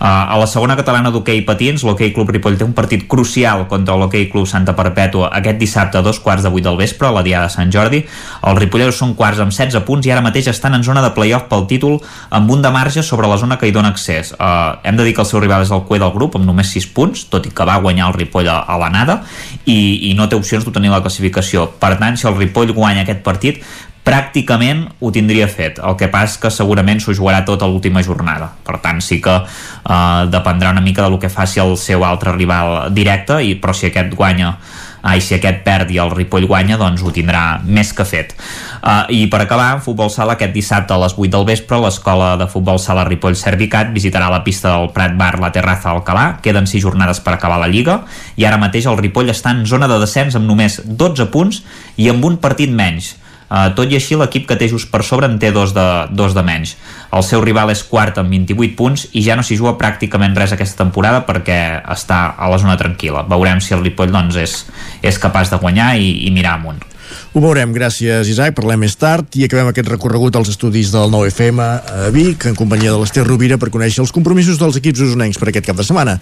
Uh, a la segona catalana d'hoquei patins, l'Hockey Club Ripoll té un partit crucial contra l'Hockey Club Santa Perpètua aquest dissabte a dos quarts de vuit del vespre, a la Diada de Sant Jordi. Els ripolleros són quarts amb 16 punts i ara mateix estan en zona de playoff pel títol amb un de marge sobre la zona que hi dona accés. Uh, hem de dir que el seu rival és el Cue del grup amb només 6 punts, tot i que va guanyar el Ripoll a, a l'anada i, i no té opcions d'obtenir la classificació. Per tant, si el Ripoll guanya aquest partit, pràcticament ho tindria fet. El que és que segurament s'ho jugarà tot a l'última jornada. Per tant, sí que eh, dependrà una mica del que faci el seu altre rival directe, i però si aquest guanya ah, i si aquest perd i el Ripoll guanya, doncs ho tindrà més que fet. Uh, I per acabar, futbol sala, aquest dissabte a les 8 del vespre, l'escola de futbol sala Ripoll Servicat visitarà la pista del Prat Bar La Terraza Alcalà. Queden 6 jornades per acabar la Lliga i ara mateix el Ripoll està en zona de descens amb només 12 punts i amb un partit menys. Uh, tot i així, l'equip que té just per sobre en té dos de, dos de menys. El seu rival és quart amb 28 punts i ja no s'hi juga pràcticament res aquesta temporada perquè està a la zona tranquil·la. Veurem si el Ripoll doncs, és, és capaç de guanyar i, i mirar amunt. Ho veurem, gràcies Isaac, parlem més tard i acabem aquest recorregut als estudis del 9FM a Vic, en companyia de l'Ester Rovira per conèixer els compromisos dels equips usonencs per aquest cap de setmana.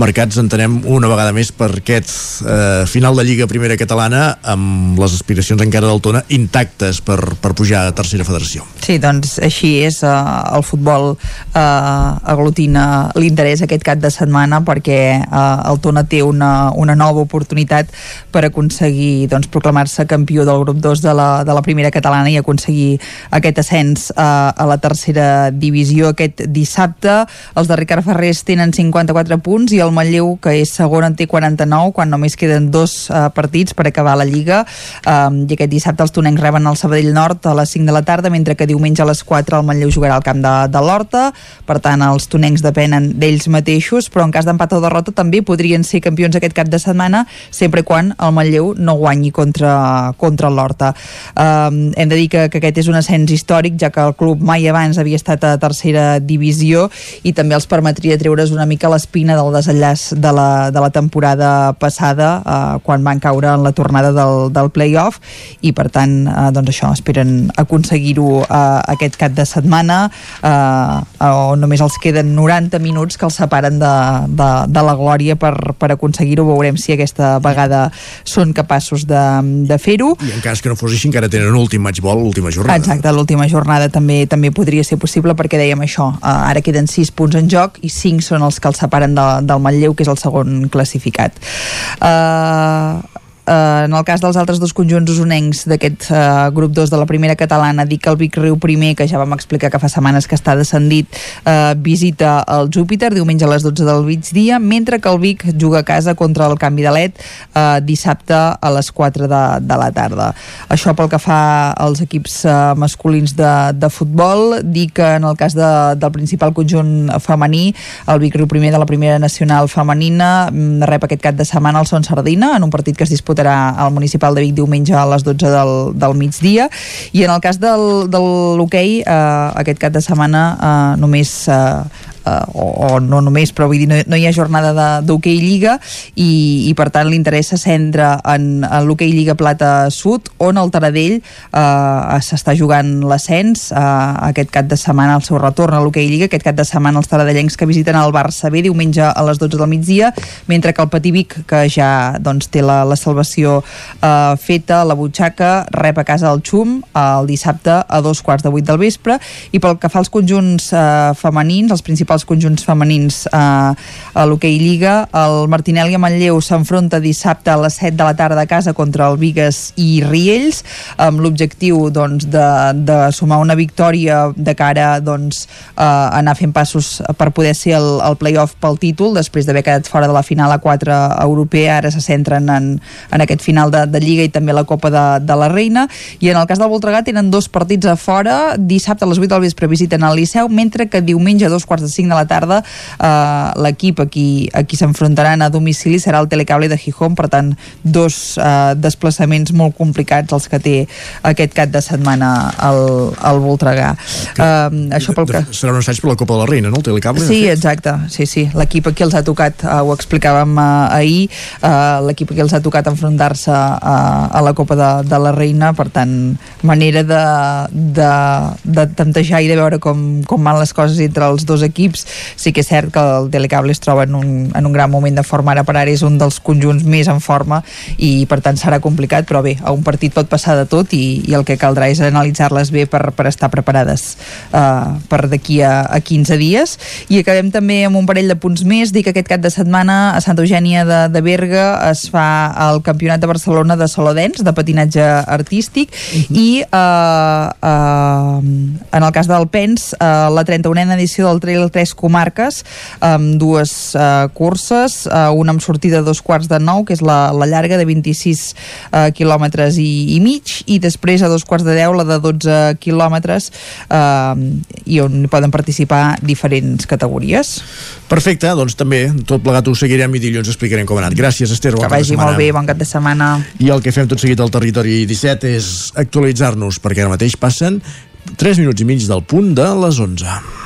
Marcats entenem una vegada més per aquest eh, final de Lliga Primera Catalana amb les aspiracions encara del Tona intactes per, per pujar a tercera federació. Sí, doncs així és, eh, el futbol eh, aglutina l'interès aquest cap de setmana perquè eh, el Tona té una, una nova oportunitat per aconseguir doncs, proclamar-se campió del grup 2 de la, de la primera catalana i aconseguir aquest ascens a, eh, a la tercera divisió aquest dissabte. Els de Ricard Ferrés tenen 54 punts i el Manlleu, que és segon, en té 49, quan només queden dos uh, partits per acabar la Lliga. Um, I aquest dissabte els tonencs reben el Sabadell Nord a les 5 de la tarda, mentre que diumenge a les 4 el Manlleu jugarà al camp de, de l'Horta. Per tant, els tonencs depenen d'ells mateixos, però en cas d'empat o derrota també podrien ser campions aquest cap de setmana, sempre quan el Manlleu no guanyi contra, contra contra l'Horta. Uh, hem de dir que, que aquest és un ascens històric, ja que el club mai abans havia estat a tercera divisió i també els permetria treure's una mica l'espina del desenllaç de la, de la temporada passada, uh, quan van caure en la tornada del, del play-off, i per tant, uh, doncs això, esperen aconseguir-ho uh, aquest cap de setmana, uh, on només els queden 90 minuts que els separen de, de, de la glòria per, per aconseguir-ho. Veurem si aquesta vegada són capaços de, de fer-ho. I en cas que no fos així, encara tenen un últim matchball, l'última jornada. Exacte, l'última jornada també també podria ser possible perquè dèiem això, uh, ara queden 6 punts en joc i 5 són els que els separen de, del Manlleu, que és el segon classificat. Uh, eh, en el cas dels altres dos conjunts usonencs d'aquest eh, grup 2 de la primera catalana, dic que el Vic Riu primer, que ja vam explicar que fa setmanes que està descendit, eh, visita el Júpiter diumenge a les 12 del migdia, mentre que el Vic juga a casa contra el Canvi de Let eh, dissabte a les 4 de, de la tarda. Això pel que fa als equips eh, masculins de, de futbol, dic que en el cas de, del principal conjunt femení, el Vic Riu primer de la primera nacional femenina mm, rep aquest cap de setmana el Son Sardina en un partit que es disputa disputarà al Municipal de Vic diumenge a les 12 del, del migdia. I en el cas del, de l'hoquei eh, aquest cap de setmana eh, només eh, o, o no només, però vull dir, no, no hi ha jornada d'hoquei Lliga i, i per tant l'interès se centra en, en l'hoquei Lliga Plata Sud on el Taradell eh, s'està jugant l'ascens eh, aquest cap de setmana al seu retorn a l'hoquei Lliga, aquest cap de setmana els taradellencs que visiten el Barça B diumenge a les 12 del migdia, mentre que el Pativic que ja doncs, té la, la salvació eh, feta, la butxaca rep a casa el Xum el dissabte a dos quarts de vuit del vespre i pel que fa als conjunts eh, femenins, els principals els conjunts femenins eh, a l'hoquei Lliga. El Martinelli a Manlleu s'enfronta dissabte a les 7 de la tarda a casa contra el Vigues i Riells amb l'objectiu doncs, de, de sumar una victòria de cara doncs, a anar fent passos per poder ser el, el play-off pel títol després d'haver quedat fora de la final a 4 europea. Ara se centren en, en aquest final de, de Lliga i també la Copa de, de la Reina. I en el cas del Voltregà tenen dos partits a fora. Dissabte a les 8 del vespre visiten el Liceu mentre que diumenge a dos quarts de 5 5 de la tarda eh, l'equip a qui, a qui s'enfrontaran a domicili serà el Telecable de Gijón, per tant dos eh, desplaçaments molt complicats els que té aquest cap de setmana el, el Voltregà eh, això pel que... Serà un assaig per la Copa de la Reina, no? El Telecable? Sí, exacte, sí, sí l'equip aquí els ha tocat, uh, ho explicàvem uh, ahir, uh, l'equip aquí els ha tocat enfrontar-se uh, a la Copa de, de la Reina, per tant manera de, de, de temptejar i de veure com, com van les coses entre els dos equips equips. Sí que és cert que el Telecable es troba en un, en un gran moment de forma ara per ara, és un dels conjunts més en forma i per tant serà complicat, però bé, a un partit pot passar de tot i, i el que caldrà és analitzar-les bé per, per estar preparades uh, per d'aquí a, a 15 dies. I acabem també amb un parell de punts més, dic que aquest cap de setmana a Santa Eugènia de, de Berga es fa el Campionat de Barcelona de Solodens, de patinatge artístic, uh -huh. i uh, uh, en el cas del PENS, uh, la 31a edició del Trail 3 tres comarques amb dues uh, curses, uh, una amb sortida a dos quarts de nou, que és la, la llarga de 26 uh, quilòmetres i, i mig, i després a dos quarts de deu la de 12 quilòmetres uh, i on poden participar diferents categories. Perfecte, doncs també tot plegat ho seguirem i dilluns explicarem com ha anat. Gràcies, Esther. Que vagi molt bé, bon cap de setmana. I el que fem tot seguit al Territori 17 és actualitzar-nos, perquè ara mateix passen 3 minuts i mig del punt de les 11.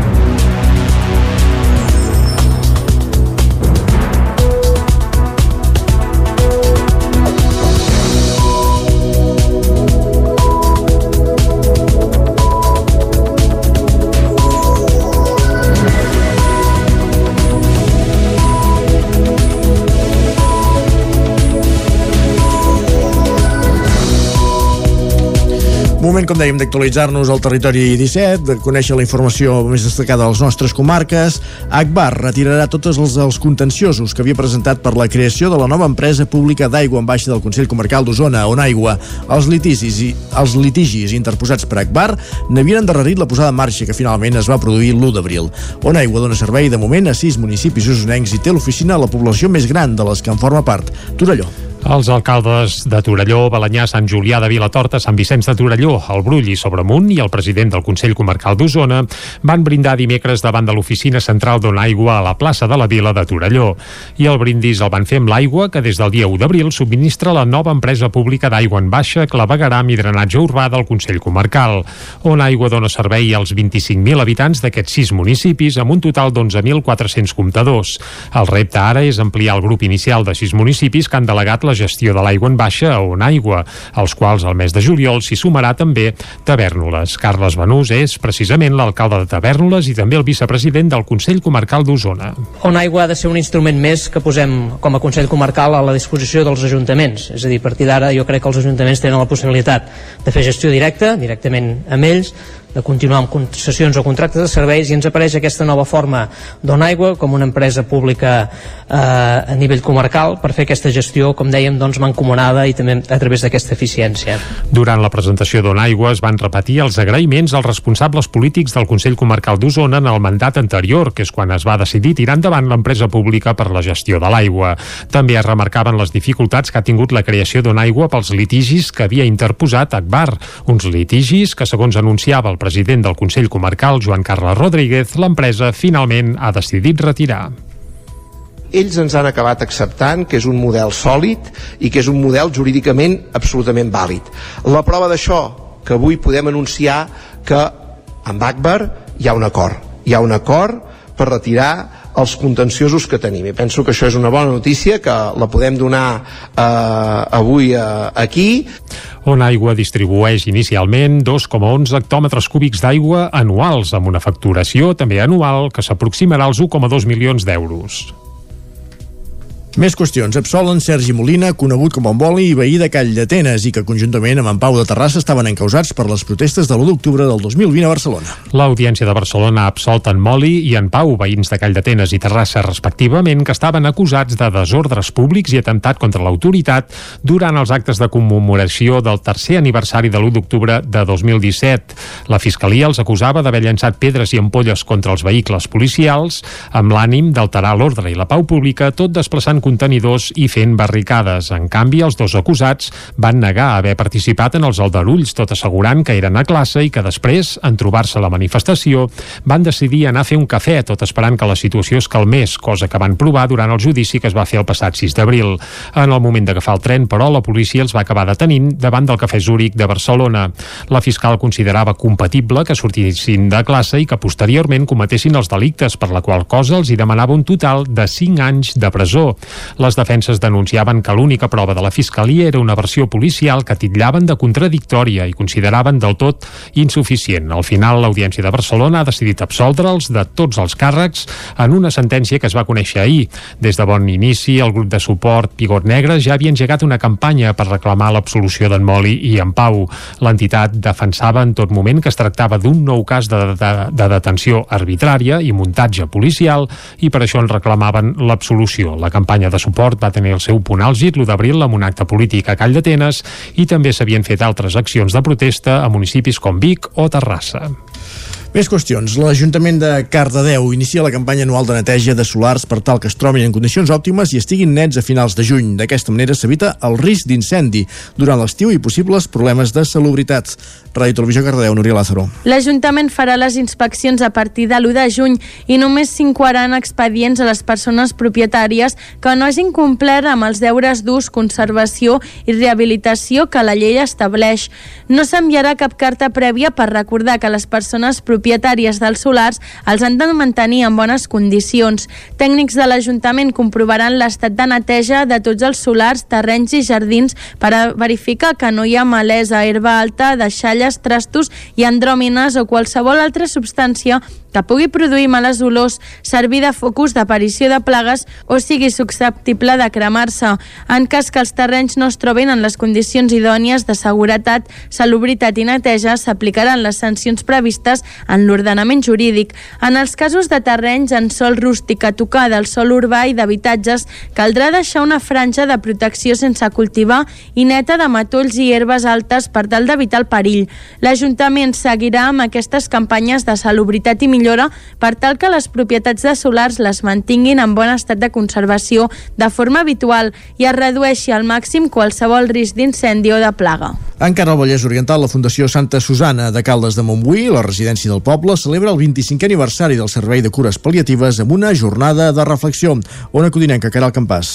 Moment, com dèiem, d'actualitzar-nos al territori 17, de conèixer la informació més destacada de les nostres comarques. Akbar retirarà tots els, els contenciosos que havia presentat per la creació de la nova empresa pública d'aigua en baixa del Consell Comarcal d'Osona, on aigua. Els litigis, i, els litigis interposats per Akbar n'havien endarrerit la posada en marxa que finalment es va produir l'1 d'abril. On aigua dona servei de moment a sis municipis usonencs i té l'oficina a la població més gran de les que en forma part, Torelló. Els alcaldes de Torelló, Balanyà, Sant Julià de Vilatorta, Sant Vicenç de Torelló, el Brull i Sobremunt i el president del Consell Comarcal d'Osona van brindar dimecres davant de l'oficina central Aigua a la plaça de la Vila de Torelló. I el brindis el van fer amb l'aigua que des del dia 1 d'abril subministra la nova empresa pública d'aigua en baixa, clavegaram i drenatge urbà del Consell Comarcal, on Aigua dona servei als 25.000 habitants d'aquests sis municipis amb un total d'11.400 comptadors. El repte ara és ampliar el grup inicial de sis municipis que han delegat la gestió de l'aigua en baixa a On Aigua, als quals el mes de juliol s'hi sumarà també Tavernoles. Carles Benús és precisament l'alcalde de Tavernoles i també el vicepresident del Consell Comarcal d'Osona. On Aigua ha de ser un instrument més que posem com a Consell Comarcal a la disposició dels ajuntaments. És a dir, a partir d'ara jo crec que els ajuntaments tenen la possibilitat de fer gestió directa, directament amb ells, de continuar amb concessions o contractes de serveis i ens apareix aquesta nova forma Aigua com una empresa pública eh, a nivell comarcal per fer aquesta gestió, com dèiem, doncs, mancomunada i també a través d'aquesta eficiència. Durant la presentació Aigua es van repetir els agraïments als responsables polítics del Consell Comarcal d'Osona en el mandat anterior, que és quan es va decidir tirar endavant l'empresa pública per la gestió de l'aigua. També es remarcaven les dificultats que ha tingut la creació Aigua pels litigis que havia interposat Akbar, uns litigis que, segons anunciava el president del Consell Comarcal, Joan Carles Rodríguez, l'empresa finalment ha decidit retirar ells ens han acabat acceptant que és un model sòlid i que és un model jurídicament absolutament vàlid. La prova d'això, que avui podem anunciar que amb Akbar hi ha un acord. Hi ha un acord per retirar els contenciosos que tenim. I penso que això és una bona notícia, que la podem donar eh, avui eh, aquí. On Aigua distribueix inicialment 2,11 hectòmetres cúbics d'aigua anuals, amb una facturació també anual que s'aproximarà als 1,2 milions d'euros. Més qüestions. Absolen Sergi Molina, conegut com a Boli i veí de Call d'Atenes i que conjuntament amb en Pau de Terrassa estaven encausats per les protestes de l'1 d'octubre del 2020 a Barcelona. L'Audiència de Barcelona ha absolt en Moli i en Pau, veïns de Call d'Atenes i Terrassa respectivament, que estaven acusats de desordres públics i atemptat contra l'autoritat durant els actes de commemoració del tercer aniversari de l'1 d'octubre de 2017. La Fiscalia els acusava d'haver llançat pedres i ampolles contra els vehicles policials amb l'ànim d'alterar l'ordre i la pau pública, tot desplaçant contenidors i fent barricades. En canvi, els dos acusats van negar haver participat en els aldarulls, tot assegurant que eren a classe i que després, en trobar-se la manifestació, van decidir anar a fer un cafè, tot esperant que la situació es calmés, cosa que van provar durant el judici que es va fer el passat 6 d'abril. En el moment d'agafar el tren, però, la policia els va acabar detenint davant del Cafè Zúric de Barcelona. La fiscal considerava compatible que sortissin de classe i que posteriorment cometessin els delictes, per la qual cosa els hi demanava un total de 5 anys de presó. Les defenses denunciaven que l'única prova de la Fiscalia era una versió policial que titllaven de contradictòria i consideraven del tot insuficient. Al final, l'Audiència de Barcelona ha decidit absoldre'ls de tots els càrrecs en una sentència que es va conèixer ahir. Des de bon inici, el grup de suport Pigot Negre ja havia engegat una campanya per reclamar l'absolució d'en Moli i en Pau. L'entitat defensava en tot moment que es tractava d'un nou cas de, de, de detenció arbitrària i muntatge policial i per això en reclamaven l'absolució. La campanya de suport va tenir el seu punt àlgid l'1 d'abril amb un acte polític a Call d'Atenes i també s'havien fet altres accions de protesta a municipis com Vic o Terrassa. Més qüestions. L'Ajuntament de Cardedeu inicia la campanya anual de neteja de solars per tal que es trobin en condicions òptimes i estiguin nets a finals de juny. D'aquesta manera s'evita el risc d'incendi durant l'estiu i possibles problemes de salubritat. Ràdio Televisió Cardedeu, Núria Lázaro. L'Ajuntament farà les inspeccions a partir de l'1 de juny i només s'incoaran expedients a les persones propietàries que no hagin complert amb els deures d'ús, conservació i rehabilitació que la llei estableix. No s'enviarà cap carta prèvia per recordar que les persones propietàries propietàries dels solars els han de mantenir en bones condicions. Tècnics de l'Ajuntament comprovaran l'estat de neteja de tots els solars, terrenys i jardins per a verificar que no hi ha malesa, herba alta, deixalles, trastos i andròmines o qualsevol altra substància que pugui produir males olors, servir de focus d'aparició de plagues o sigui susceptible de cremar-se. En cas que els terrenys no es trobin en les condicions idònies de seguretat, salubritat i neteja, s'aplicaran les sancions previstes en l'ordenament jurídic. En els casos de terrenys en sol rústic a tocar del sol urbà i d'habitatges, caldrà deixar una franja de protecció sense cultivar i neta de matolls i herbes altes per tal d'evitar el perill. L'Ajuntament seguirà amb aquestes campanyes de salubritat i millora per tal que les propietats de solars les mantinguin en bon estat de conservació de forma habitual i es redueixi al màxim qualsevol risc d'incendi o de plaga. Encara al Vallès Oriental, la Fundació Santa Susana de Caldes de Montbui, la residència del poble, celebra el 25è aniversari del Servei de Cures Paliatives amb una jornada de reflexió. Ona Codinenca, Caral Campàs.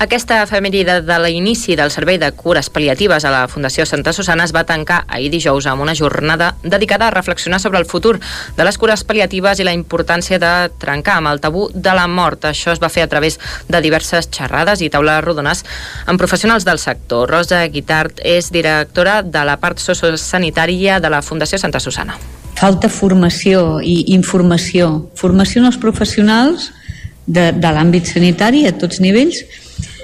Aquesta efemèride de l'inici del Servei de Cures Paliatives a la Fundació Santa Susana es va tancar ahir dijous amb una jornada dedicada a reflexionar sobre el futur de les cures paliatives i la importància de trencar amb el tabú de la mort. Això es va fer a través de diverses xerrades i taules rodones amb professionals del sector. Rosa Guitart és directora de la part sociosanitària de la Fundació Santa Susana. Falta formació i informació. Formació en els professionals de, de l'àmbit sanitari a tots nivells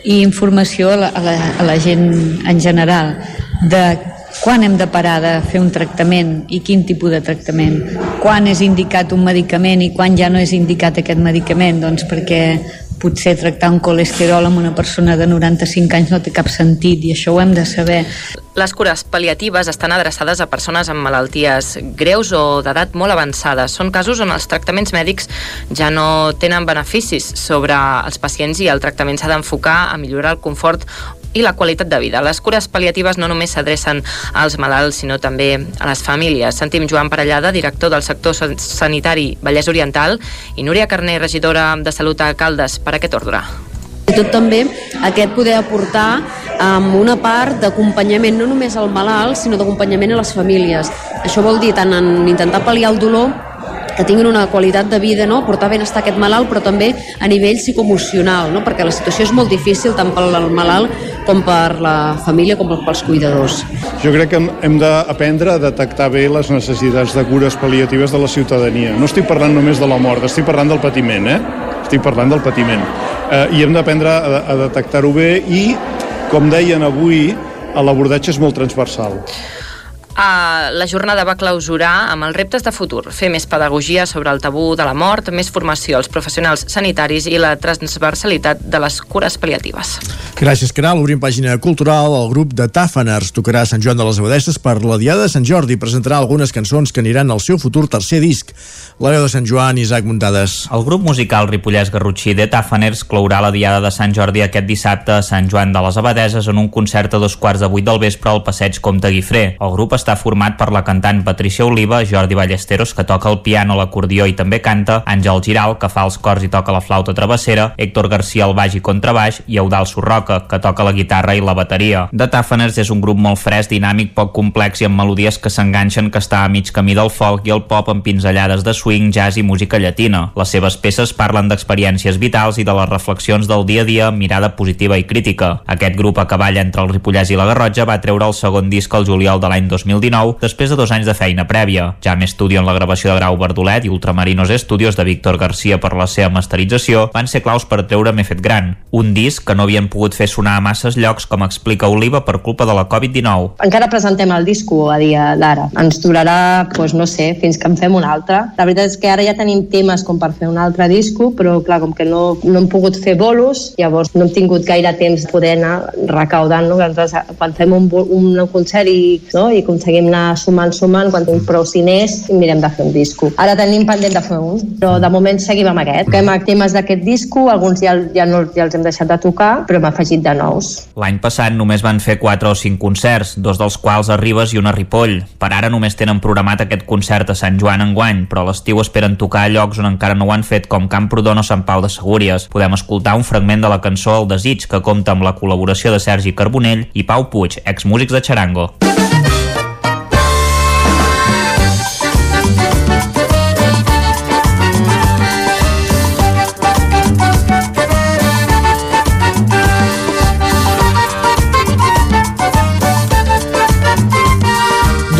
i informació a la, a, la, a la gent en general de quan hem de parar de fer un tractament i quin tipus de tractament, quan és indicat un medicament i quan ja no és indicat aquest medicament, doncs perquè potser tractar un colesterol amb una persona de 95 anys no té cap sentit i això ho hem de saber. Les cures paliatives estan adreçades a persones amb malalties greus o d'edat molt avançada. Són casos on els tractaments mèdics ja no tenen beneficis sobre els pacients i el tractament s'ha d'enfocar a millorar el confort i la qualitat de vida. Les cures paliatives no només s'adrecen als malalts, sinó també a les famílies. Sentim Joan Parellada, director del sector sanitari Vallès Oriental, i Núria Carner, regidora de Salut a Caldes, per aquest ordre. I tot també aquest poder aportar amb una part d'acompanyament no només al malalt, sinó d'acompanyament a les famílies. Això vol dir tant en intentar pal·liar el dolor que tinguin una qualitat de vida, no? portar benestar a aquest malalt, però també a nivell psicoemocional, no? perquè la situació és molt difícil tant pel malalt com per la família com pels cuidadors. Jo crec que hem d'aprendre a detectar bé les necessitats de cures pal·liatives de la ciutadania. No estic parlant només de la mort, estic parlant del patiment, eh? Estic parlant del patiment. Eh, I hem d'aprendre a, a detectar-ho bé i, com deien avui, l'abordatge és molt transversal. Uh, la jornada va clausurar amb els reptes de futur, fer més pedagogia sobre el tabú de la mort, més formació als professionals sanitaris i la transversalitat de les cures paliatives. Gràcies, Caral. Obrim pàgina cultural. El grup de Tàfaners tocarà Sant Joan de les Abadesses per la Diada de Sant Jordi i presentarà algunes cançons que aniran al seu futur tercer disc. La veu de Sant Joan, Isaac Muntades. El grup musical ripollès Garrotxí de Tàfaners clourà la Diada de Sant Jordi aquest dissabte a Sant Joan de les Abadeses en un concert a dos quarts de vuit del vespre al passeig Comte Guifré. El grup està format per la cantant Patricia Oliva, Jordi Ballesteros, que toca el piano, l'acordió i també canta, Àngel Giral, que fa els cors i toca la flauta travessera, Héctor Garcia al baix i contrabaix i Eudal Sorroca, que toca la guitarra i la bateria. The Tàfaners és un grup molt fresc, dinàmic, poc complex i amb melodies que s'enganxen que està a mig camí del folk i el pop amb pinzellades de swing, jazz i música llatina. Les seves peces parlen d'experiències vitals i de les reflexions del dia a dia mirada positiva i crítica. Aquest grup a cavall entre el Ripollès i la Garrotja va treure el segon disc al juliol de l'any 2019 després de dos anys de feina prèvia. Jam Studio en la gravació de Grau Verdolet i Ultramarinos Studios de Víctor Garcia per la seva masterització van ser claus per treure M'he fet gran, un disc que no havien pogut fer sonar a masses llocs com explica Oliva per culpa de la Covid-19. Encara presentem el disco a dia d'ara. Ens durarà, doncs, no sé, fins que en fem un altre. La veritat és que ara ja tenim temes com per fer un altre disco, però clar, com que no, no hem pogut fer bolos, llavors no hem tingut gaire temps de poder anar recaudant. No? Quan fem un, un concert i, no? i aconseguim anar sumant, sumant, quan tenim prou diners, mirem de fer un disco. Ara tenim pendent de fer un, però de moment seguim amb aquest. Fem temes d'aquest disco, alguns ja, ja, no, ja els hem deixat de tocar, però hem afegit de nous. L'any passat només van fer 4 o 5 concerts, dos dels quals a Ribes i un a Ripoll. Per ara només tenen programat aquest concert a Sant Joan enguany, però a l'estiu esperen tocar a llocs on encara no ho han fet, com Camprodon o Sant Pau de Segúries. Podem escoltar un fragment de la cançó El Desig, que compta amb la col·laboració de Sergi Carbonell i Pau Puig, exmúsics de Charango.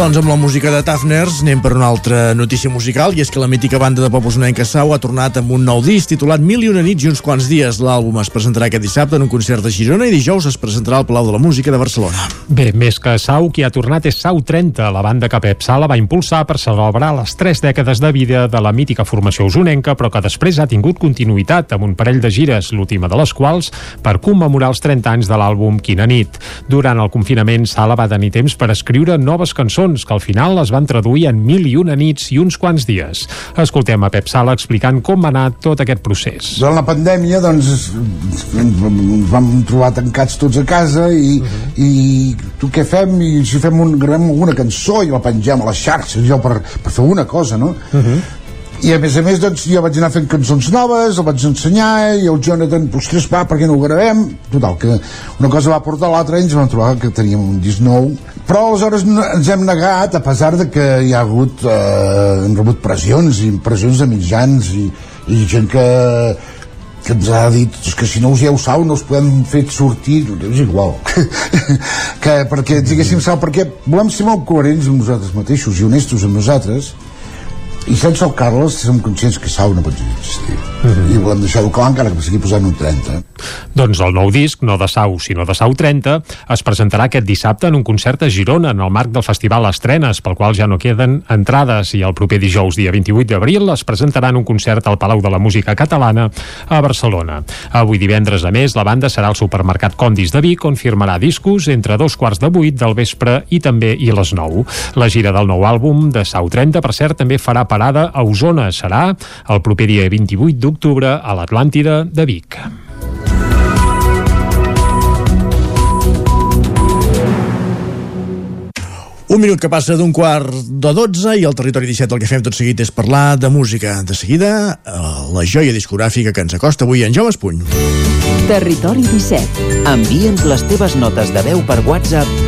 Doncs amb la música de Tafners anem per una altra notícia musical i és que la mítica banda de pop usonenca Sau ha tornat amb un nou disc titulat Mil i una nits i uns quants dies. L'àlbum es presentarà aquest dissabte en un concert de Girona i dijous es presentarà al Palau de la Música de Barcelona. Bé, més que Sau, qui ha tornat és Sau 30. La banda que Pep Sala va impulsar per celebrar les tres dècades de vida de la mítica formació usonenca, però que després ha tingut continuïtat amb un parell de gires, l'última de les quals per commemorar els 30 anys de l'àlbum Quina nit. Durant el confinament, Sala va tenir temps per escriure noves cançons cançons que al final es van traduir en mil i una nits i uns quants dies. Escoltem a Pep Sala explicant com va anar tot aquest procés. Durant la pandèmia, doncs, ens vam trobar tancats tots a casa i, uh -huh. i tu què fem? I si fem un, gravem alguna cançó i la pengem a les xarxes, jo per, per fer una cosa, no? Uh -huh i a més a més doncs jo vaig anar fent cançons noves el vaig ensenyar i el Jonathan ostres va, per què no ho gravem? total, que una cosa va portar l'altra i ens vam trobar que teníem un disc nou. Però aleshores ens hem negat a pesar de que hi ha hagut eh, hem rebut pressions i pressions de mitjans i, i gent que que ens ha dit que si no us heu sau no us podem fer sortir. És igual. Que perquè diguéssim sau perquè volem ser molt coherents amb nosaltres mateixos i honestos amb nosaltres i sense el Carles som conscients que Sau no pot existir uh mhm. -huh. i volem deixar-ho clar encara que sigui posant un 30 doncs el nou disc, no de Sau sinó de Sau 30, es presentarà aquest dissabte en un concert a Girona en el marc del Festival Estrenes, pel qual ja no queden entrades i el proper dijous dia 28 d'abril es presentarà en un concert al Palau de la Música Catalana a Barcelona avui divendres a més la banda serà al supermercat Condis de Vic on firmarà discos entre dos quarts de vuit del vespre i també i les 9 la gira del nou àlbum de Sau 30 per cert també farà parada a Osona. Serà el proper dia 28 d'octubre a l'Atlàntida de Vic. Un minut que passa d'un quart de 12 i al territori 17 el que fem tot seguit és parlar de música. De seguida, eh, la joia discogràfica que ens acosta avui en Jaume Espuny. Territori 17. Envia'ns les teves notes de veu per WhatsApp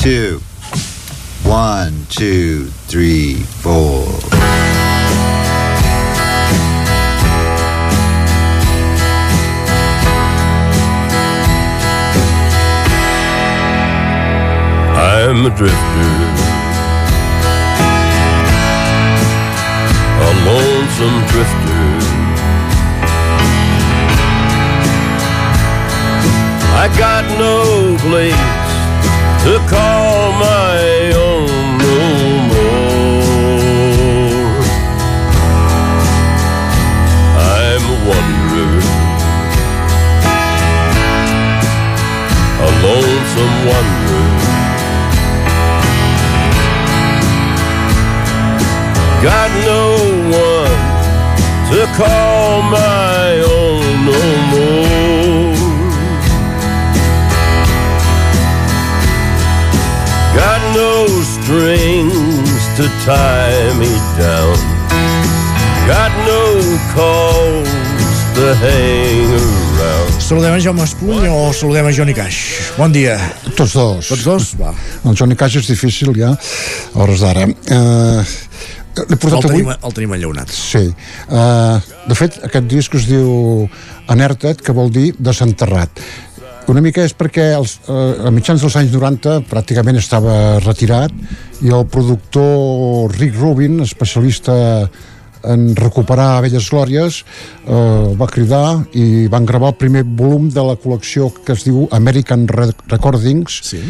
Two. One, two, three, four. I'm a drifter, a lonesome drifter. I got no place to call my own no more. I'm a wanderer, a lonesome wanderer. Got no one to call my strings to tie me down. Got no calls to hang around. Saludem a Jaume Espuny o saludem a Johnny Cash? Bon dia. Tots dos. Tots dos? Va. El Johnny Cash és difícil ja, a hores d'ara. Eh, L'he portat el, avui... tenim, el tenim enllaunat. Sí. Uh, de fet, aquest disc es diu Anerted, que vol dir desenterrat. Una mica és perquè els, uh, a mitjans dels anys 90 pràcticament estava retirat i el productor Rick Rubin, especialista en recuperar velles glòries eh, va cridar i van gravar el primer volum de la col·lecció que es diu American Recordings sí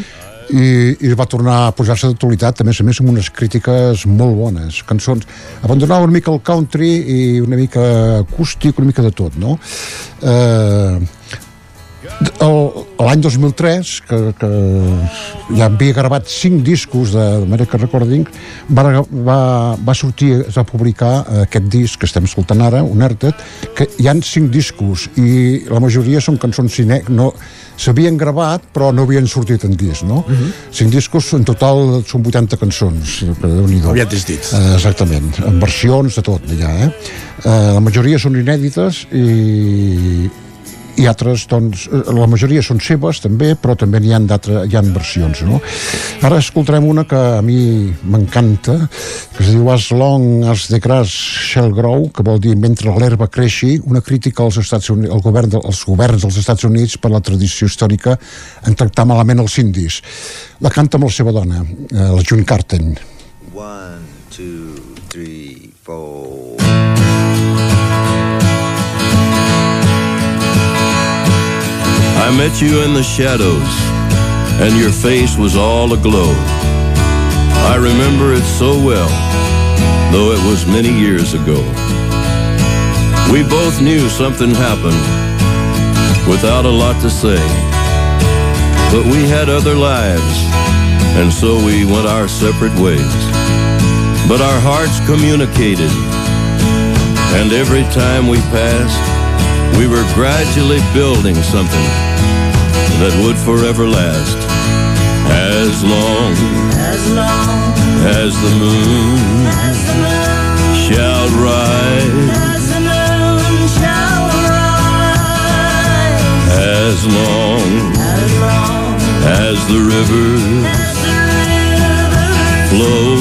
i, i va tornar a posar-se d'actualitat, a més a més amb unes crítiques molt bones, cançons abandonava una mica el country i una mica acústic, una mica de tot no? Eh, l'any 2003 que, que ja havia gravat cinc discos de America Recording va, va, va sortir va publicar aquest disc que estem escoltant ara, Unerted que hi han cinc discos i la majoria són cançons cine no, s'havien gravat però no havien sortit en disc no? Uh -huh. cinc discos en total són 80 cançons déu nhi Aviat dits. Uh, exactament, en versions de tot ja, eh? Uh, la majoria són inèdites i, i altres, doncs, la majoria són seves també, però també n'hi ha hi ha versions, no? Ara escoltarem una que a mi m'encanta, que es diu As long as the grass shall grow, que vol dir mentre l'herba creixi, una crítica als Estats Units, al govern de, als governs dels Estats Units per la tradició històrica en tractar malament els indis. La canta amb la seva dona, eh, la June Carten. One, two, three, four. I met you in the shadows, and your face was all aglow. I remember it so well, though it was many years ago. We both knew something happened without a lot to say. But we had other lives, and so we went our separate ways. But our hearts communicated, and every time we passed, we were gradually building something that would forever last. As long as, long as the moon, as the moon shall rise. As the moon shall rise. As long as long as the rivers as the rivers flow.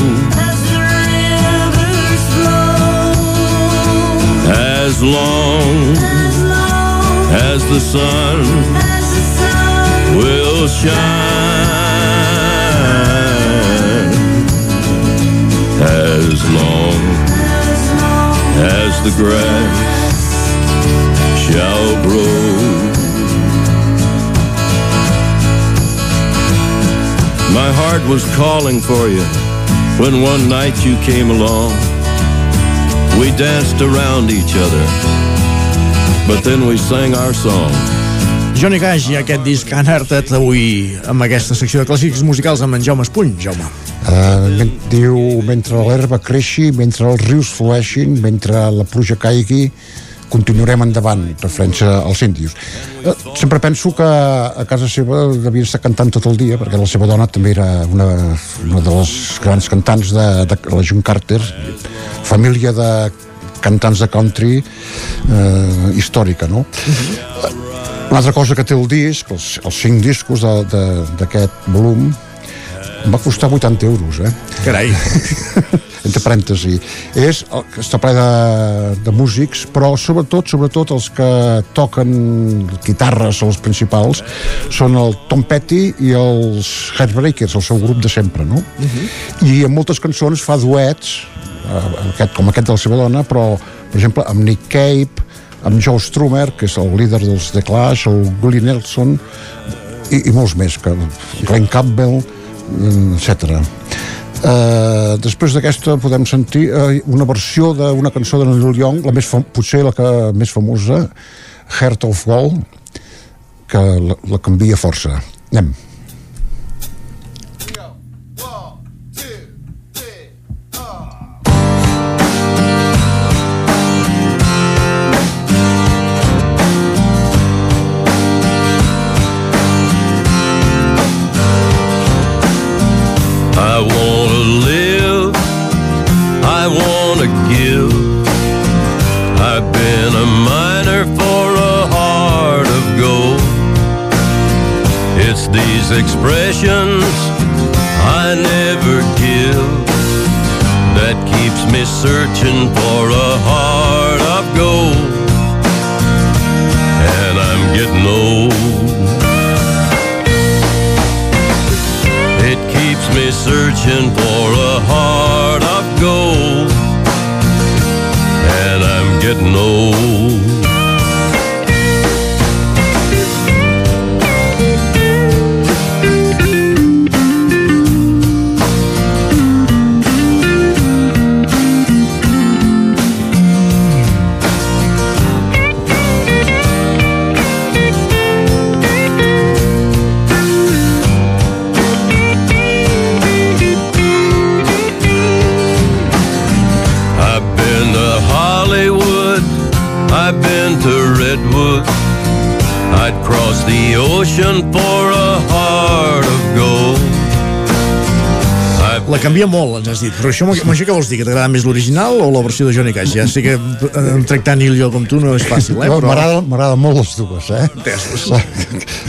As the rivers flow. As long as the sun will shine. As long as the grass shall grow. My heart was calling for you when one night you came along. We danced around each other, but then we sang our song. Johnny Cash i aquest disc Unearthed avui amb aquesta secció de clàssics musicals amb en Jaume Espuny. Jaume. Uh, diu, mentre l'herba creixi, mentre els rius flueixin, mentre la pluja caigui, continuarem endavant, referència als índios. Uh, sempre penso que a casa seva devia estar cantant tot el dia, perquè la seva dona també era una, una de les grans cantants de, de la June Carter, família de cantants de country eh, històrica, no? Uh -huh. Una altra cosa que té el disc, els, els cinc discos d'aquest volum, em va costar 80 euros, eh? Carai. entre parèntesi. És, està ple de, de músics, però sobretot, sobretot els que toquen guitarres, els principals, són el Tom Petty i els Heartbreakers, el seu grup de sempre, no? Uh -huh. I en moltes cançons fa duets, aquest, com aquest de la seva dona, però, per exemple, amb Nick Cave, amb Joe Strummer, que és el líder dels The Clash, el Willie Nelson, i, i molts més, que Glenn Campbell, etc. Uh, després d'aquesta podem sentir uh, una versió d'una cançó de Neil Young, la més potser la que més famosa, Heart of Gold, que la, la canvia força. Anem. I expressions I never give that keeps me searching for a heart of gold. And I'm getting old. It keeps me searching for a heart of gold. And I'm getting old. Ocean La canvia molt, ens has dit. Però això, Montse, Montse, què vols dir? Que t'agrada més l'original o la versió de Johnny Cash? Ja sé que eh, tractar Nil jo com tu no és fàcil, eh? No, Però... M'agrada molt les dues, eh?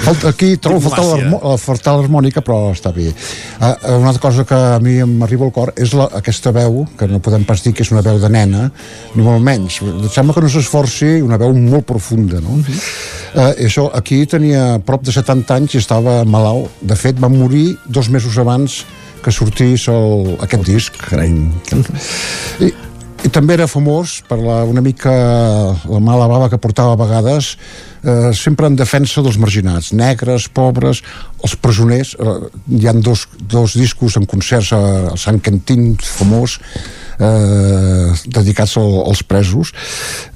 Falta, aquí trobo a faltar l'harmònica, però està bé. Uh, una altra cosa que a mi m'arriba al cor és la, aquesta veu, que no podem pas dir que és una veu de nena, ni molt menys. Em sembla que no s'esforci, una veu molt profunda, no? Uh, això, aquí tenia prop de 70 anys i estava malalt. De fet, va morir dos mesos abans que sortís el, aquest disc. Carai. I, i també era famós per la, una mica la mala bava que portava a vegades eh, sempre en defensa dels marginats negres, pobres, els presoners eh, hi han dos, dos discos en concerts a, a Sant Quentin famós eh, dedicats al, als presos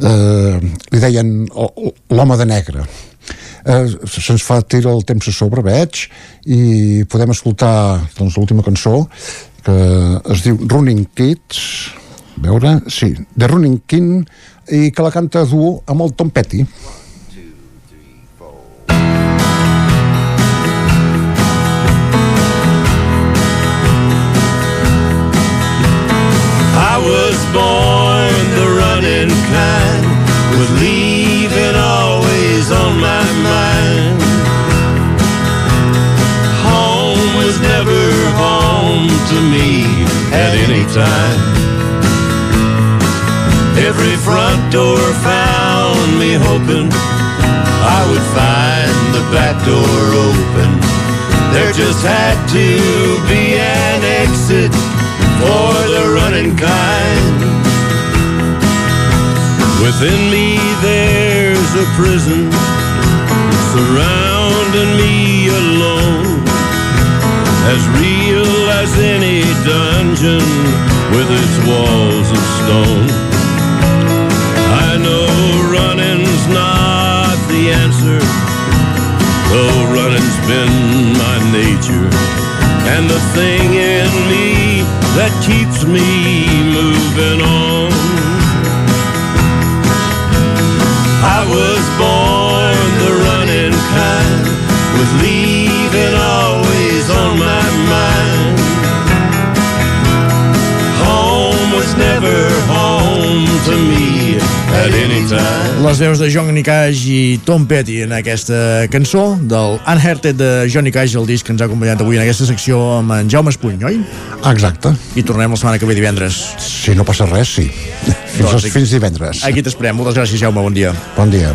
eh, li deien l'home de negre eh, se'ns fa tira el temps a sobre veig i podem escoltar doncs, l'última cançó que es diu Running Kids a veure, sí, de Running King i que la canta a duo amb el Tom Petty. Was born home to me at any time. Every front door found me hoping I would find the back door open. There just had to be an exit for the running kind. Within me there's a prison surrounding me alone, as real as any dungeon with its walls of stone. I know running's not the answer, though running's been my nature, and the thing in me that keeps me moving on. I was born the running kind, with Les veus de Johnny Cash i Tom Petty en aquesta cançó del Unhearted de Johnny Cash, el disc que ens ha acompanyat avui en aquesta secció amb en Jaume Espuny, oi? Exacte. I tornem la setmana que ve divendres. Si no passa res, sí. Fins, Doncs doncs, fins divendres. Aquí t'esperem. Moltes gràcies, Jaume. Bon dia. Bon dia.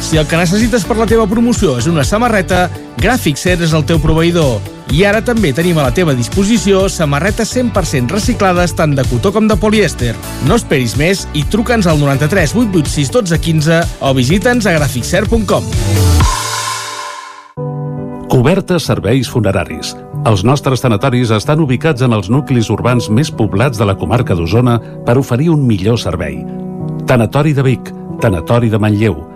Si el que necessites per la teva promoció és una samarreta, Gràfic Ser és el teu proveïdor. I ara també tenim a la teva disposició samarretes 100% reciclades tant de cotó com de polièster. No esperis més i truca'ns al 93 886 12 15 o visita'ns a graficser.com. Cobertes serveis funeraris. Els nostres tanatoris estan ubicats en els nuclis urbans més poblats de la comarca d'Osona per oferir un millor servei. Tanatori de Vic, Tanatori de Manlleu,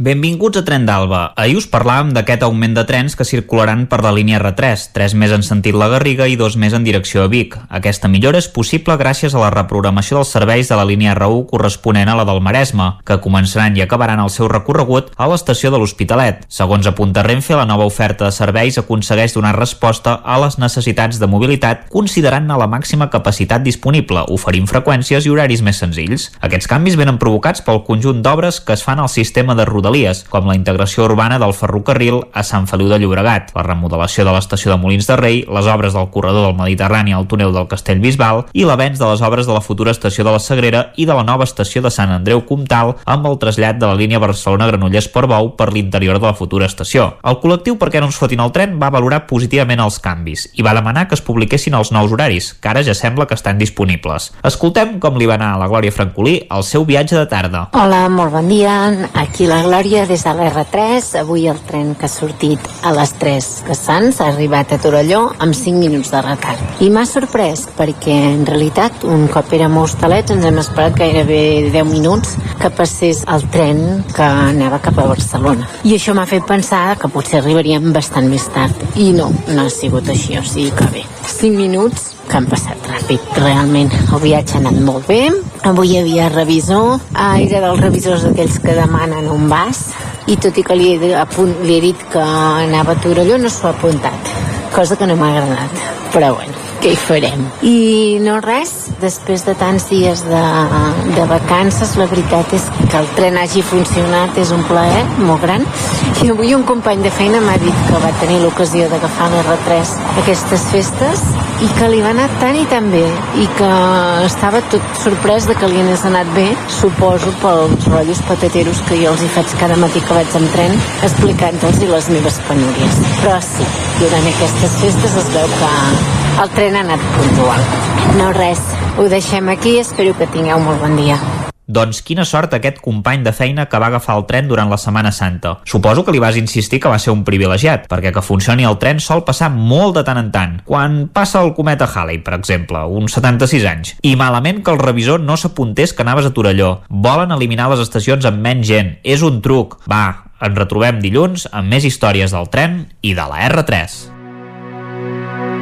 Benvinguts a Tren d'Alba. Ahir us parlàvem d'aquest augment de trens que circularan per la línia R3, tres més en sentit La Garriga i dos més en direcció a Vic. Aquesta millora és possible gràcies a la reprogramació dels serveis de la línia R1 corresponent a la del Maresme, que començaran i acabaran el seu recorregut a l'estació de l'Hospitalet. Segons apunta Renfe, la nova oferta de serveis aconsegueix donar resposta a les necessitats de mobilitat considerant la màxima capacitat disponible, oferint freqüències i horaris més senzills. Aquests canvis venen provocats pel conjunt d'obres que es fan al sistema de Rodalies Rodalies, com la integració urbana del ferrocarril a Sant Feliu de Llobregat, la remodelació de l'estació de Molins de Rei, les obres del corredor del Mediterrani al túnel del Castell Bisbal i l'avenç de les obres de la futura estació de la Sagrera i de la nova estació de Sant Andreu Comtal amb el trasllat de la línia Barcelona-Granollers-Portbou per l'interior de la futura estació. El col·lectiu perquè no ens fotin el tren va valorar positivament els canvis i va demanar que es publiquessin els nous horaris, que ara ja sembla que estan disponibles. Escoltem com li va anar a la Glòria Francolí el seu viatge de tarda. Hola, molt bon dia. Aquí la Glòria des de l'R3. Avui el tren que ha sortit a les 3 de Sants ha arribat a Torelló amb 5 minuts de retard. I m'ha sorprès perquè en realitat un cop érem a Hostalets ens hem esperat gairebé 10 minuts que passés el tren que anava cap a Barcelona. I això m'ha fet pensar que potser arribaríem bastant més tard. I no, no ha sigut així, o sigui que bé. 5 minuts que han passat ràpid, realment. El viatge ha anat molt bé. Avui hi havia revisor. Ah, era dels revisors aquells que demanen un vas. I tot i que li he, apunt, li he dit que anava a Torelló, no s'ho ha apuntat. Cosa que no m'ha agradat. Però bueno, què hi farem? I no res, després de tants dies de, de vacances, la veritat és que el tren hagi funcionat és un plaer molt gran. I avui un company de feina m'ha dit que va tenir l'ocasió d'agafar l'R3 aquestes festes i que li va anar tan i tan bé i que estava tot sorprès de que li anés anat bé, suposo pels rotllos patateros que jo els hi faig cada matí que vaig amb tren explicant-los les meves penúries. Però sí, durant aquestes festes es veu que el tren ha anat puntual. No res, ho deixem aquí, espero que tingueu molt bon dia. Doncs quina sort aquest company de feina que va agafar el tren durant la Setmana Santa. Suposo que li vas insistir que va ser un privilegiat, perquè que funcioni el tren sol passar molt de tant en tant. Quan passa el cometa Halley, per exemple, uns 76 anys. I malament que el revisor no s'apuntés que anaves a Torelló. Volen eliminar les estacions amb menys gent. És un truc. Va, ens retrobem dilluns amb més històries del tren i de la R3.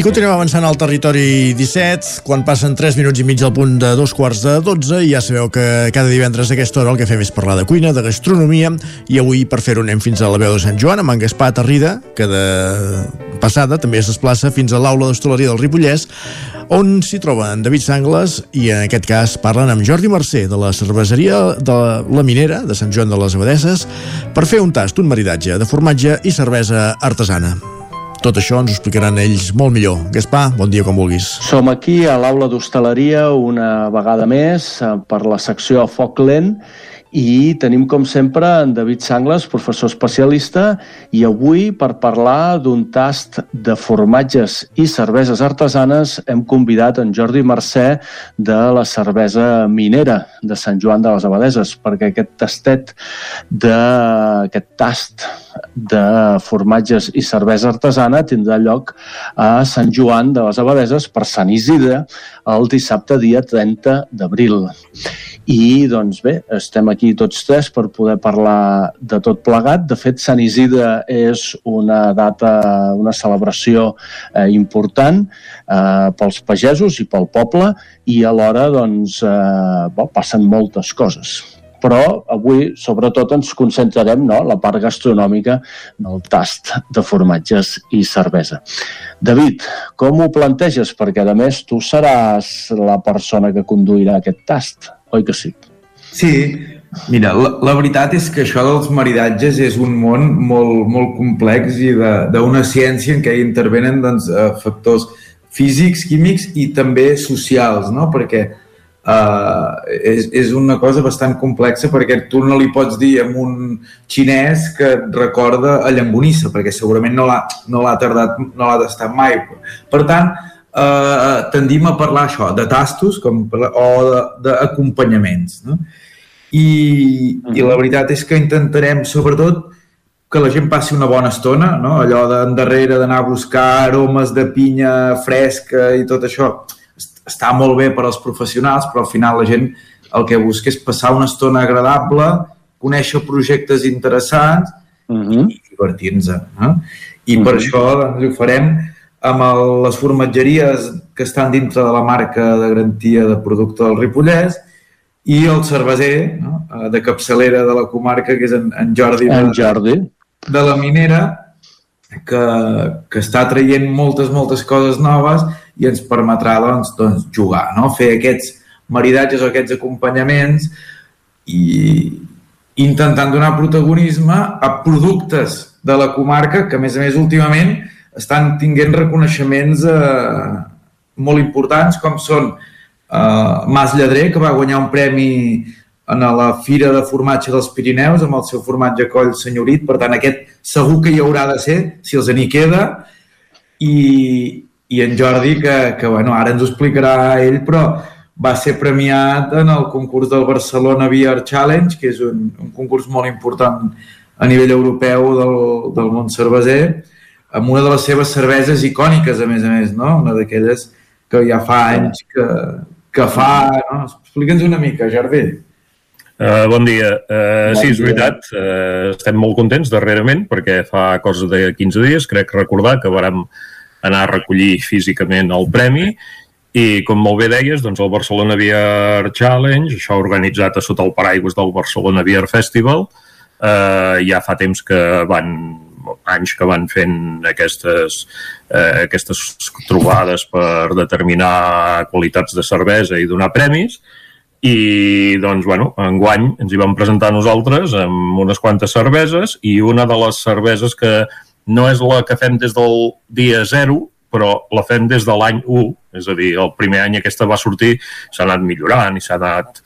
I continuem avançant al territori 17, quan passen 3 minuts i mig al punt de dos quarts de 12, i ja sabeu que cada divendres a aquesta hora el que fem és parlar de cuina, de gastronomia, i avui per fer-ho anem fins a la veu de Sant Joan, amb en Gaspar Tarrida, que de passada també es desplaça fins a l'aula d'hostaleria del Ripollès, on s'hi troba en David Sangles, i en aquest cas parlen amb Jordi Mercè, de la cerveseria de la Minera, de Sant Joan de les Abadesses, per fer un tast, un maridatge de formatge i cervesa artesana. Tot això ens ho explicaran ells molt millor. Gaspar, bon dia com vulguis. Som aquí a l'aula d'hostaleria una vegada més eh, per la secció foc lent i tenim, com sempre, en David Sangles, professor especialista, i avui, per parlar d'un tast de formatges i cerveses artesanes, hem convidat en Jordi Mercè de la cervesa minera de Sant Joan de les Abadeses, perquè aquest tastet de, aquest tast de formatges i cervesa artesana tindrà lloc a Sant Joan de les Abadeses per Sant Isidre el dissabte dia 30 d'abril. I, doncs bé, estem aquí tots tres per poder parlar de tot plegat. De fet, Sant Isidre és una data, una celebració eh, important eh, pels pagesos i pel poble i alhora, doncs, eh, bo, passen moltes coses però avui sobretot ens concentrarem no, la part gastronòmica del tast de formatges i cervesa. David, com ho planteges? Perquè a més tu seràs la persona que conduirà aquest tast oi que sí? Sí, mira, la, la veritat és que això dels maridatges és un món molt, molt complex i d'una ciència en què hi intervenen doncs, eh, factors físics, químics i també socials, no? perquè uh, és, és una cosa bastant complexa perquè tu no li pots dir a un xinès que et recorda a Llambonissa, perquè segurament no l'ha no tardat, no l'ha tastat mai. Per tant, eh, tendim a parlar això, de tastos com, o d'acompanyaments. No? I, -huh. I la veritat és que intentarem, sobretot, que la gent passi una bona estona, no? allò d'endarrere d'anar a buscar aromes de pinya fresca i tot això, està molt bé per als professionals, però al final la gent el que busca és passar una estona agradable, conèixer projectes interessants uh -huh. i divertir-nos. No? I uh -huh. per això doncs, ho farem amb el, les formatgeries que estan dintre de la marca de garantia de producte del Ripollès i el cerveser no? Eh, de capçalera de la comarca, que és en, en Jordi, en Jordi. De, de la minera, que, que està traient moltes, moltes coses noves i ens permetrà doncs, doncs, jugar, no? fer aquests maridatges o aquests acompanyaments i intentant donar protagonisme a productes de la comarca que, a més a més, últimament estan tinguent reconeixements eh, molt importants com són eh, Mas Lledrer, que va guanyar un premi en la Fira de Formatge dels Pirineus amb el seu formatge coll senyorit, per tant aquest segur que hi haurà de ser, si els n'hi queda, i, i en Jordi, que, que bueno, ara ens ho explicarà ell, però va ser premiat en el concurs del Barcelona Beer Challenge, que és un, un concurs molt important a nivell europeu del, del món cerveser, amb una de les seves cerveses icòniques, a més a més, no? Una d'aquelles que ja fa anys que, que fa... No? Explica'ns una mica, Jardí. Uh, bon dia. Uh, bon sí, és dia. veritat, uh, estem molt contents darrerament perquè fa cosa de 15 dies, crec recordar que vàrem anar a recollir físicament el premi i com molt bé deies, doncs el Barcelona Beer Challenge, això organitzat a sota el paraigües del Barcelona Beer Festival, eh, ja fa temps que van anys que van fent aquestes, eh, aquestes trobades per determinar qualitats de cervesa i donar premis i doncs, bueno, enguany ens hi vam presentar nosaltres amb unes quantes cerveses i una de les cerveses que no és la que fem des del dia 0, però la fem des de l'any 1, és a dir, el primer any aquesta va sortir, s'ha anat millorant i s'ha anat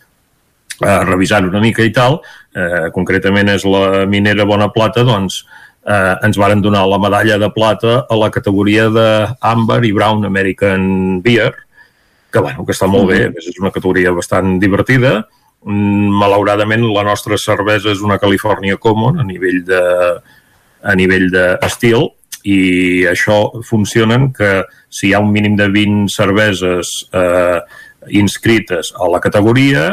eh, revisant una mica i tal, eh, concretament és la minera Bona Plata, doncs eh, ens varen donar la medalla de plata a la categoria de Amber i Brown American Beer, que, bueno, que està molt bé, és una categoria bastant divertida. Mm, malauradament, la nostra cervesa és una California Common a nivell de a nivell d'estil i això funcionen que si hi ha un mínim de 20 cerveses eh, inscrites a la categoria,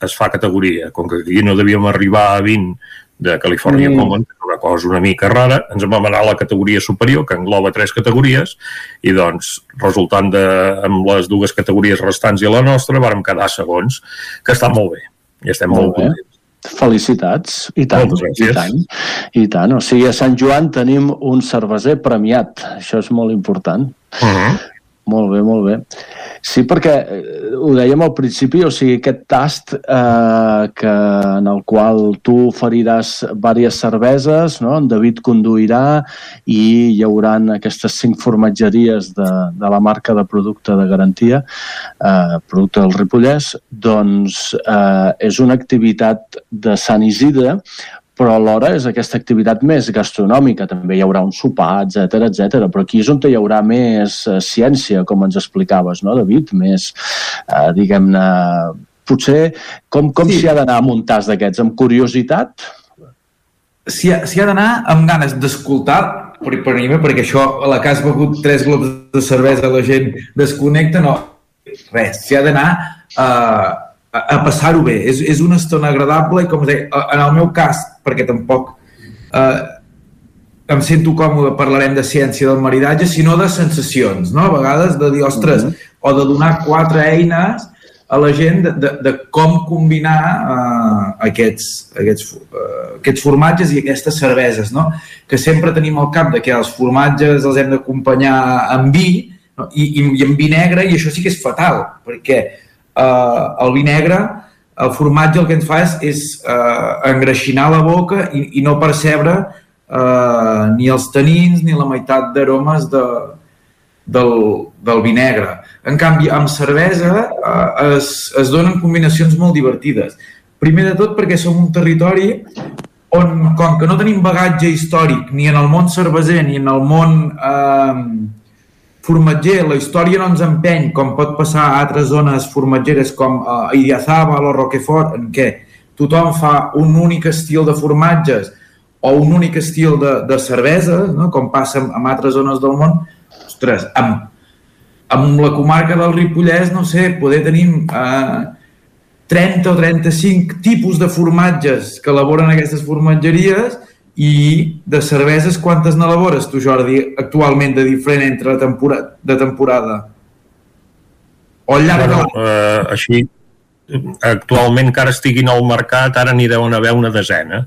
es fa categoria. Com que aquí no devíem arribar a 20 de California mm. Common, que és una cosa una mica rara, ens vam anar a la categoria superior, que engloba tres categories, i doncs, resultant de, amb les dues categories restants i la nostra, vàrem quedar segons, que està molt bé, i estem molt, molt contents. Felicitats, i tant, i tant, i tant. O sigui, a Sant Joan tenim un cerveser premiat, això és molt important. Uh -huh. Molt bé, molt bé. Sí, perquè eh, ho dèiem al principi, o sigui, aquest tast eh, que, en el qual tu oferiràs diverses cerveses, no? en David conduirà i hi haurà aquestes cinc formatgeries de, de la marca de producte de garantia, eh, producte del Ripollès, doncs eh, és una activitat de Sant Isidre però alhora és aquesta activitat més gastronòmica, també hi haurà un sopar, etc etc. però aquí és on hi haurà més uh, ciència, com ens explicaves, no, David? Més, uh, diguem-ne, potser com, com s'hi sí. ha d'anar a un tas d'aquests? Amb curiositat? S'hi ha, ha d'anar amb ganes d'escoltar, per, per mi, perquè això, a la que has begut tres globs de cervesa la gent desconnecta, no, res, s'hi ha d'anar uh, a, a passar-ho bé. És, és una estona agradable i, com deia, en el meu cas, perquè tampoc eh, em sento còmode, parlarem de ciència del maridatge, sinó de sensacions, no? A vegades de dir, ostres, mm -hmm. o de donar quatre eines a la gent de, de, de com combinar uh, aquests, aquests, uh, aquests formatges i aquestes cerveses, no? Que sempre tenim al cap de que els formatges els hem d'acompanyar amb vi no? I, i, i amb vi negre i això sí que és fatal, perquè eh, el vi negre, el formatge el que ens fa és, és eh, engreixinar la boca i, i no percebre eh, ni els tanins ni la meitat d'aromes de, del, del vi negre. En canvi, amb cervesa eh, es, es donen combinacions molt divertides. Primer de tot perquè som un territori on, com que no tenim bagatge històric ni en el món cerveser ni en el món eh, formatger, la història no ens empeny, com pot passar a altres zones formatgeres com a uh, Idiazabal o Roquefort, en què tothom fa un únic estil de formatges o un únic estil de, de cervesa, no? com passa en, en altres zones del món, ostres, amb, amb la comarca del Ripollès, no sé, poder tenim eh, 30 o 35 tipus de formatges que elaboren aquestes formatgeries i de cerveses, quantes n'elabores tu, Jordi, actualment de diferent entre temporada, de temporada? O al llarg bueno, de... Uh, així, actualment que ara estiguin al mercat, ara n'hi deuen haver una desena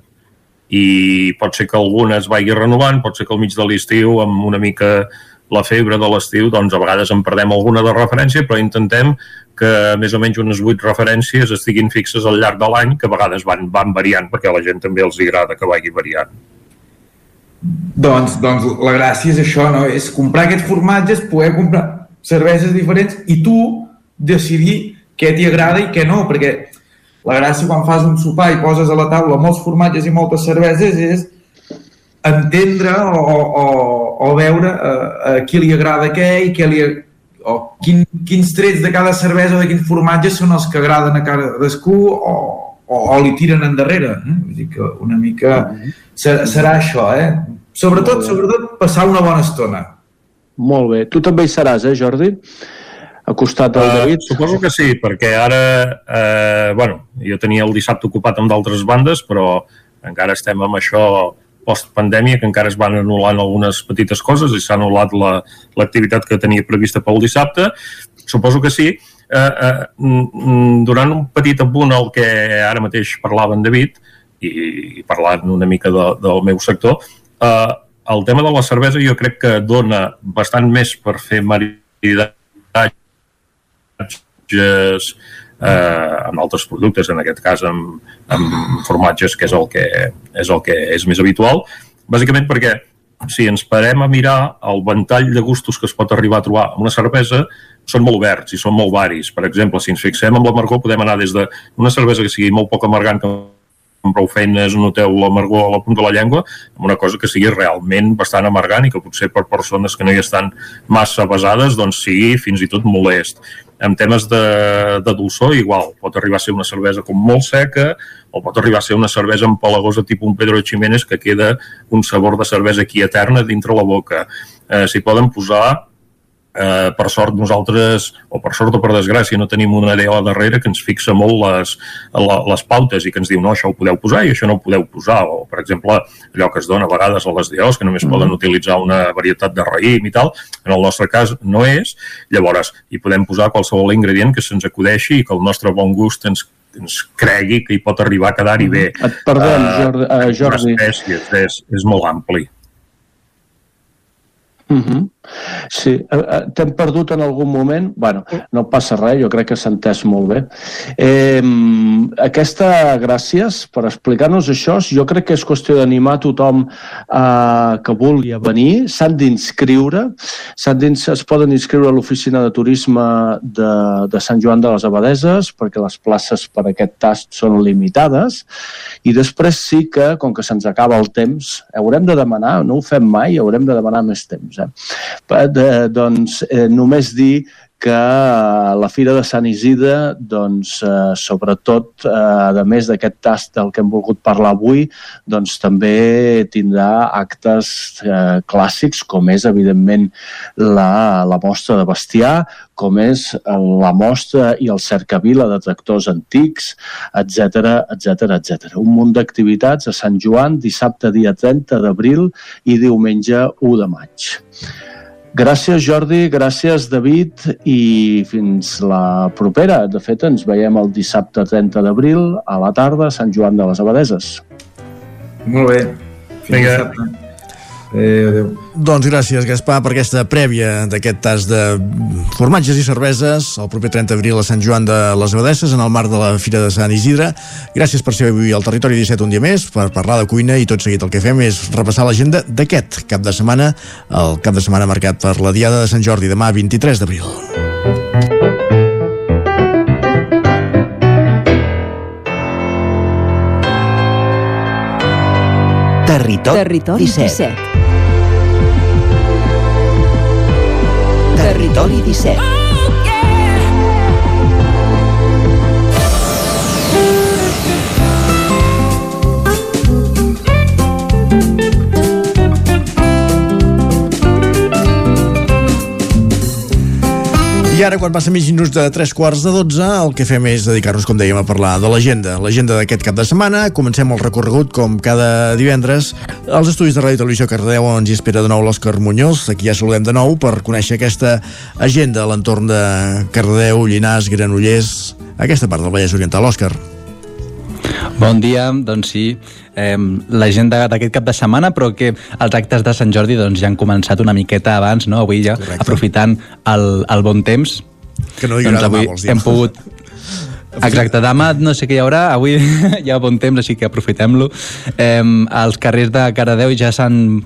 i pot ser que alguna es vagi renovant, pot ser que al mig de l'estiu amb una mica la febre de l'estiu, doncs a vegades en perdem alguna de referència, però intentem que més o menys unes vuit referències estiguin fixes al llarg de l'any, que a vegades van, van variant, perquè a la gent també els agrada que vagi variant. Doncs, doncs la gràcia és això, no? és comprar aquests formatges, poder comprar cerveses diferents i tu decidir què t'hi agrada i què no, perquè la gràcia quan fas un sopar i poses a la taula molts formatges i moltes cerveses és entendre o, o, o veure a, a qui li agrada què i què li, o quin, quins trets de cada cervesa o de quins formatges són els que agraden a cadascú o, o, o li tiren endarrere. Eh? Vull dir que una mica serà, serà això, eh? Sobretot, sobretot passar una bona estona. Molt bé. Tu també hi seràs, eh, Jordi? A costat del uh, David? Suposo que sí, perquè ara, eh, bueno, jo tenia el dissabte ocupat amb d'altres bandes, però encara estem amb això post-pandèmia, que encara es van anul·lant algunes petites coses i s'ha anul·lat l'activitat la, que tenia prevista pel dissabte. Suposo que sí. Eh, eh, durant un petit apunt al que ara mateix parlava en David, i, i parlant una mica de, del meu sector, eh, el tema de la cervesa jo crec que dona bastant més per fer maridatges eh, amb altres productes, en aquest cas amb, amb formatges, que és el que, és el que és més habitual, bàsicament perquè si ens parem a mirar el ventall de gustos que es pot arribar a trobar amb una cervesa, són molt oberts i són molt varis. Per exemple, si ens fixem amb l'amargor, podem anar des d'una cervesa que sigui molt poc amargant, que amb prou feines noteu l'amargor a la punta de la llengua, amb una cosa que sigui realment bastant amargant i que potser per persones que no hi estan massa basades doncs sigui fins i tot molest. En temes de, de dolçor, igual, pot arribar a ser una cervesa com molt seca o pot arribar a ser una cervesa empalagosa tipus un Pedro Ximénez que queda un sabor de cervesa aquí eterna dintre la boca. Eh, S'hi poden posar eh, per sort nosaltres, o per sort o per desgràcia, no tenim una DO darrere que ens fixa molt les, les pautes i que ens diu no, això ho podeu posar i això no ho podeu posar. O, per exemple, allò que es dona a vegades a les DOs, que només mm. poden utilitzar una varietat de raïm i tal, en el nostre cas no és. Llavors, hi podem posar qualsevol ingredient que se'ns acudeixi i que el nostre bon gust ens ens cregui que hi pot arribar a quedar-hi bé. Et perdem, uh, Jordi. Uh, Jordi. Espècies, és, és molt ampli. Uh mhm. -huh. Sí, eh, eh, t'hem perdut en algun moment? bueno, no passa res, jo crec que s'ha entès molt bé. Eh, aquesta, gràcies per explicar-nos això. Jo crec que és qüestió d'animar tothom eh, que vulgui venir. S'han d'inscriure. Es poden inscriure a l'oficina de turisme de, de Sant Joan de les Abadeses perquè les places per aquest tast són limitades. I després sí que, com que se'ns acaba el temps, haurem de demanar, no ho fem mai, haurem de demanar més temps. Eh? De, doncs, eh, només dir que la Fira de Sant Isidre, doncs, eh, sobretot, eh, a més d'aquest tast del que hem volgut parlar avui, doncs també tindrà actes eh, clàssics, com és, evidentment, la, la mostra de bestiar, com és la mostra i el cercavila de tractors antics, etc etc etc. Un munt d'activitats a Sant Joan, dissabte dia 30 d'abril i diumenge 1 de maig. Gràcies, Jordi, gràcies, David, i fins la propera. De fet, ens veiem el dissabte 30 d'abril a la tarda a Sant Joan de les Abadeses. Molt bé. Fins Vinga. dissabte. Adéu, adéu. Doncs gràcies, Gaspar, per aquesta prèvia d'aquest tas de formatges i cerveses el proper 30 d'abril a Sant Joan de les Abadesses en el marc de la Fira de Sant Isidre. Gràcies per ser avui al Territori 17 un dia més, per parlar de cuina i tot seguit el que fem és repassar l'agenda d'aquest cap de setmana, el cap de setmana marcat per la Diada de Sant Jordi, demà 23 d'abril. Territori, Territori 17. 17. Territori 17. I ara, quan passen mig minuts de tres quarts de dotze, el que fem és dedicar-nos, com dèiem, a parlar de l'agenda. L'agenda d'aquest cap de setmana. Comencem el recorregut, com cada divendres, als estudis de Ràdio Televisió Cardeu, ens hi espera de nou l'Òscar Muñoz. Aquí ja saludem de nou per conèixer aquesta agenda a l'entorn de Cardeu, Llinars, Granollers, aquesta part del Vallès Oriental. Òscar. Bon dia, doncs sí, eh, l'agenda d'aquest cap de setmana, però que els actes de Sant Jordi doncs, ja han començat una miqueta abans, no? avui ja, Correcte. aprofitant el, el bon temps. Que no hi haurà doncs avui demà, hem pogut Exacte, demà no sé què hi haurà, avui hi ha bon temps, així que aprofitem-lo. Eh, els carrers de Caradeu ja s'han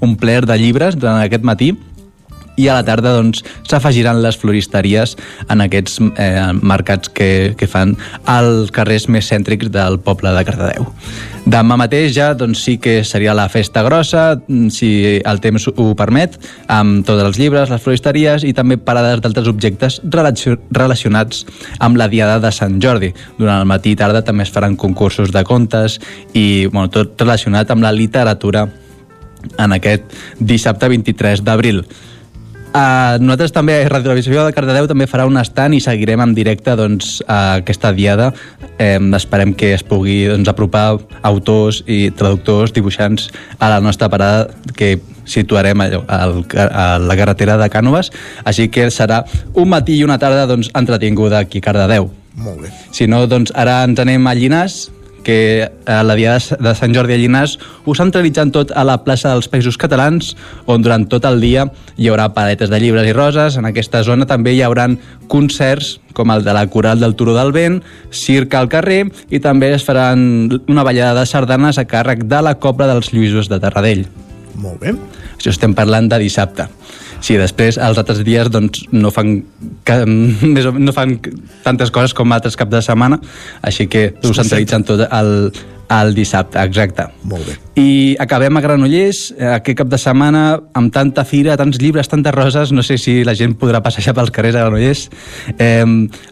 omplert de llibres durant aquest matí i a la tarda doncs les floristeries en aquests eh, mercats que, que fan als carrers més cèntrics del poble de Cardedeu. Demà mateix ja doncs, sí que seria la festa grossa, mm, si el temps ho permet, amb tots els llibres, les floristeries i també parades d'altres objectes relacionats amb la Diada de Sant Jordi. Durant el matí i tarda també es faran concursos de contes i bueno, tot relacionat amb la literatura en aquest dissabte 23 d'abril. Uh, nosaltres també, Radio Televisió de Cardedeu també farà un estant i seguirem en directe doncs, uh, aquesta diada. Eh, esperem que es pugui doncs, apropar autors i traductors, dibuixants a la nostra parada que situarem allò, al, a la carretera de Cànoves. Així que serà un matí i una tarda doncs, entretinguda aquí a Cardedeu. Molt bé. Si no, doncs ara ens anem a Llinars, que a la Diada de Sant Jordi a Llinars ho centralitzant tot a la plaça dels Països Catalans, on durant tot el dia hi haurà paletes de llibres i roses. En aquesta zona també hi hauran concerts com el de la Coral del Turó del Vent, circ al carrer i també es faran una ballada de sardanes a càrrec de la Cobra dels Lluïsos de Terradell. Molt bé. Això estem parlant de dissabte. Sí, després els altres dies doncs, no, fan, no fan tantes coses com altres caps de setmana, així que ho centralitzen tot al, el dissabte, exacte. Molt bé. I acabem a Granollers, eh, aquest cap de setmana, amb tanta fira, tants llibres, tantes roses, no sé si la gent podrà passejar pels carrers a Granollers. Eh,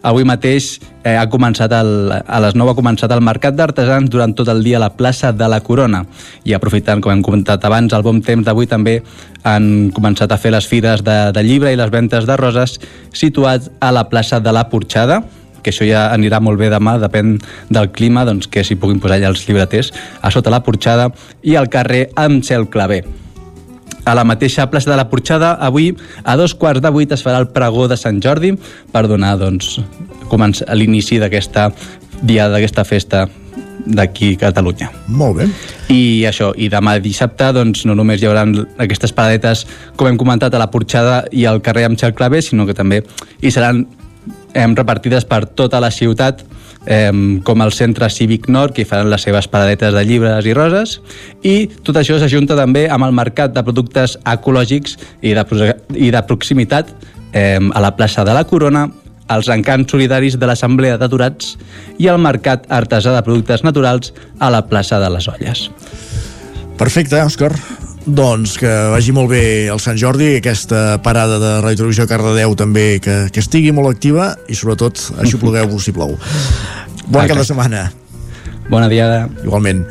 avui mateix eh, ha començat el, a les 9 ha començat el Mercat d'Artesans durant tot el dia a la plaça de la Corona. I aprofitant, com hem comentat abans, el bon temps d'avui també han començat a fer les fires de, de llibre i les ventes de roses situats a la plaça de la Porxada, que això ja anirà molt bé demà, depèn del clima, doncs que s'hi puguin posar allà els llibreters, a sota la porxada i al carrer amb cel claver. A la mateixa plaça de la Porxada, avui, a dos quarts de vuit, es farà el pregó de Sant Jordi per donar doncs, l'inici d'aquesta dia d'aquesta festa d'aquí a Catalunya. Molt bé. I això, i demà dissabte doncs, no només hi haurà aquestes paradetes, com hem comentat, a la Porxada i al carrer amb Xel Clavé, sinó que també hi seran eh, repartides per tota la ciutat, eh, com el Centre Cívic Nord, que faran les seves paradetes de llibres i roses, i tot això s'ajunta també amb el mercat de productes ecològics i de, i de proximitat eh, a la plaça de la Corona, els encants solidaris de l'Assemblea d'Aturats i el Mercat Artesà de Productes Naturals a la plaça de les Olles. Perfecte, Òscar. Doncs que vagi molt bé el Sant Jordi, aquesta parada de Radio Televisió Cardedeu també que, que estigui molt activa i sobretot aixoplugueu-vos si plou. Bon cap de setmana. Bona diada. Igualment.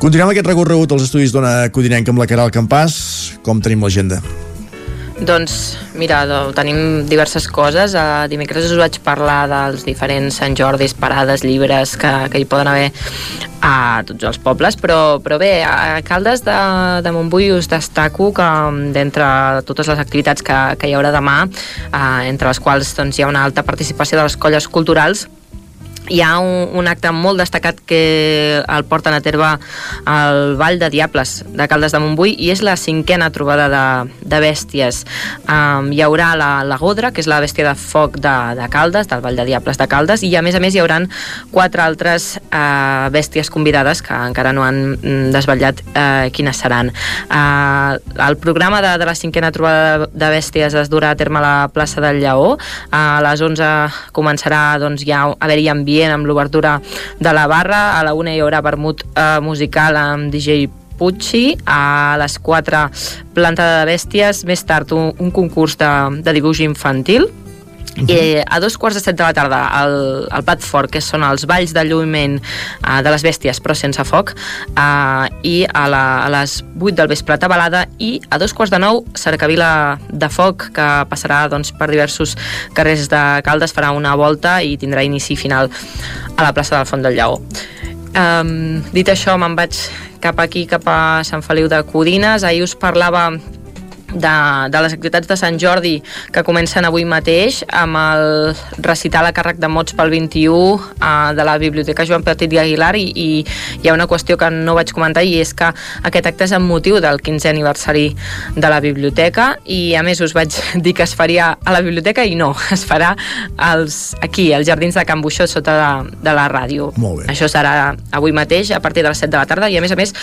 Continuem aquest recorregut als estudis d'Ona Codinenca amb la Caral Campàs. Com tenim l'agenda? Doncs mira, tenim diverses coses. Uh, dimecres us vaig parlar dels diferents Sant Jordis, parades, llibres que, que hi poden haver a tots els pobles, però, però bé, a Caldes de, de Montbui us destaco que d'entre totes les activitats que, que hi haurà demà, uh, entre les quals doncs, hi ha una alta participació de les colles culturals, hi ha un, un acte molt destacat que el porten a terme al Vall de Diables de Caldes de Montbui i és la cinquena trobada de, de bèsties. Um, hi haurà la, la Godra, que és la bèstia de foc de, de Caldes, del Vall de Diables de Caldes, i a més a més hi hauran quatre altres uh, bèsties convidades que encara no han mm, desvetllat uh, quines seran. Uh, el programa de, de la cinquena trobada de, de bèsties es durà a terme a la plaça del Lleó. Uh, a les 11 començarà doncs, ja a haver-hi ambient ambient amb l'obertura de la barra. A la una hi haurà vermut eh, musical amb DJ Pucci, a les 4 planta de bèsties, més tard un, un concurs de, de dibuix infantil, Uh -huh. I a dos quarts de set de la tarda al, al plat fort, que són els balls de lluïment uh, de les bèsties però sense foc uh, i a, la, a les 8 del vespre tabalada i a dos quarts de nou cercavila de foc que passarà doncs, per diversos carrers de Caldes, farà una volta i tindrà inici final a la plaça del Font del Lleó. Um, dit això, me'n vaig cap aquí, cap a Sant Feliu de Codines. Ahir us parlava de, de les activitats de Sant Jordi que comencen avui mateix amb el recital a càrrec de mots pel 21 uh, de la Biblioteca Joan Petit i Aguilar i, i hi ha una qüestió que no vaig comentar i és que aquest acte és en motiu del 15è aniversari de la biblioteca i a més us vaig dir que es faria a la biblioteca i no, es farà als, aquí, als Jardins de Can Buixó sota de, de la ràdio. Això serà avui mateix a partir de les 7 de la tarda i a més a més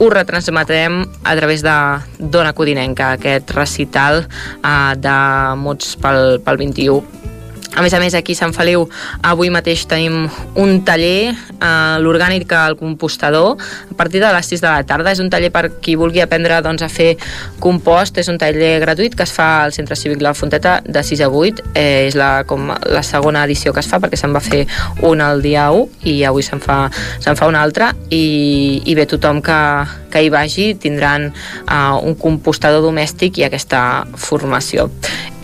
ho retransmetrem a través de Dona Codinenca, aquest aquest recital uh, de mots pel, pel 21. A més a més, aquí a Sant Feliu avui mateix tenim un taller, eh, l'orgànic al compostador, a partir de les 6 de la tarda. És un taller per qui vulgui aprendre doncs, a fer compost. És un taller gratuït que es fa al Centre Cívic La Fonteta de 6 a 8. Eh, és la, com la segona edició que es fa perquè se'n va fer una el dia 1 i avui se'n fa, se fa una altra. I, I bé, tothom que, que hi vagi tindran uh, un compostador domèstic i aquesta formació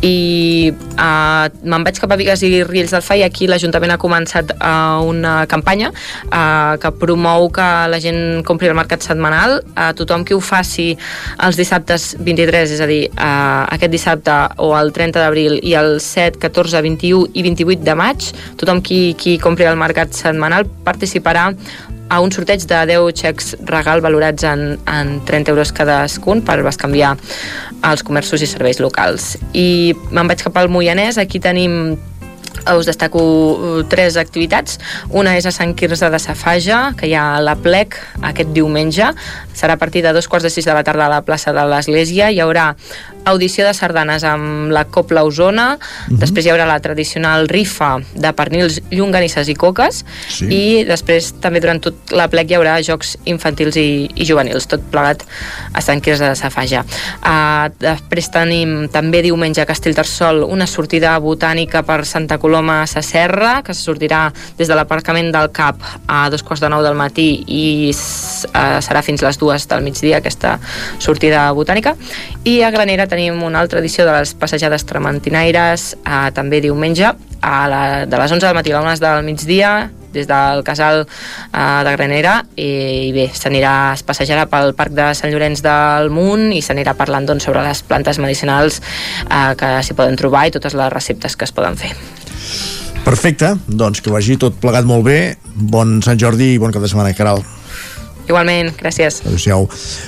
i uh, me'n vaig cap a Vigues i Riells del Fai. Aquí l'Ajuntament ha començat uh, una campanya uh, que promou que la gent compri el mercat setmanal. Uh, tothom qui ho faci els dissabtes 23, és a dir uh, aquest dissabte o el 30 d'abril i el 7, 14, 21 i 28 de maig tothom qui, qui compri el mercat setmanal participarà a un sorteig de 10 xecs regal valorats en, en 30 euros cadascun per bescanviar als comerços i serveis locals. I me'n vaig cap al Moianès, aquí tenim us destaco uh, tres activitats. Una és a Sant Quirze de Safaja, que hi ha la plec aquest diumenge. Serà a partir de dos quarts de sis de la tarda a la plaça de l'Església. Hi haurà audició de sardanes amb la Copla Osona, uh -huh. després hi haurà la tradicional rifa de pernils, llonganisses i coques, sí. i després també durant tot la plec hi haurà jocs infantils i, i juvenils, tot plegat a Sant Quirze de Safaja. Uh, després tenim també diumenge a Castellterçol una sortida botànica per Santa Coloma a Sacerra, que sortirà des de l'aparcament del CAP a dos quarts de nou del matí i uh, serà fins les dues del migdia aquesta sortida botànica. I a Granera tenim una altra edició de les passejades trementinaires eh, també diumenge a la, de les 11 del matí a les 1 del migdia des del casal eh, de Granera i, i bé, s'anirà es passejarà pel Parc de Sant Llorenç del Munt i s'anirà parlant doncs, sobre les plantes medicinals eh, que s'hi poden trobar i totes les receptes que es poden fer. Perfecte, doncs que vagi tot plegat molt bé. Bon Sant Jordi i bon cap de setmana, Caral. Igualment, gràcies. Adéu-siau.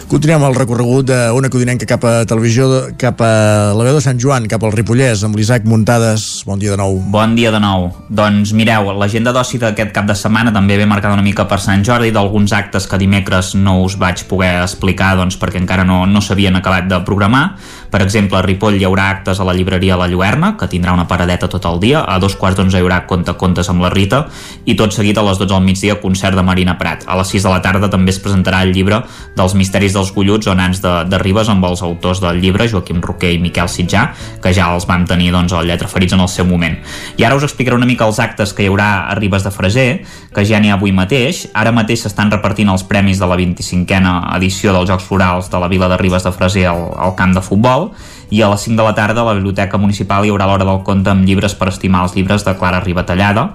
Continuem el recorregut d'una codinenca cap a televisió, cap a la veu de Sant Joan, cap al Ripollès, amb l'Isaac Muntades. Bon dia de nou. Bon dia de nou. Doncs mireu, l'agenda d'oci d'aquest cap de setmana també ve marcada una mica per Sant Jordi, d'alguns actes que dimecres no us vaig poder explicar doncs, perquè encara no, no s'havien acabat de programar. Per exemple, a Ripoll hi haurà actes a la llibreria La Lluerna, que tindrà una paradeta tot el dia. A dos quarts d'onze hi haurà Conte Contes amb la Rita i tot seguit a les 12 del migdia concert de Marina Prat. A les 6 de la tarda també es presentarà el llibre dels misteris dels golluts o nans de, de Ribes amb els autors del llibre, Joaquim Roquer i Miquel Sitjà, que ja els vam tenir doncs, al Lletra Ferits en el seu moment. I ara us explicaré una mica els actes que hi haurà a Ribes de Freser, que ja n'hi ha avui mateix. Ara mateix s'estan repartint els premis de la 25a edició dels Jocs Florals de la Vila de Ribes de Freser al, al camp de futbol i a les 5 de la tarda a la Biblioteca Municipal hi haurà l'hora del conte amb llibres per estimar els llibres de Clara Ribatallada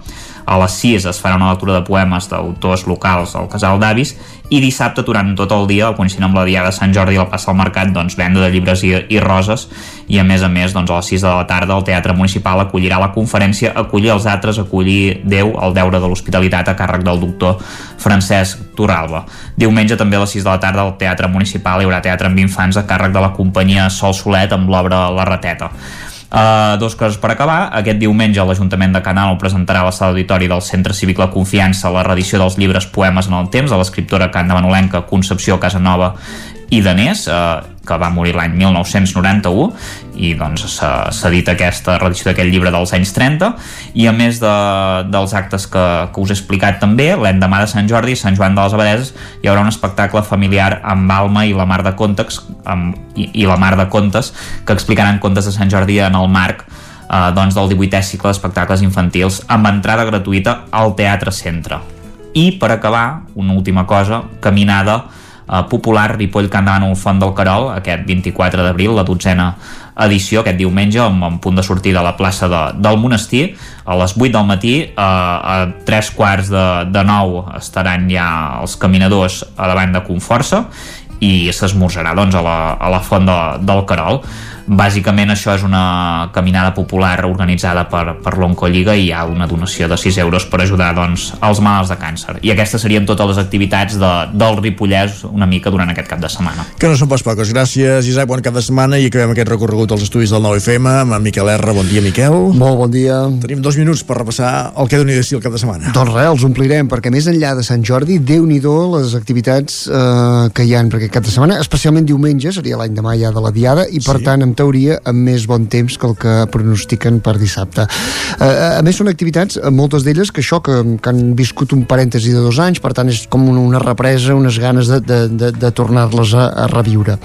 a les 6 es farà una lectura de poemes d'autors locals al Casal d'Avis i dissabte durant tot el dia, coincidint amb la Diada de Sant Jordi la passa al mercat, doncs venda de llibres i, i roses i a més a més doncs, a les 6 de la tarda el Teatre Municipal acollirà la conferència Acollir els altres, acollir Déu el deure de l'hospitalitat a càrrec del doctor Francesc Torralba. Diumenge també a les 6 de la tarda al Teatre Municipal hi haurà teatre amb infants a càrrec de la companyia Sol Solet amb l'obra La Rateta. Uh, dos coses per acabar. Aquest diumenge l'Ajuntament de Canal presentarà a la sala auditori del Centre Cívic La Confiança la reedició dels llibres Poemes en el temps de l'escriptora candamanolenca Concepció Casanova i danès, eh, que va morir l'any 1991 i doncs s'ha dit aquesta reedició d'aquest llibre dels anys 30 i a més de, dels actes que, que us he explicat també, l'endemà de Sant Jordi Sant Joan de les Abadeses hi haurà un espectacle familiar amb Alma i la Mar de Contes amb, i, i la Mar de Contes que explicaran contes de Sant Jordi en el marc eh, doncs del 18è cicle d'espectacles infantils amb entrada gratuïta al Teatre Centre. I per acabar, una última cosa, caminada eh, popular Ripoll Candano Font del Carol aquest 24 d'abril, la dotzena edició aquest diumenge amb, amb punt de sortida a la plaça de, del monestir. A les 8 del matí eh, a tres quarts de, de 9 estaran ja els caminadors a davant de Conforça i s'esmorzarà doncs, a, la, a la font de, del Carol Bàsicament això és una caminada popular organitzada per, per l'Oncolliga i hi ha una donació de 6 euros per ajudar doncs, els malalts de càncer. I aquestes serien totes les activitats de, del Ripollès una mica durant aquest cap de setmana. Que no són pas poques. Gràcies, Isaac, bon cap de setmana i acabem aquest recorregut als estudis del 9FM amb en Miquel R. Bon dia, Miquel. Molt bon dia. Tenim dos minuts per repassar el que doni de si el cap de setmana. Doncs res, els omplirem, perquè més enllà de Sant Jordi, déu nhi les activitats eh, que hi han per aquest cap de setmana, especialment diumenge, seria l'any demà ja de la Diada, i per sí. tant, amb teoria amb més bon temps que el que pronostiquen per dissabte. Uh, a més, són activitats, eh, moltes d'elles, que això, que, que han viscut un parèntesi de dos anys, per tant és com una represa, unes ganes de, de, de, de tornar-les a, a reviure.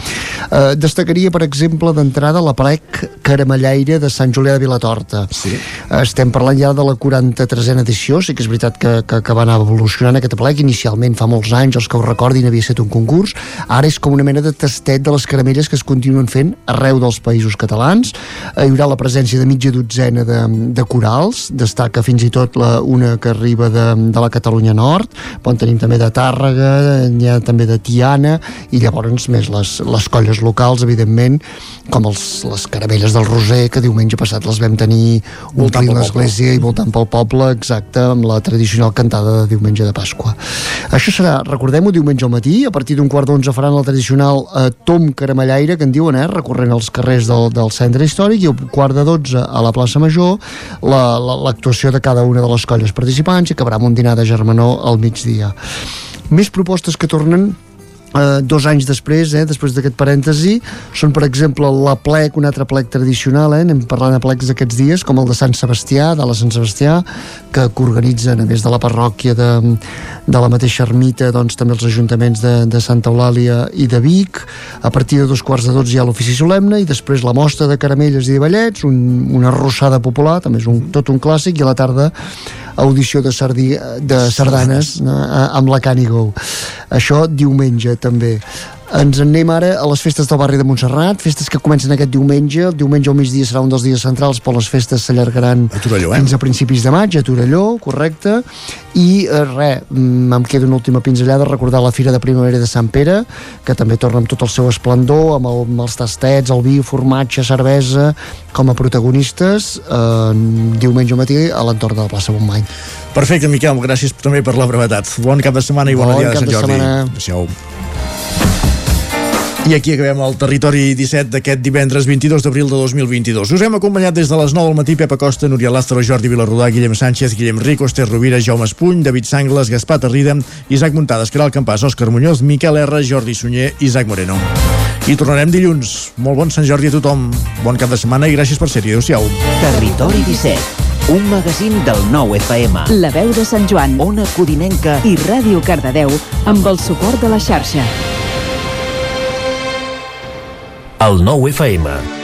Uh, destacaria, per exemple, d'entrada la plec caramellaire de Sant Julià de Vilatorta. Sí. Estem parlant ja de la 43a edició, sí que és veritat que, que, que va anar evolucionant aquest plec, inicialment fa molts anys, els que ho recordin havia estat un concurs, ara és com una mena de tastet de les caramelles que es continuen fent arreu dels països catalans. Eh, hi haurà la presència de mitja dotzena de, de corals, destaca fins i tot la, una que arriba de, de la Catalunya Nord, on tenim també de Tàrrega, n'hi ha també de Tiana, i llavors més les, les colles locals, evidentment, com els, les caramelles del Roser, que diumenge passat les vam tenir omplint l'església i voltant pel poble, exacte, amb la tradicional cantada de diumenge de Pasqua. Això serà, recordem-ho, diumenge al matí, a partir d'un quart d'onze faran el tradicional eh, tom caramellaire, que en diuen, eh, recorrent els carrers del, del centre històric i un quart de 12 a la plaça Major l'actuació la, la, de cada una de les colles participants i acabarà amb un dinar de germanor al migdia. Més propostes que tornen eh, dos anys després, eh, després d'aquest parèntesi, són, per exemple, la plec, un altre plec tradicional, eh, anem parlant de plecs d'aquests dies, com el de Sant Sebastià, de la Sant Sebastià, que, organitzen, a més de la parròquia de, de la mateixa ermita, doncs també els ajuntaments de, de Santa Eulàlia i de Vic. A partir de dos quarts de dotze hi ha l'ofici solemne i després la mostra de caramelles i de ballets, un, una arrossada popular, també és un, tot un clàssic, i a la tarda audició de, sardi, de sardanes no? amb la Canigo. Això diumenge també. Ens en anem ara a les festes del barri de Montserrat, festes que comencen aquest diumenge. El diumenge al migdia serà un dels dies centrals, però les festes s'allargaran eh? fins a principis de maig, a Torelló, correcte. I eh, res, mm, em queda una última pinzellada, recordar la Fira de Primavera de Sant Pere, que també torna amb tot el seu esplendor, amb, el, amb els tastets, el vi, formatge, cervesa, com a protagonistes, eh, diumenge al matí a l'entorn de la plaça Montmany. Perfecte, Miquel, gràcies també per la brevetat. Bon cap de setmana i bona bon dia de Sant Jordi. Adéu-siau. I aquí acabem el territori 17 d'aquest divendres 22 d'abril de 2022. Us hem acompanyat des de les 9 del matí Pepa Costa, Núria Lázaro, Jordi Vilarrodà, Guillem Sánchez, Guillem Rico, Esther Rovira, Jaume Espuny, David Sangles, Gaspar Tarrida, Isaac Muntades, Caral Campàs, Òscar Muñoz, Miquel R, Jordi Sunyer, Isaac Moreno. I tornarem dilluns. Molt bon Sant Jordi a tothom. Bon cap de setmana i gràcies per ser-hi. Adéu-siau. Territori 17 un magazín del nou FM. La veu de Sant Joan, Ona Codinenca i Ràdio Cardedeu amb el suport de la xarxa. El nou FM.